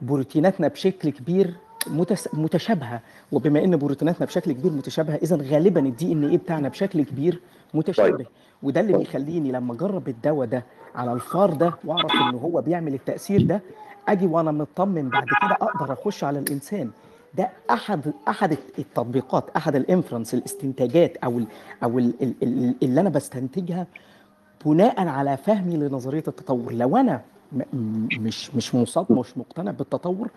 بروتيناتنا بشكل كبير متس... متشابهة. وبما إن بروتيناتنا بشكل كبير متشابهة إذا غالبا الدي ان إيه بتاعنا بشكل كبير متشابه. وده اللي بيخليني لما أجرب الدواء ده على الفار ده وأعرف ان هو بيعمل التأثير ده أجي وأنا مطمن بعد كده أقدر أخش على الإنسان. ده أحد أحد التطبيقات أحد الإنفرنس الاستنتاجات أو ال أو ال ال ال اللي أنا بستنتجها بناء على فهمي لنظرية التطور. لو أنا مش مش منصدم مش مقتنع بالتطور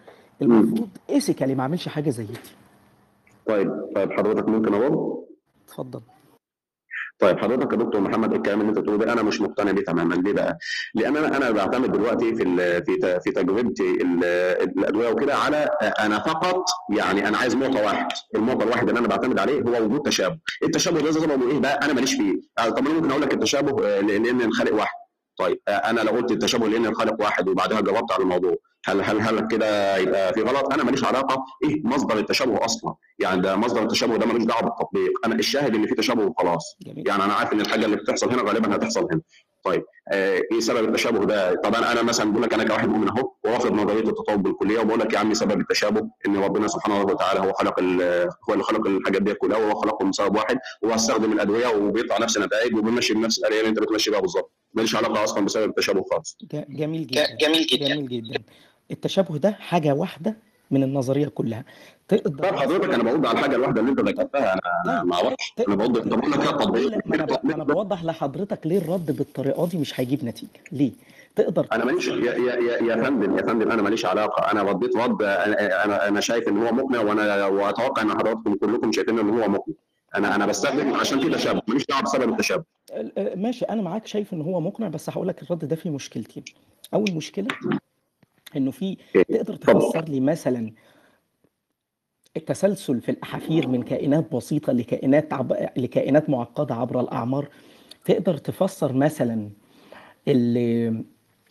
المفروض ايثيكالي ما أعملش حاجة زي دي. طيب طيب حضرتك ممكن ارد اتفضل. طيب حضرتك يا دكتور محمد الكلام اللي انت بتقوله ده أنا مش مقتنع بيه تماما. ليه بقى؟ لأن أنا أنا بعتمد دلوقتي في في في تجربتي ال- الأدوية وكده على أنا فقط يعني أنا عايز نقطه واحد. النقطه الواحده اللي أنا بعتمد عليه هو وجود تشابه. التشابه ده زي ما بقول إيه بقى؟ أنا ماليش فيه. آه، طب أنا ممكن أقول لك التشابه آه، لأن الخالق واحد. طيب آه، أنا لو قلت التشابه لأن الخالق واحد وبعدها جاوبت على الموضوع. هل هل هل كده يبقى في غلط؟ أنا ماليش علاقة. إيه؟ مصدر التشابه أصلا. يعني ده مصدر التشابه ده ملوش دعوة بالتطبيق. أنا الشاهد إن في تشابه وخلاص. يعني أنا عارف إن الحاجة اللي بتحصل هنا غالبا هتحصل هنا. طيب آه إيه سبب التشابه ده؟ طبعا أنا مثلا بقول لك أنا كواحد مؤمن أهو ورافض نظرية التطور بالكلية وبقول لك يا عمي سبب التشابه إن ربنا سبحانه وتعالى هو خلق ال- هو اللي خلق الحاجات دي كلها وهو خلقهم بسبب واحد وهو استخدم الأدوية وبيطلع نفس النتائج وبيمشي بنفس الآلية اللي أنت بتمشي بيها بالظبط. ماليش علاقة أصلا بسبب التشابه خالص. جميل جدا. جميل جدا. جميل جدا. التشابه ده حاجة واحدة من النظرية كلها. تقدر طب حضرتك أنا بقول على الحاجة الواحدة اللي أنت ذكرتها. أنا ما أعرفش. أنا بقول طب لك التطبيق أنا ب- ما أنا بوضح لحضرتك ليه الرد بالطريقة دي مش هيجيب نتيجة. ليه؟ تقدر أنا ماليش يا يا يا يا فندم يا فندم أنا ماليش علاقة. أنا رديت رد أنا أنا شايف إن هو مقنع وأنا وأتوقع إن حضراتكم كلكم شايفين إن هو مقنع. أنا أنا بستخدم عشان في تشابه ماليش دعوة بسبب التشابه. ال- ماشي أنا معاك شايف إن هو مقنع بس هقول لك الرد ده فيه مشكلتين. أول مشكلة إنه في تقدر تفسر لي مثلا التسلسل في الأحافير من كائنات بسيطة لكائنات عب... لكائنات معقدة عبر الأعمار تقدر تفسر مثلا اللي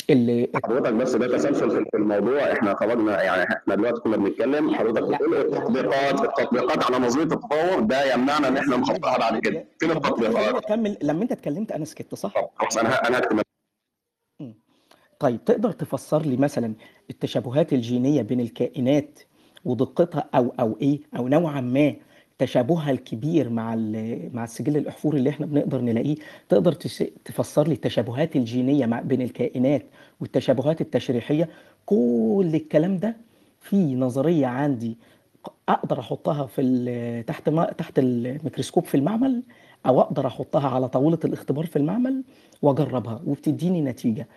اللي حضرتك بس ده تسلسل في- الموضوع إحنا خرجنا يعني إحنا دلوقتي كنا بنتكلم حضرتك بتقول التطبيقات التطبيقات على نظرية التطور ده يمنعنا إن إحنا نخطئها بعد كده فين التطبيقات؟ أكمل لما أنت اتكلمت أنا سكت صح؟ خلاص أنا أنا هكتب طيب تقدر تفسر لي مثلا التشابهات الجينية بين الكائنات ودقتها أو أو إيه؟ أو نوعا ما تشابهها الكبير مع مع السجل الأحفوري اللي إحنا بنقدر نلاقيه؟ تقدر تفسر لي التشابهات الجينية مع بين الكائنات والتشابهات التشريحية؟ كل الكلام ده في نظرية عندي أقدر أحطها في تحت ما تحت الميكروسكوب في المعمل أو أقدر أحطها على طاولة الاختبار في المعمل وأجربها وبتديني نتيجة.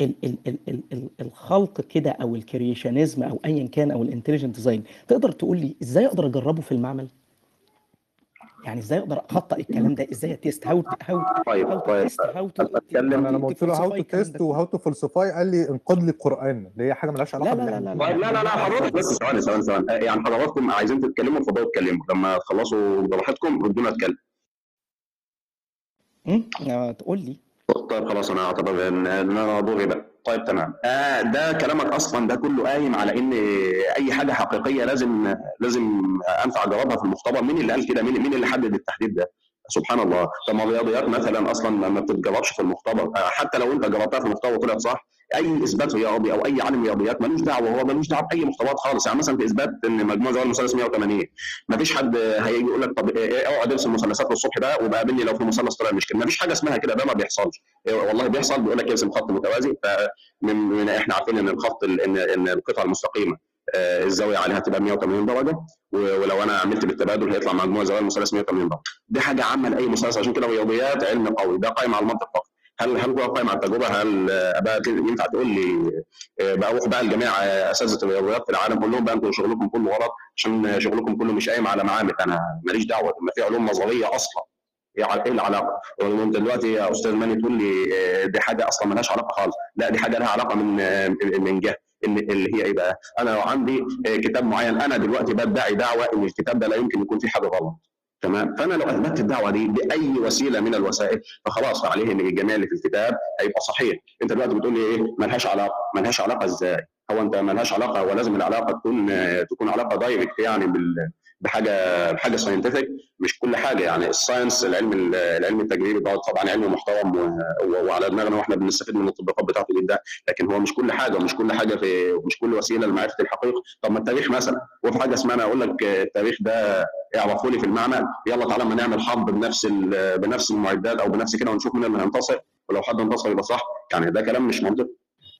ال ال ال ال ال الخلق كده أو ال creationism أو ايا كان أو ال intelligent design تقدر تقول لي إزاي أقدر أجربه في المعمل؟ يعني إزاي أقدر أخطّأ الكلام ده؟ إزاي test how how طيب how طيب test how أنا لما قلت له how to test و how to falsify قال لي انقذ لي القرآن اللي هي حاجة مالهاش علاقة لا، لا، لا، لا، لا لا لا حضرتك بس ثواني ثواني ثواني. يعني حضراتكم عايزين تتكلموا اتفضلوا اتكلموا. لما تخلصوا براحتكم ردونا اتكلم. امم تقول لي. طيب خلاص أنا أعتبر ان أنا بقى. طيب تمام. آه ده كلامك أصلا ده كله قايم على إن أي حاجة حقيقية لازم لازم أنفع اجربها في المختبر. مين اللي قال كده؟ مين مين اللي حدد التحديد ده؟ سبحان الله. طب ما الرياضيات مثلا أصلا ما بتتجربش في المختبر. آه حتى لو أنت جربتها في المختبر وطلعت صح أي إثبات رياضي أو أي عالم رياضيات ملوش دعوة هو ملوش دعوة بأي مختبرات خالص. يعني مثلا في إثبات إن مجموع زوال المثلث 180 ما فيش حد هيجي يقول لك طب إيه- أقعد أرسم مثلثات للصبح بقى وبقى قابلني لو في مثلث طلع مش كده. ما فيش حاجة اسمها كده ده ما بيحصلش. إيه والله بيحصل بيقول لك ارسم خط متوازي. فمن من إحنا عارفين إن الخط ال- إن إن القطعة المستقيمة آه، الزاوية عليها تبقى 180 درجة. ولو أنا عملت بالتبادل هيطلع مجموع زوايا المثلث 180 درجة. دي حاجة عامة لأي مثلث عشان كده الرياضيات علم قوي. ده قائم على المنطق هل هل هو قائم على التجربة؟ هل بقى ينفع تقول لي آه، بقى الجميع آه، أساتذة الرياضيات في العالم قول لهم بقى أنتوا شغلكم كله غلط عشان شغلكم كله مش قايم على معامل. أنا ماليش دعوة ما في علوم نظرية أصلا. إيه إيه العلاقة؟ وانت دلوقتي يا أستاذ ماني تقول لي آه، دي حاجة أصلا مالهاش علاقة خالص. لا دي حاجة لها علاقة من من جهة اللي هي إيه بقى؟ أنا لو عندي كتاب معين. أنا دلوقتي بدعي دعوة إن الكتاب ده لا يمكن يكون فيه حاجة غلط. تمام؟ فأنا لو اثبتت الدعوة دي بأي وسيلة من الوسائل فخلاص عليه إن الجميع اللي في الكتاب هيبقى صحيح. أنت دلوقتي بتقول لي إيه؟ ملهاش علاقة. ملهاش علاقة إزاي؟ هو أنت ملهاش علاقة ولازم العلاقة تكون تكون علاقة direct يعني بال بحاجه بحاجة scientific مش كل حاجة يعني ال science العلم ال- العلم التجريبي ده طبعا علم محترم وعلى دماغنا وإحنا بنستفيد من التطبيقات بتاعته جدا لكن هو مش كل حاجة مش كل حاجة في مش كل وسيلة لمعرفة الحقيقة. طب ما التاريخ مثلا وفي حاجة اسمها أنا أقول لك التاريخ ده اعرفوا لي في المعمل يلا تعالى ما نعمل حرب بنفس بنفس المعدات أو بنفس كده ونشوف مين اللي هينتصر ولو حد انتصر يبقى صح. يعني ده كلام مش منطقي.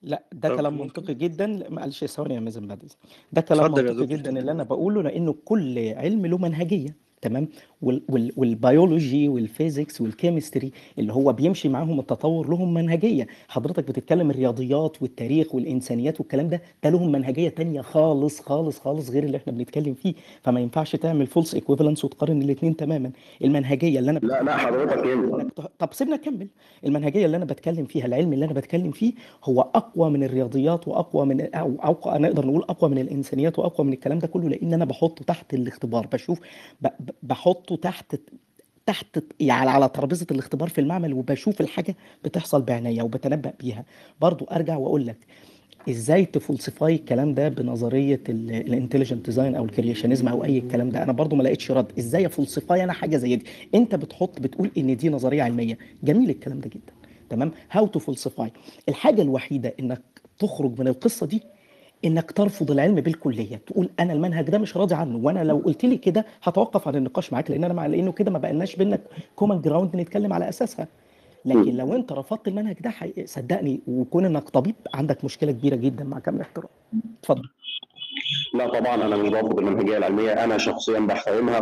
لا ده طب كلام ممكن منطقي جدا معلش ثواني يا مازن بعد ده كلام اتفضل يا منطقي دكتور جدا اللي أنا بقوله لأنه كل علم له منهجية. تمام؟ وال وال وال biology وال physics وال chemistry اللي هو بيمشي معاهم التطور لهم منهجية. حضرتك بتتكلم الرياضيات والتاريخ والإنسانيات والكلام ده ده لهم منهجية تانية خالص خالص خالص غير اللي إحنا بنتكلم فيه. فما ينفعش تعمل false equivalence وتقارن الاثنين تماما. المنهجية اللي أنا لا لا حضرتك ت- طب سيبنا نكمل. المنهجية اللي أنا بتكلم فيها العلم اللي أنا بتكلم فيه هو أقوى من الرياضيات وأقوى من أو اقوى نقدر نقول أقوى من الإنسانيات وأقوى من الكلام ده كله لأن أنا بحطه تحت الاختبار بشوف ب- بحطه تحت تحت يعني على ترابيزة الاختبار في المعمل وبشوف الحاجة بتحصل بعينيا وبتنبأ بيها. برضو أرجع وأقول لك إزاي ت falsify الكلام ده بنظرية ال intelligent design أو ال creationism أو أي الكلام ده. أنا برضو ما لقيتش رد. إزاي أ falsify أنا حاجة زي دي؟ أنت بتحط بتقول إن دي نظرية علمية. جميل الكلام ده جدا. تمام؟ how to الحاجة الوحيدة إنك تخرج من القصة دي إنك ترفض العلم بالكلية تقول أنا المنهج ده مش راضي عنه وأنا لو قلت لي كده هتوقف عن النقاش معاك لأن أنا مع لأنه كده ما بقالناش بينا common ground نتكلم على أساسها. لكن لو أنت رفضت المنهج ده. صدقني وكون إنك طبيب عندك مشكلة كبيرة جدا مع كامل احترام اتفضل. لا طبعا أنا مش برفض المنهجية العلمية أنا شخصيا بحترمها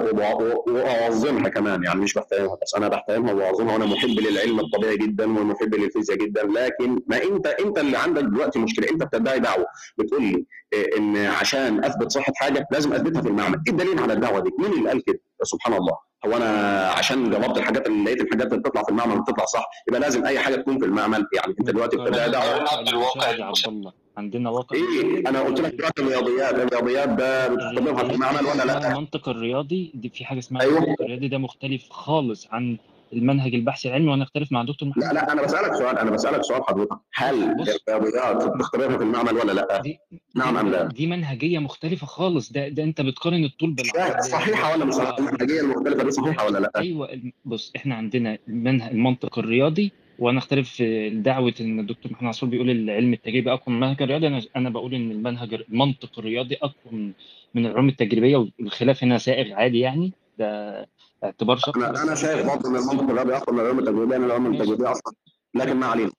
وأعظمها كمان يعني مش بحترمها بس أنا بحترمها وأعظمها وأنا محب للعلم الطبيعي جدا ومحب للفيزياء جدا لكن ما انت أنت اللي عندك دلوقتي مشكلة أنت بتدعي دعوة بتقول لي إيه، إن عشان أثبت صحة حاجة لازم أثبتها في المعمل. إيه الدليل على الدعوة دي؟ مين اللي قال كده؟ سبحان الله. هو أنا عشان جربت الحاجات اللي لقيت الحاجات اللي بتطلع في المعمل بتطلع صح يبقى لازم أي حاجة تكون في المعمل. يعني أنت دلوقتي بتدعي دعوة. عندنا واقع إيه أنا قلت لك دلوقتي الرياضيات الرياضيات ده بتطبقها في المعمل ولا لا المنطق الرياضي دي في حاجة اسمها أيوة. المنطق الرياضي ده مختلف خالص عن المنهج البحثي العلمي وأنا أختلف مع دكتور محمد لا لا أنا بسألك سؤال أنا بسألك سؤال حضرتك هل الرياضيات بتختبرها في المعمل ولا لا؟ نعم أم لا؟ دي منهجية مختلفة خالص ده ده أنت بتقارن الطول بالعرض صحيحة ولا مش صحيحة؟ المنهجيه المختلفه دي صحيحة ولا لا؟ أيوه بص إحنا عندنا المنهج المنطق الرياضي وأنا اختلف في دعوة ان الدكتور محمد عاشور بيقول العلم التجريبي اقوى من المنهج الرياضي. أنا أنا بقول ان المنهج المنطق الرياضي اقوى من العلوم التجريبية والخلاف هنا سائغ عادي يعني. ده اعتبار شخصي. أنا أنا شايف برضه إن المنطق الرياضي أقوى من العلوم التجريبية لأن العلوم التجريبية أصلا لكن ما علينا.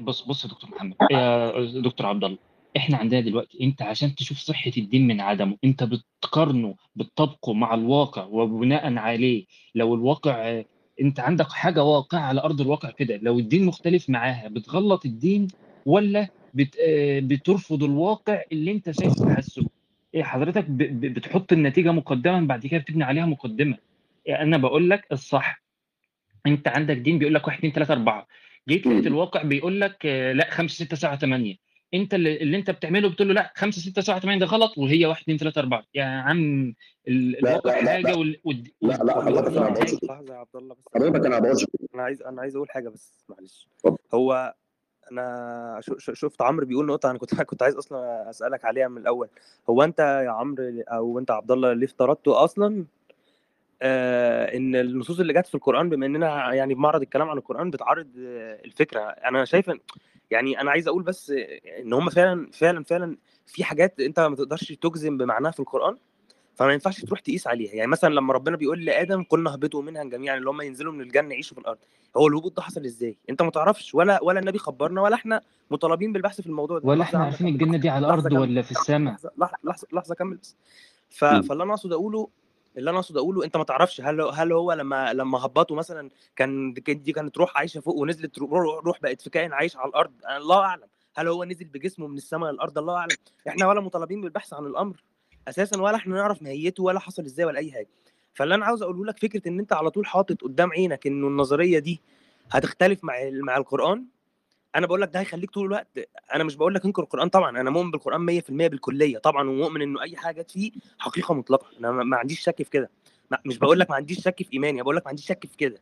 بص بص يا دكتور محمد. يا دكتور عبد الله إحنا عندنا دلوقتي أنت عشان تشوف صحة الدين من عدمه أنت بتقارنه بتطبقه مع الواقع وبناء عليه لو الواقع انت عندك حاجة واقعة على أرض الواقع كده لو الدين مختلف معاها بتغلط الدين ولا بت آه، بترفض الواقع اللي انت شايف تحسه؟ إيه حضرتك ب- ب- بتحط النتيجة مقدما بعد كده بتبني عليها مقدمة. يعني أنا بقول لك الصح. انت عندك دين بيقول لك 1 2 3 4 جيت لقيت الواقع بيقول لك آه، لا 5 6 7 8 انت اللي, اللي انت بتعمله بتقول له لا 5 6 7 8 ده غلط وهي 1 2 3 4 يا عم الواقع لا لا حاجة لا. وال- لا لا حضرتك أنا بقولش لحظة يا عبد الله بس حضرتك أنا بقولش أنا عايز أنا عايز أقول حاجة بس معلش. هو أنا شفت عمرو بيقول نقطة أنا كنت كنت عايز أصلا أسألك عليها من الأول. هو أنت يا عمرو أو أنت عبد الله ليه افترضتوا أصلا آه إن النصوص اللي جت في القرآن بما إننا يعني بمعرض الكلام عن القرآن بتعرض آه الفكرة. أنا شايف يعني أنا عايز أقول بس ان هم فعلا فعلا فعلا في حاجات انت ما تقدرش تجزم بمعناها في القران فما ينفعش تروح تقيس عليها يعني مثلا لما ربنا بيقول لادم قلنا اهبطوا منها جميعا اللي هم ينزلوا من الجنه يعيشوا في الأرض هو الهبوط ده حصل إزاي انت ما تعرفش ولا ولا النبي خبرنا ولا إحنا مطالبين بالبحث في الموضوع ده ولا إحنا عارفين الجنه دي على الأرض ولا في السماء لحظه لحظه لحظة كمل بس. فاللي أنا اقصد اقوله اللي أنا أقصد أقوله أنت ما تعرفش هل هل هو لما لما هبطوا مثلا كان دي كانت روح عايشة فوق ونزلت روح, بقت في كائن عايش على الأرض الله أعلم. هل هو نزل بجسمه من السماء للأرض؟ الله أعلم. إحنا ولا مطالبين بالبحث عن الأمر أساسا ولا إحنا نعرف ماهيته ولا حصل إزاي ولا أي حاجة. فاللي أنا عاوز أقوله لك فكرة إن أنت على طول حاطط قدام عينك إنه النظرية دي هتختلف مع مع القرآن أنا بقول لك ده هيخليك طول الوقت أنا مش بقول لك انكر القرآن طبعا أنا مؤمن بالقرآن 100% بالكلية طبعا ومؤمن إنه أي حاجة فيه حقيقة مطلقة أنا ما عنديش شك في كده. مش بقول لك ما عنديش شك في إيماني بقول لك ما عنديش شك في كده.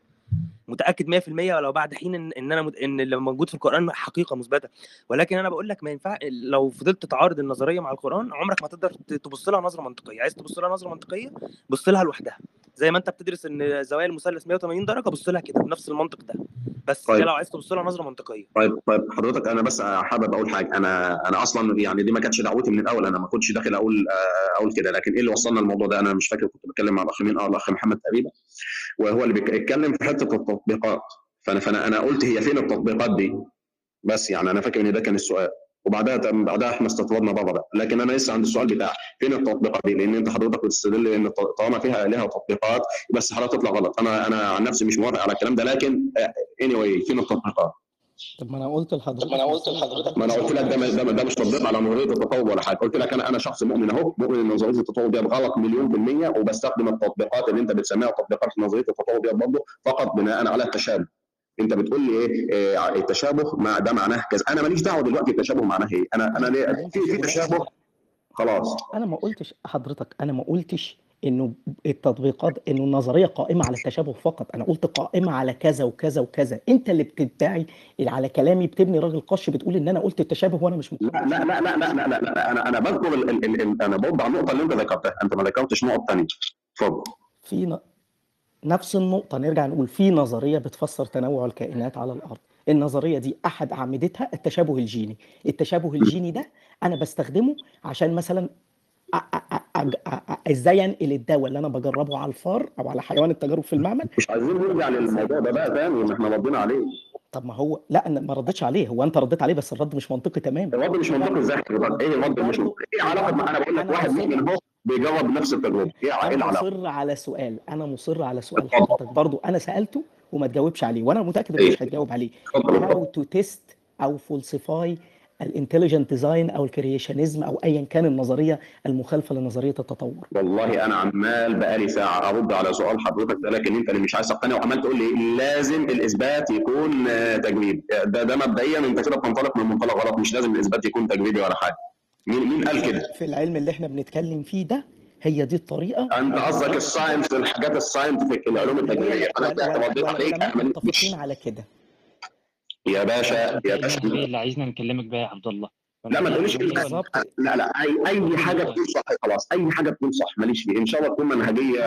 متأكد 100% ولو بعد حين إن, إن أنا مت... إن اللي موجود في القرآن حقيقة مثبتة. ولكن أنا بقول لك ما ينفع لو فضلت تعارض النظرية مع القرآن عمرك ما تقدر تبص لها نظرة منطقية. عايز تبص لها نظرة منطقية بص لها لوحدها. زي ما أنت بتدرس إن زوايا المثلث 180 درجة بص لها كده بنفس المنطق ده. بس طيب. لو عايز تبص لها نظرة منطقية. طيب طيب حضرتك أنا بس حابب أقول حاجة. أنا أنا أصلا يعني دي ما كانتش دعوتي من الأول أنا ما كنتش داخل أقول أقول كده. لكن إيه اللي وصلنا الموضوع ده؟ أنا مش فاكر كنت بتكلم مع الأخ مين؟ آه الأخ محمد تقريبا. وهو اللي بيتكلم في حتة التطبيقات. فانا فانا أنا قلت هي فين التطبيقات دي؟ بس يعني أنا فاكر إن ده كان السؤال. وبعدها بعدها إحنا استطردنا بقى لكن أنا لسه عند السؤال بتاع فين التطبيقات دي؟ لأن أنت حضرتك بتستدل إن طالما فيها لها تطبيقات بس حضرتك تطلع غلط؟ أنا أنا عن نفسي مش موافق على الكلام ده. لكن اني anyway, فين التطبيقات؟ طب ما أنا قلت لحضرتك. ما أنا قلت لحضرتك. ما أنا قلت لك ده ده, ده مش تطبيق على نظريه التطور ولا حاجة. قلت لك أنا أنا شخص مؤمن أهو. مؤمن إن نظريه التطور دي غلط مليون بالمية وبستخدم التطبيقات اللي أنت بتسميها تطبيقات نظريه التطور دي برضه فقط بناء على التشابه. أنت بتقول لي إيه؟ إيه، التشابه مع ده معناه كذا. أنا ماليش دعوة دلوقتي التشابه معناه إيه. أنا أنا ليه؟ في في تشابه. خلاص. أنا ما قلتش حضرتك أنا ما قلتش إنه التطبيقات إنه النظرية قائمة على التشابه فقط. أنا قلت قائمة على كذا وكذا وكذا. أنت اللي بتدعي على كلامي بتبني راجل قش بتقول إن أنا قلت التشابه وأنا مش مقتنع. لا لا لا لا لا لا, لا أنا أنا بذكر ال ال ال أنا برد على النقطة اللي أنت ذكرتها. أنت ما ذكرتش نقط ثانية اتفضل. في ن... نفس النقطة نرجع نقول في نظرية بتفسر تنوع الكائنات على الأرض. النظرية دي أحد أعمدتها التشابه الجيني. التشابه الجيني ده أنا بستخدمه عشان مثلا إزاي انقل الدواء اللي أنا بجربه على الفار أو على حيوان التجارب في المعمل مش عايزين نرجع للموضوع ده بقى تاني ما إحنا ردينا عليه طب ما هو لا أنا ما ردتش عليه هو انت رديت عليه بس الرد مش منطقي تماما الرد مش منطقي إزاي؟ إيه الرد مش منطقي؟ إيه علاقه أنا بقول لك واحد مؤمن اهو بيجرب نفس التجربه إيه إيه أنا العلاقه؟ مصر على سؤال أنا مصر على سؤال حضرتك برضو أنا سالته وما تجاوبش عليه وأنا متاكد انه مش هتجاوب عليه how to test أو falsify ال intelligent design أو ال creationism أو ايا كان النظرية المخالفة لنظرية التطور. والله أنا عمال بقالي ساعة أرد على سؤال حضرتك ده لكن أنت اللي مش عايز تقتنع وعمال تقول لي لازم الإثبات يكون آه، تجريبي ده ده مبدئيا انت كده بتنطلق من منطلق غلط مش لازم الإثبات يكون تجريبي ولا حاجة. مين مين قال كده؟ في العلم اللي إحنا بنتكلم فيه ده هي دي الطريقة. أنت قصدك ال science الحاجات ال scientific العلوم التجريبيه أنا عليك متفقين على كده. يا باشا يا باشا. اللي عايزنا نكلمك بيها يا عبد الله. لا ما تقوليش. ولا- لا لا أي أي حاجة تكون صح خلاص. أي حاجة تكون صح. ماليش فيه إن شاء الله تكون منهجية.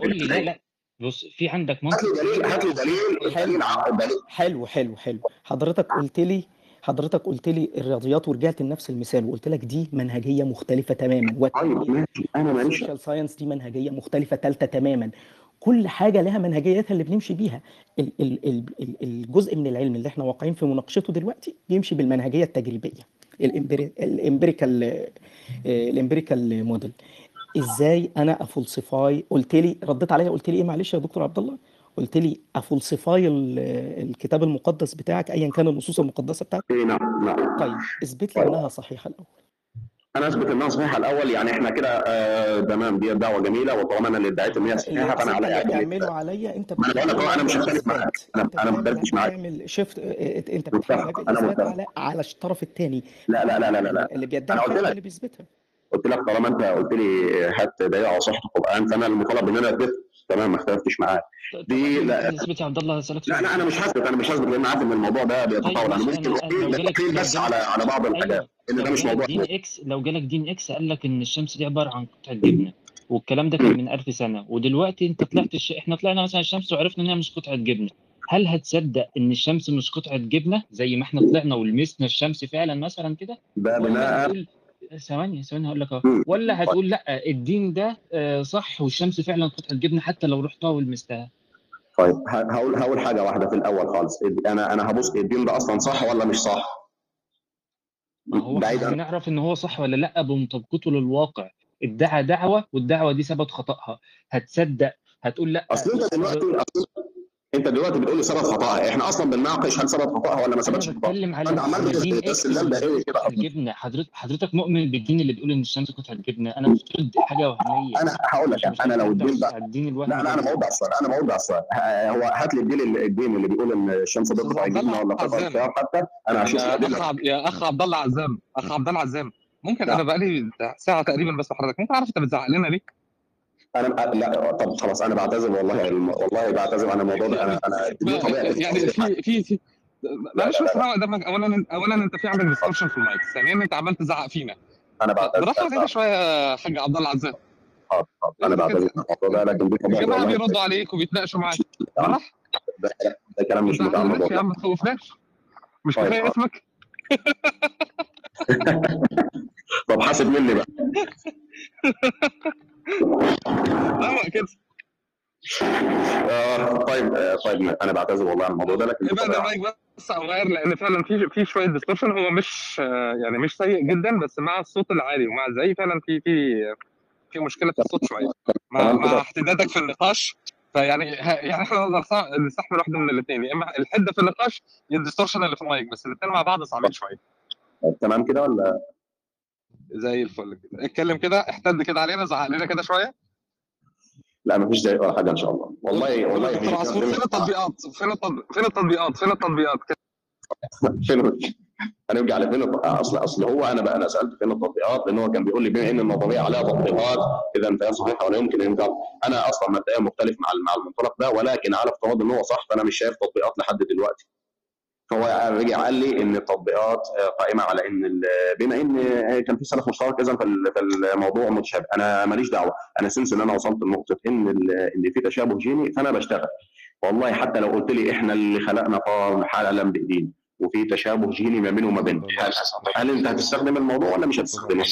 قول لي. لا لا. بص في عندك منطق. هات لي دليل هات لي دليل دليل. حلو حلو حلو. حضرتك قلت لي حضرتك قلت لي الرياضيات ورجعت لنفس المثال وقلت لك دي منهجية مختلفة تماما. طيب ماشي. أنا ماليش science دي منهجية مختلفة ثالثه تماما. كل حاجة لها منهجيتها اللي بنمشي بيها. ال- ال- ال- ال- الجزء من العلم اللي إحنا واقعين في مناقشته دلوقتي بيمشي بالمنهجية التجريبية ال empirical آه، ال empirical model. إزاي أنا أ falsify؟ قلت لي رديت عليا قلت لي إيه؟ معلش يا دكتور عبد الله. قلت لي أفلسفاي ال- الكتاب المقدس بتاعك ايا كان النصوص المقدسة بتاعتك؟ إيه نعم نعم. طيب اثبت لي إنها صحيحة الأول. أنا أثبت إنها صحيحة الأول. يعني إحنا كده آه تمام دي دعوة جميلة وطالما أنا اللي ادعيت إن هي صحيحة فأنا عليا بتعمله عليا. أنت ما أنا بقول لك أنا مش هختلف معاك. أنا أنت أنا ما اختلفتش معاك. بتعمل شيفت أنت متفق. بتعمل أنا اثبات متفق. على على الطرف الثاني لا لا لا لا لا, لا. اللي بيدعي أنا قلت حاجة لك. اللي بيثبتها. قلت لك طالما أنت قلت لي هات دليل على صحة القرآن فأنا المطالب إن أنا أثبت. تمام ما اختلفتش معاك. دي لا. اثبت يا عبد الله؟ لا لا أنا مش هثبت أنا مش هثبت لأن عارف إن الموضوع ده بيتطاول. أنا ممكن لو بس على على بعض الحاجات. أيوه. إن ده مش جالك موضوع دين X لو جالك دين X قال لك إن الشمس دي عبارة عن قطعه جبنة والكلام ده كان من ألف سنة ودلوقتي أنت طلعت الش... إحنا طلعنا مثلا الشمس وعرفنا ان هي مش قطعة جبنة. هل هتصدق إن الشمس مش قطعة جبنة زي ما إحنا طلعنا ولمسنا الشمس فعلا مثلا كده؟ ده بناء هتقول ثواني ثواني هقول لك أهو. ولا هتقول لا الدين ده آه، صح والشمس فعلا قطعة جبنة حتى لو رحتها ولمستها؟ طيب هقول هقول حاجة واحدة في الأول خالص. أنا أنا هبص الدين ده أصلا صح ولا مش صح؟ ما هو بعيد عن هنعرف إن هو صح ولا لأ بمطابقته للواقع. ادعى دعوة والدعوة دي ثبت خطأها. هتصدق هتصدق لأ. أصل أنت دلوقتي أصل انت دلوقتي بتقول لي ثبت خطأها. إحنا أصلا بنناقش هل ثبت خطأها ولا ما أنا ثبتش خطأها. بتكلم على فانت عمال على دين اخر باستدلال دائري كده؟ قطع الجبنه حضرتك حضرتك مؤمن بالدين اللي بيقول إن الشمس قطع الجبنه أنا مفترض حاجة وهمية. أنا هقول مش لك مش أنا لو الدين بس بقى الدين لا الوهمي لا أنا ده موضع السؤال أنا موضع السؤال ه- هو هات لي الدين اللي الدين اللي بيقول إن الشمس قطعة الجبنه ولا قطع الخيار حتى. أنا هشوف يا أخ عبد يا أخ عبد الله عزام. أخ عبد الله عزام. ممكن أنا بقالي ساعة تقريبا بس حضرتك ممكن أعرف أنت بتزعق لنا ليه؟ أنا لا طب خلاص أنا بعتذر والله والله بعتذر عن الموضوع ده. أنا أنا دي طبيعتي يعني في في في معلش بس قدامك اولا اولا أنت في عندك discussion في المايك. ثانيا أنت عمال تزعق فينا. أنا بعتذر. براحتك كده شوية يا حاج عبد الله عزام. حاضر، حاضر. أنا بعتذر عن الموضوع ده لكن دي طبيعتي الجماعة بيردوا عليك وبيتناقشوا معاك. براحتك ده ده كلام مش بتاع الموضوع. يا عم ما تخوفناش. مش طيب، كفاية حاضر. اسمك؟ طب حاسب مني بقى. لا كده. آه، طيب آه، طيب أنا بعتذر والله عن الموضوع ده لكن ابعد طبيعة. المايك بس أو غير لأن فعلا في في شوية ديسكشن هو مش آه، يعني مش سيء جدا بس مع الصوت العالي ومع زي فعلا في في في مشكلة في الصوت شوية. مع مع. احتدادك في النقاش فيعني يعني إحنا نقدر نستحمل واحدة من الاثنين يا إما الحدة في النقاش يا ال distortion اللي في المايك بس الاثنين مع بعض صعبين شوية. تمام كده ولا؟ زي الفل كده. اتكلم كده احتد كده علينا زعق لنا كده شوية. لا مفيش زي ولا حاجة إن شاء الله. والله والله فين التطبيقات؟ فين التطبيقات فين التطبيقات؟ فين التطبيقات؟ فين هنرجع لفين أصل أصل هو أنا بقى أنا سألت فين التطبيقات؟ لأن هو كان بيقول لي بما إن النظريه عليها تطبيقات إذا فهي صحيحه ولا يمكن إن. أنا أصلا مبدئيا مختلف مع مع المنطلق ده ولكن على افتراض إن هو صح فأنا مش شايف تطبيقات لحد دلوقتي. فهو رجع قال لي إن التطبيقات قائمة على إن بما إن كان في سلف مشترك اذا في ال- في الموضوع متشابه. أنا ماليش دعوة. أنا سنس إن أنا وصلت لنقطة إن إن في تشابه جيني فأنا بشتغل. والله حتى لو قلت لي إحنا اللي خلقنا فار حالا بإيدينا وفي تشابه جيني ما بينه وما بينه هل, أنت هتستخدم الموضوع ولا مش هتستخدمه؟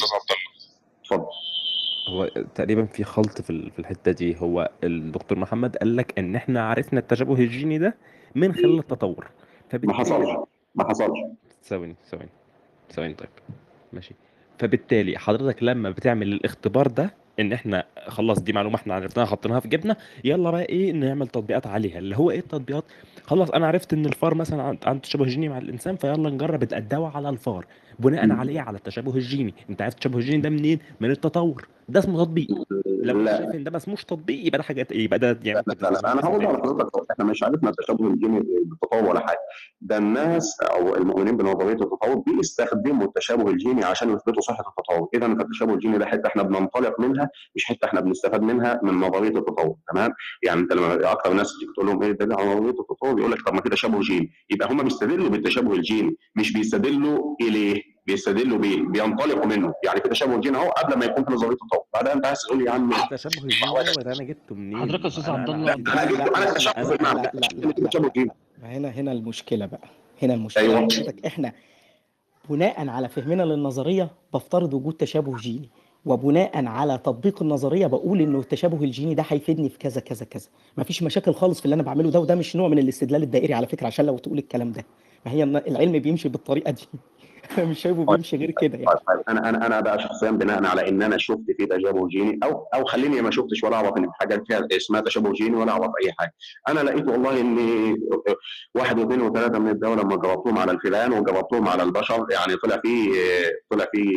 اتفضل. هو تقريبا في خلط في الحتة دي. هو الدكتور محمد قال لك إن إحنا عرفنا التشابه الجيني ده من خلال التطور. ما حصلش ما حصلش. ثواني ثواني ثواني طيب. ماشي. فبالتالي حضرتك لما بتعمل الاختبار ده إن إحنا خلاص دي معلومة إحنا عرفناها حطيناها في جبنا يلا بقى إيه نعمل تطبيقات عليها. اللي هو إيه التطبيقات؟ خلاص أنا عرفت إن الفار مثلا عن- عنده تشابه جيني مع الإنسان فيلا نجرب الدواء على الفار. بناء عليه على التشابه الجيني. أنت عارف التشابه الجيني ده منين؟ من التطور. ده اسمه تطبيق. لو لا. شايف إن ده ما اسموش تطبيق يبقى ده حاجة يبقى ده يعني لا لا لا أنا هقول لحضرتك إحنا مش عرفنا التشابه الجيني بالتطور ولا حاجة. ده الناس أو المؤمنين بنظرية التطور بيستخدموا التشابه الجيني عشان يثبتوا صحة التطور اذا فالتشابه الجيني ده حتة إحنا بننطلق منها مش حتة إحنا بنستفاد منها من نظرية التطور تمام؟ يعني أنت لما أكثر الناس تيجي تقول لهم إيه ده؟ على نظرية التطور يقول لك طب ما في تشابه جيني. يبقى هم بيستدلوا بالتشابه الجيني مش بيستدلوا إليه. بيستدلوا بيه بينطلقوا منه. يعني في تشابه جيني أهو قبل ما يكون في نظرية التطور بعدها أنت عايز تقول لي يا عم التشابه الجيني ده أنا جبته منين؟ حضرتك يا أستاذ عبد الله. أنا جبت أنا المعنى. لا لا لا تشابه هنا هنا المشكلة بقى. هنا المشكلة. أيوة. حضرتك إحنا بناء على فهمنا للنظرية بفترض وجود تشابه جيني. وبناء على تطبيق النظرية بقول إنه التشابه الجيني ده هيفيدني في كذا كذا كذا. مفيش مشاكل خالص في اللي أنا بعمله ده وده مش نوع من الاستدلال الدائري على فكرة عشان لو تقول الكلام ده. ما هي العلم بيمشي بالطريقة دي. أنا مش شايفه بيمشي غير كده يعني. طيب طيب أنا أنا أنا بقى شخصيا بناء على إن أنا شفت في تشابه جيني أو أو خليني ما شفتش ولا أعرف إن حاجة فيها اسمها تشابه جيني ولا أعرف أي حاجة. أنا لقيت والله ان واحد واثنين وثلاثة من الدولة لما جربتهم على الفئران وجربتهم على البشر يعني طلع في طلع في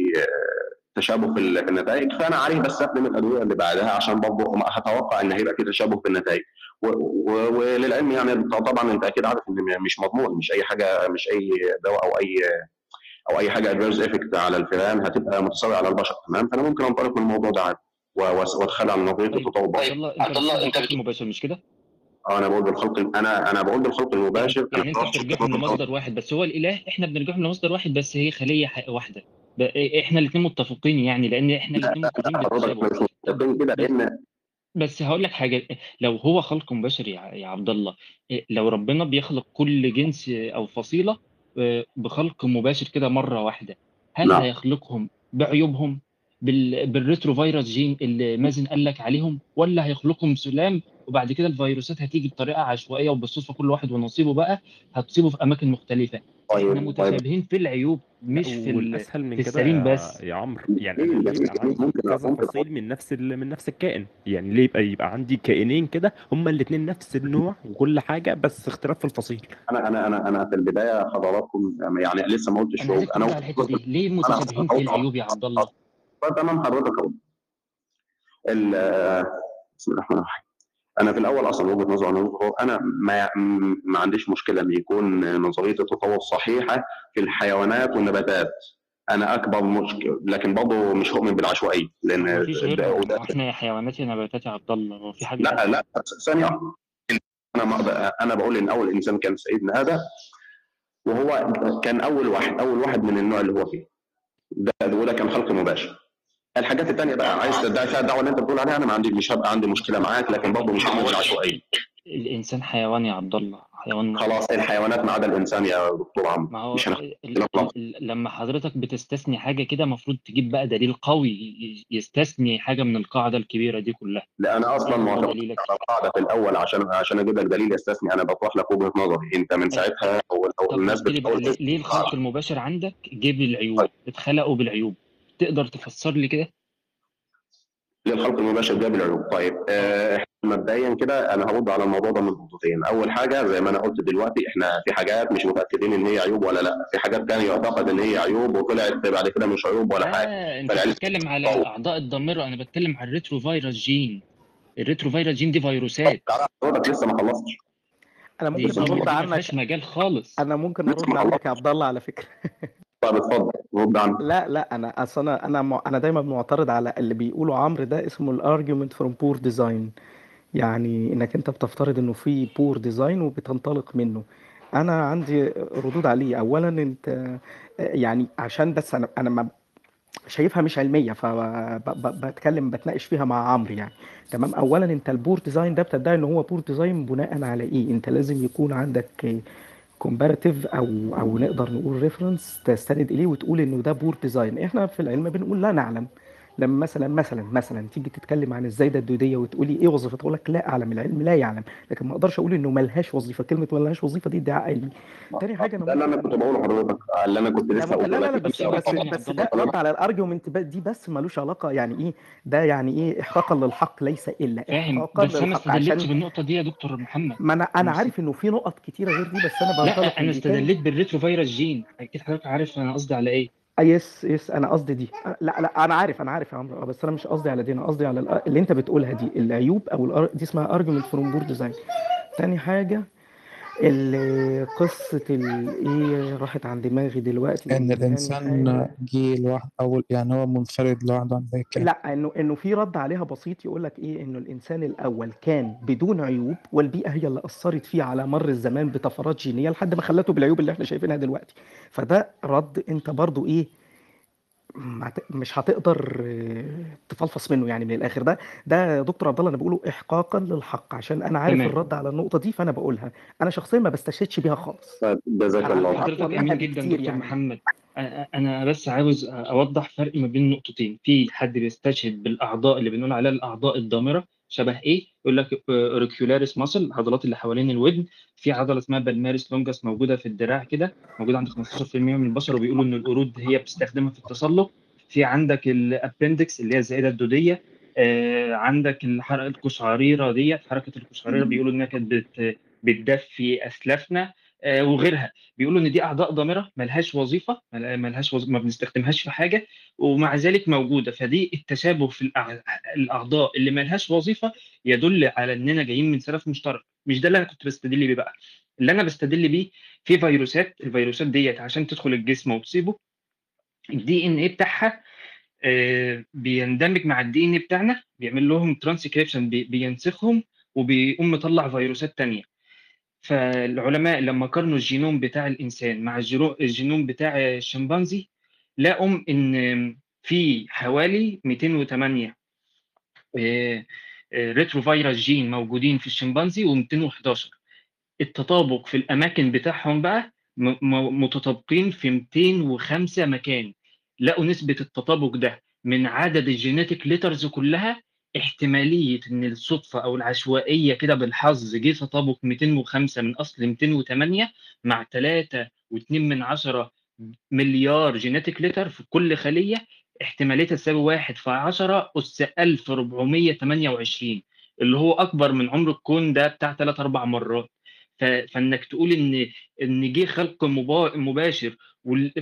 تشابه في ال- في النتائج. فأنا عارف بستخدم الأدوية اللي بعدها عشان برضه هتوقع إن هيبقى في تشابه في النتائج. وللعلم يعني طبعا أنت أكيد عارف إن مش مضمون مش أي حاجة مش أي دواء أو أي أو أي حاجة adverse effect على الفئران هتبقى متساوية على البشر تمام؟ فأنا ممكن انطلق من الموضوع ده عادي. واتخلى عن نظريه التطور عبد الله أنت بتقول الخلق المباشر مش كده؟ آه أنا بقول بالخلق أنا أنا بقول بالخلق المباشر يعني أنت بترجعهم لمصدر واحد بس هو الإله إحنا بنرجعهم لمصدر واحد بس هي خلية واحدة. إحنا الاثنين متفقين يعني لأن إحنا الاثنين متفقين بس هقول لك حاجة لو هو خلق مباشر يا عبد الله لو ربنا بيخلق كل جنس أو فصيلة بخلق مباشر كده مرة واحدة هل نعم. هيخلقهم بعيوبهم. بال retrovirus gene اللي مازن قال لك عليهم ولا هيخلقهم سلام وبعد كده الفيروسات هتيجي بطريقة عشوائية وبالصدفة كل واحد ونصيبه بقى هتصيبه في أماكن مختلفة. إحنا طيب. طيب متشابهين في العيوب مش في ال... والأسهل من كده بس. يا عمرو يعني كذا فصيل من نفس. من نفس الكائن. يعني ليه يبقى يبقى عندي كائنين كده هما الاثنين نفس النوع وكل حاجة بس اختلاف في الفصيل. أنا أنا أنا أنا في البداية حضراتكم يعني لسه ما قلتش شعوب. أنا دي. ليه متشابهين في العيوب يا عبد الله؟ طيب تمام حضرتك أهو. ال- بسم الله الرحمن الرحيم. أنا في الأول أصلا وجهة نظري أنا أنا ما ما عنديش مشكلة إن يكون نظريه التطور صحيحة في الحيوانات والنباتات. أنا أكبر مشكله لكن برضه مش هؤمن بالعشوائية لأن ما فيش ده- غيرها وده ما إحنا يا حيوانات يا نباتات يا عبد الله هو في حاجة لا لا ثانية. أنا ما أنا بقول إن أول إنسان كان سيدنا آدم وهو كان أول واحد أول واحد من النوع اللي هو فيه. ده وده كان خلق مباشر. الحاجات الثانية بقى عايز تدعي فيها الدعوه اللي انت بتقول عليها أنا ما عندي مش هبقى عندي مشكلة معاك لكن برضه مش هعمل عشوائيه الإنسان حيوان يا عبد الله حيوان خلاص الحيوانات ما عدا الإنسان يا دكتور عمرو ما هو مش ال- ال- لما حضرتك بتستثني حاجة كده المفروض تجيب بقى دليل قوي يستثني حاجة من القاعدة الكبيرة دي كلها. لا أنا أصلا معتمد دليلك. على القاعدة في الأول عشان عشان أجيب لك دليل يستثني. أنا بطرح لك وجهة نظري. أنت من ساعتها أو الناس بتحاول ليه الخلق المباشر عندك جيب العيوب اتخلقوا بالعيوب. تقدر تفسر لي كده؟ للخلق المباشر جاب العيوب طيب آه، مبدئيا كده أنا هرد على الموضوع ده من نقطتين. أول حاجة زي ما أنا قلت دلوقتي إحنا في حاجات مش متأكدين إن هي عيوب ولا لأ. في حاجات تانية يعتقد إن هي عيوب وطلعت بعد كده مش عيوب ولا حاجة. لا انت بتتكلم على الاعضاء الضامره أنا بتكلم على ال retrovirus gene ال retrovirus gene دي فيروسات حضرتك لسه ما خلصتش. أنا ممكن أرد عنك فيهاش مجال خالص. أنا ممكن أرد عنك يا عبد الله على فكرة. طب اتفضل لا لا أنا أصل أنا أنا أنا دايما معترض على اللي بيقولوا عمرو ده اسمه ال argument from poor design يعني إنك أنت بتفترض إنه في poor design وبتنطلق منه. أنا عندي ردود عليه. اولا أنت يعني عشان بس أنا أنا ما شايفها مش علمية فبتكلم بتناقش فيها مع عمرو يعني. تمام؟ اولا أنت ال poor design ده بتدعي ان هو poor design بناء على إيه؟ أنت لازم يكون عندك comparative أو أو نقدر نقول reference تستند إليه وتقول إنه ده poor design إحنا في العلم بنقول لا نعلم. لما مثلا مثلا مثلا تيجي تتكلم عن الزايدة الدودية وتقولي إيه وظيفتها أقول لك لا اعلم العلم لا يعلم. لكن ما أقدرش أقول إنه ملهاش وظيفة. كلمة ملهاش وظيفة دي ادعاء علمي. تاني حاجة ده اللي أنا كنت بقوله لحضرتك اللي أنا كنت لسه لا لا لا بس بس بس ده رد على ال argument دي بس ملوش علاقة يعني إيه ده يعني إيه احقاقا للحق ليس إلا احقاقا بس أنا عشان بالنقطة دي يا دكتور محمد. ما أنا أنا عارف إنه في نقط كتيرة غير دي بس أنا بنطلق لا أنا. استدلت بال retrovirus gene. أكيد حضرتك عارف أنا قصدي على إيه. yes yes أنا قصدي دي. آه، لا لا أنا عارف أنا عارف يا عمرو. آه، بس أنا مش قصدي على دي أنا قصدي على اللي أنت بتقولها دي العيوب أو الأر... دي اسمها argument from poor design تاني حاجة ال- قصة ال- إيه راحت عن دماغي دلوقتي إن تاني الإنسان حاجة. جه لوحده أو يعني هو منفرد لوحده عن باقي الكائنات لا إنه إنه في رد عليها بسيط يقول لك إيه إنه الإنسان الأول كان بدون عيوب والبيئة هي اللي أثرت فيه على مر الزمان بطفرات جينية لحد ما خلته بالعيوب اللي إحنا شايفينها دلوقتي. فده رد أنت برضو إيه مش هتقدر آه، تفلفص منه يعني من الآخر. ده ده يا دكتور عبد الله أنا بقوله احقاقا للحق. عشان أنا عارف تمام. الرد على النقطة دي فأنا بقولها. أنا شخصيا ما بستشهدش بيها خالص. جزاك الله. خير حضرتك امين جدا دكتور يعني. محمد. أنا بس عاوز أوضح فرق ما بين نقطتين. في حد بيستشهد بالأعضاء اللي بنقول عليها الأعضاء الضامرة شبه إيه؟ يقول لك auricularis muscle العضلات اللي حوالين الودن. في عضلة اسمها palmaris longus موجودة في الدراع كده موجودة عند 15% من البشر وبيقولوا إن القرود هي بتستخدمها في التسلق. في عندك ال appendix اللي هي الزائدة الدودية آه، عندك الحركة القشعريرة ديت حركة القشعريرة بيقولوا إنها كانت بت بتدفي أسلافنا. وغيرها. بيقولوا إن دي أعضاء ضامرة ملهاش وظيفة مل- ملهاش وظيفة ما بنستخدمهاش في حاجة ومع ذلك موجودة. فدي التشابه في الأعضاء اللي ملهاش وظيفة يدل على إننا جايين من سلف مشترك. مش ده اللي أنا كنت بستدل بيه بقى. اللي أنا بستدل بيه في فيروسات الفيروسات ديت عشان تدخل الجسم وتصيبه ال DNA بتاعها آه، بيندمج مع ال DN بتاعنا بيعمل لهم ترانسكريبشن بينسخهم وبيقوم مطلع فيروسات تانية. فالعلماء لما قارنوا الجينوم بتاع الإنسان مع الجينوم بتاع الشمبانزي لقوا إن في حوالي 208 retrovirus gene موجودين في الشمبانزي و211 التطابق في الأماكن بتاعهم بقى متطابقين في 205 مكان. لقوا نسبة التطابق ده من عدد ال genetic letters كلها احتمالية إن الصدفة أو العشوائية كده بالحظ جه تطابق 205 من أصل 208 مع 3.2 من عشرة مليار جينيتك لتر في كل خلية احتماليتها تساوي 1 في 10 أس 1428 اللي هو أكبر من عمر الكون ده بتاع 3 4 مرات. فإنك تقول إن إن جه خلق مبا- مباشر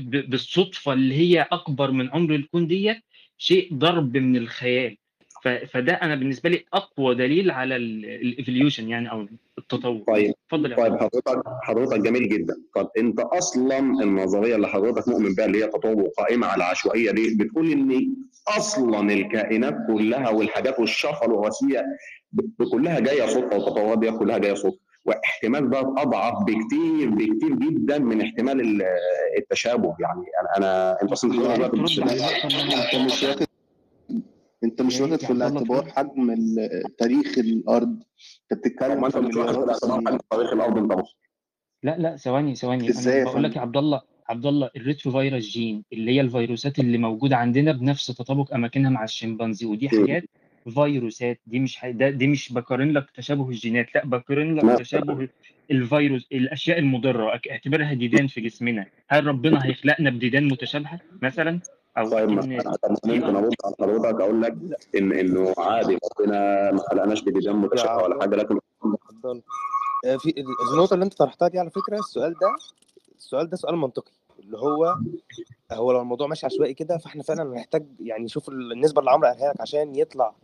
بالصدفة اللي هي أكبر من عمر الكون ديت شيء ضرب من الخيال. فده أنا بالنسبة لي أقوى دليل على الايفوليوشن يعني أو التطور. طيب. اتفضل يا طيب. حضرتك حضرتك جميل جدا. طب أنت أصلا النظرية اللي حضرتك مؤمن بها اللي هي تطور قائمة على العشوائيه دي بتقول إن أصلا الكائنات كلها والحاجات والشفره الوراثيه كلها جاية صدفة والتطورات دي كلها جاية صدفة. واحتمال ده أضعف بكتير بكتير جدا من احتمال ال- التشابه يعني. أنا أنا أنت أصلا انت مش قلتها واخد في الله الاعتبار حجم تاريخ الأرض؟ انت بتتكلم ما في انت مش واخد في مليارات الاعتبار السنين. حجم تاريخ الأرض انت بص لا لا ثواني ثواني. إزاي أنا بقول لك يا عبد الله عبد الله ال retrovirus gene اللي هي الفيروسات اللي موجودة عندنا بنفس تطابق أماكنها مع الشمبانزي ودي حاجات فيروسات. دي مش ح- ده دي مش بقارن لك تشابه الجينات لا بقارن لك تشابه الفيروس الأشياء المضرة اعتبرها ديدان في جسمنا. هل ربنا هيخلقنا بديدان متشابهة مثلا؟ أو طيب في ممكن أرد على حضرتك أقول لك إن إنه عادي ربنا ما خلقناش يا متشابهه ولا حاجة لكن آه، في النقطة اللي أنت طرحتها دي على فكرة السؤال ده السؤال ده سؤال منطقي. اللي هو هو لو الموضوع ماشي عشوائي كده فإحنا فعلا هنحتاج يعني شوف النسبة اللي عمرو قالها لك عشان يطلع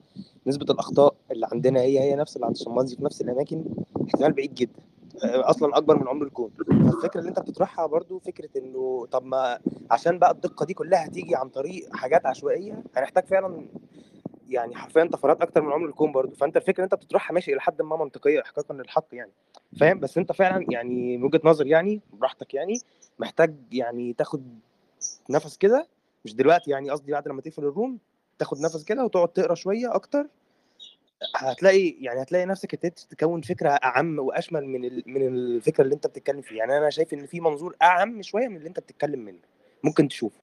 نسبة الأخطاء اللي عندنا هي هي نفس اللي عند الشمبانزي في نفس الأماكن احتمال بعيد جدا. آه، أصلا أكبر من عمر الكون فالفكرة اللي أنت بتطرحها برضو فكرة إنه طب ما عشان بقى الدقة دي كلها تيجي عن طريق حاجات عشوائية هنحتاج فعلا يعني حرفيا طفرات أكتر من عمر الكون برضو. فأنت الفكرة أنت بتطرحها ماشي إلى حد ما منطقية احقاقا للحق يعني. فاهم؟ بس أنت فعلا يعني وجهة نظر يعني براحتك يعني محتاج يعني تاخد نفس كده. مش دلوقتي يعني قصدي بعد لما تقفل الروم تاخد نفس كده وتقعد تقرأ شوية أكتر. هتلاقي يعني هتلاقي نفسك ابتديت تكون فكرة أعم وأشمل من ال- من الفكرة اللي أنت بتتكلم فيها. يعني أنا شايف إن في منظور أعم شوية من اللي أنت بتتكلم منه. ممكن تشوفه.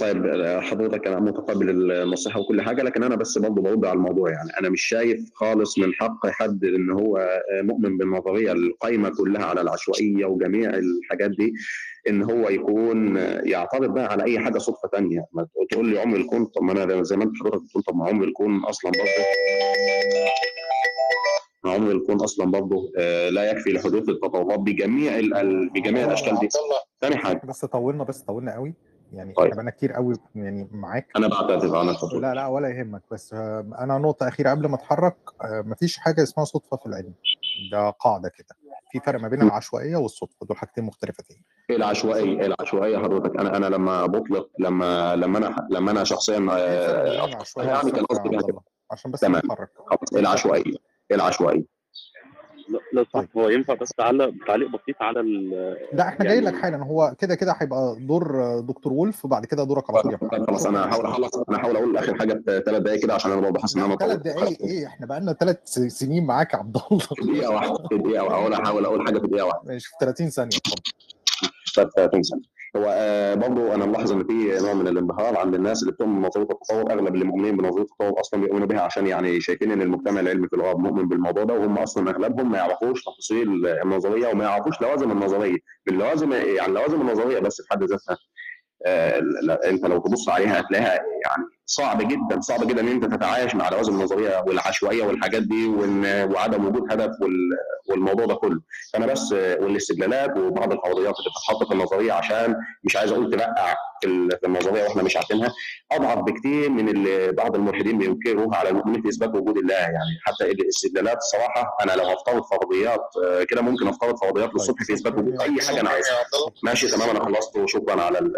طيب حضرتك أنا متقبل النصيحة وكل حاجة لكن أنا بس برضه برد على الموضوع يعني. أنا مش شايف خالص من حق حد إن هو مؤمن بالنظرية القايمة كلها على العشوائية وجميع الحاجات دي إن هو يكون يعترض بقى على أي حاجة صدفة تانية. ما تقول لي عمر الكون طب ما أنا زي ما أنت حضرتك بتقول طب ما عمر الكون أصلا برضه عمر الكون أصلا برضه آه، لا يكفي لحدوث التطورات بجميع بجميع الأشكال دي. ثاني حاجة. بس طولنا بس طولنا قوي. يعني طيب. إحنا بقالنا كتير قوي يعني معاك. أنا بعتذر أنا اتفضل. لا لا ولا يهمك بس آه، أنا نقطة أخيرة قبل ما أتحرك آه، مفيش حاجة اسمها صدفة في العلم. ده قاعدة كده. في فرق ما بين العشوائية والصدفة دول حاجتين مختلفتين. العشوائية العشوائية حضرتك أنا أنا لما بطلق لما لما أنا لما أنا شخصيا آه، يعني كان قصدي كده. الله عشان بس خلاص العشوائية العشوائية. لو طب هو ينفع بس تعلق تعليق بسيط على ال لا إحنا جاي لك يعني حالا. هو كده كده هيبقى دور دكتور وولف وبعد كده دورك على طول خلاص أنا هحاول أخلص أنا هحاول أقول آخر حاجة في ثلاث دقائق كده عشان أنا برضه حاسس إن لا أنا ثلاث دقايق؟ إيه إحنا بقالنا ثلاث سنين معاك يا عبد الله. في دقيقة واحدة في دقيقة واحدة. أقول أحاول أقول حاجة في دقيقة واحدة. ماشي في 30 ثانية. اتفضل طب 30 سنه هو آه برضه أنا ملاحظ إن في نوع من الانبهار عند الناس اللي بتؤمن بنظرية التطور. أغلب اللي مؤمنين بنظرية التطور أصلا بيؤمنوا بها عشان يعني شايفين إن المجتمع العلمي في الغرب مؤمن بالموضوع ده وهم أصلا أغلبهم ما يعرفوش تفاصيل النظرية وما يعرفوش لوازم النظرية. اللوازم يعني لوازم النظرية بس في حد ذاتها آه، أنت لو تبص عليها هتلاقيها يعني صعب جدا صعب جدا إن أنت تتعايش مع لوازم النظرية والعشوائية والحاجات دي وعدم وجود هدف وال- والموضوع ده كله. فأنا بس والاستدلالات وبعض الفرضيات اللي بتتحط في النظرية عشان مش عايز أقول تبقع في ال- في النظرية وإحنا مش عارفينها. أضعف بكتير من اللي بعض الملحدين بينكروها على المؤمنين في إثبات وجود الله. يعني حتى الاستدلالات الصراحه أنا لو هفترض فرضيات كده ممكن أفترض فرضيات للصبح في إثبات وجود أي حاجة أنا عايزها. ماشي تمام أنا خلصت وشكرا على ال-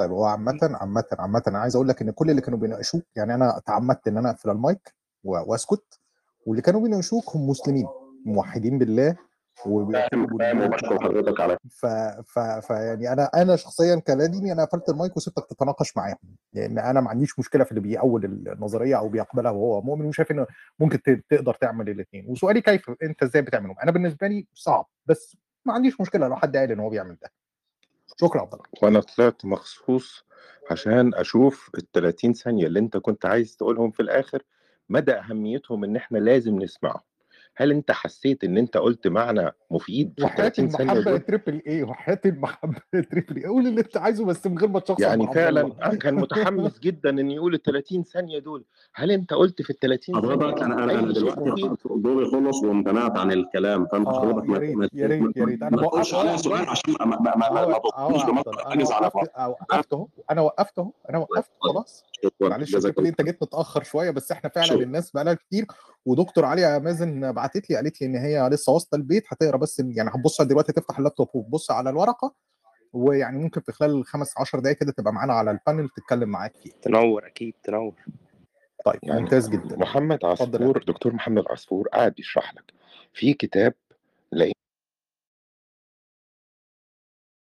طيب هو عامة عامة عامة أنا عايز أقول لك إن كل اللي كانوا بيناقشوك يعني أنا تعمدت إن أنا أقفل المايك و- وأسكت واللي كانوا بيناقشوك هم مسلمين موحدين بالله حضرتك على ف... ف... فيعني أنا أنا شخصيا كلاديني أنا قفلت المايك وسبتك تتناقش معاهم لأن أنا ما عنديش مشكلة في اللي بيأول النظرية أو بيقبلها وهو مؤمن وشايف إنه ممكن ت- تقدر تعمل الاثنين وسؤالي كيف أنت إزاي بتعملهم؟ أنا بالنسبة لي صعب بس ما عنديش مشكلة لو حد قال إن هو بيعمل ده. شكرا عبد الله وأنا طلعت مخصوص عشان أشوف ال 30 ثانية اللي أنت كنت عايز تقولهم في الآخر مدى أهميتهم إن إحنا لازم نسمعهم. هل انت حسيت ان انت قلت معنى مفيد في ال وحياة 30 ثانية المحبة دول؟ تريبل إيه؟ وحياة المحبة تريبل إيه؟ قول اللي انت عايزه بس من غير ما تشخصن يعني فعلا كان متحمس جدا ان يقول ال 30 ثانية دول. هل أنت قلت في ال 30 ثانية حضرتك أنا أنا دلوقتي مفيد؟ دوري خلص وامتنعت عن الكلام فأنت حضرتك يا ما ريت يا ريت يا ريت. أنا ما تقولش بوقفت عليا سؤال عشان ما ما ما, يا عبد بمبدا الله أنا حاجز على وقفت بعض وقفت أهو. أنا وقفت أهو أنا وقفت خلاص. شكرا معلش الله انت جيت متأخر شوية بس إحنا فعلا شكرا. الناس بقالها كتير ودكتور عليا مازن بعتت لي قالت لي إن هي لسه واصله البيت هتقرأ بس يعني هتبص دلوقتي تفتح اللابتوب وتبص على الورقة ويعني ممكن في خلال خمس 10 دقائق كده تبقى معانا على البانل تتكلم معاك فيه. تنور أكيد تنور. طيب يعني ممتاز جدا. محمد عصفور دكتور محمد عصفور قاعد يشرح لك في كتاب لقيت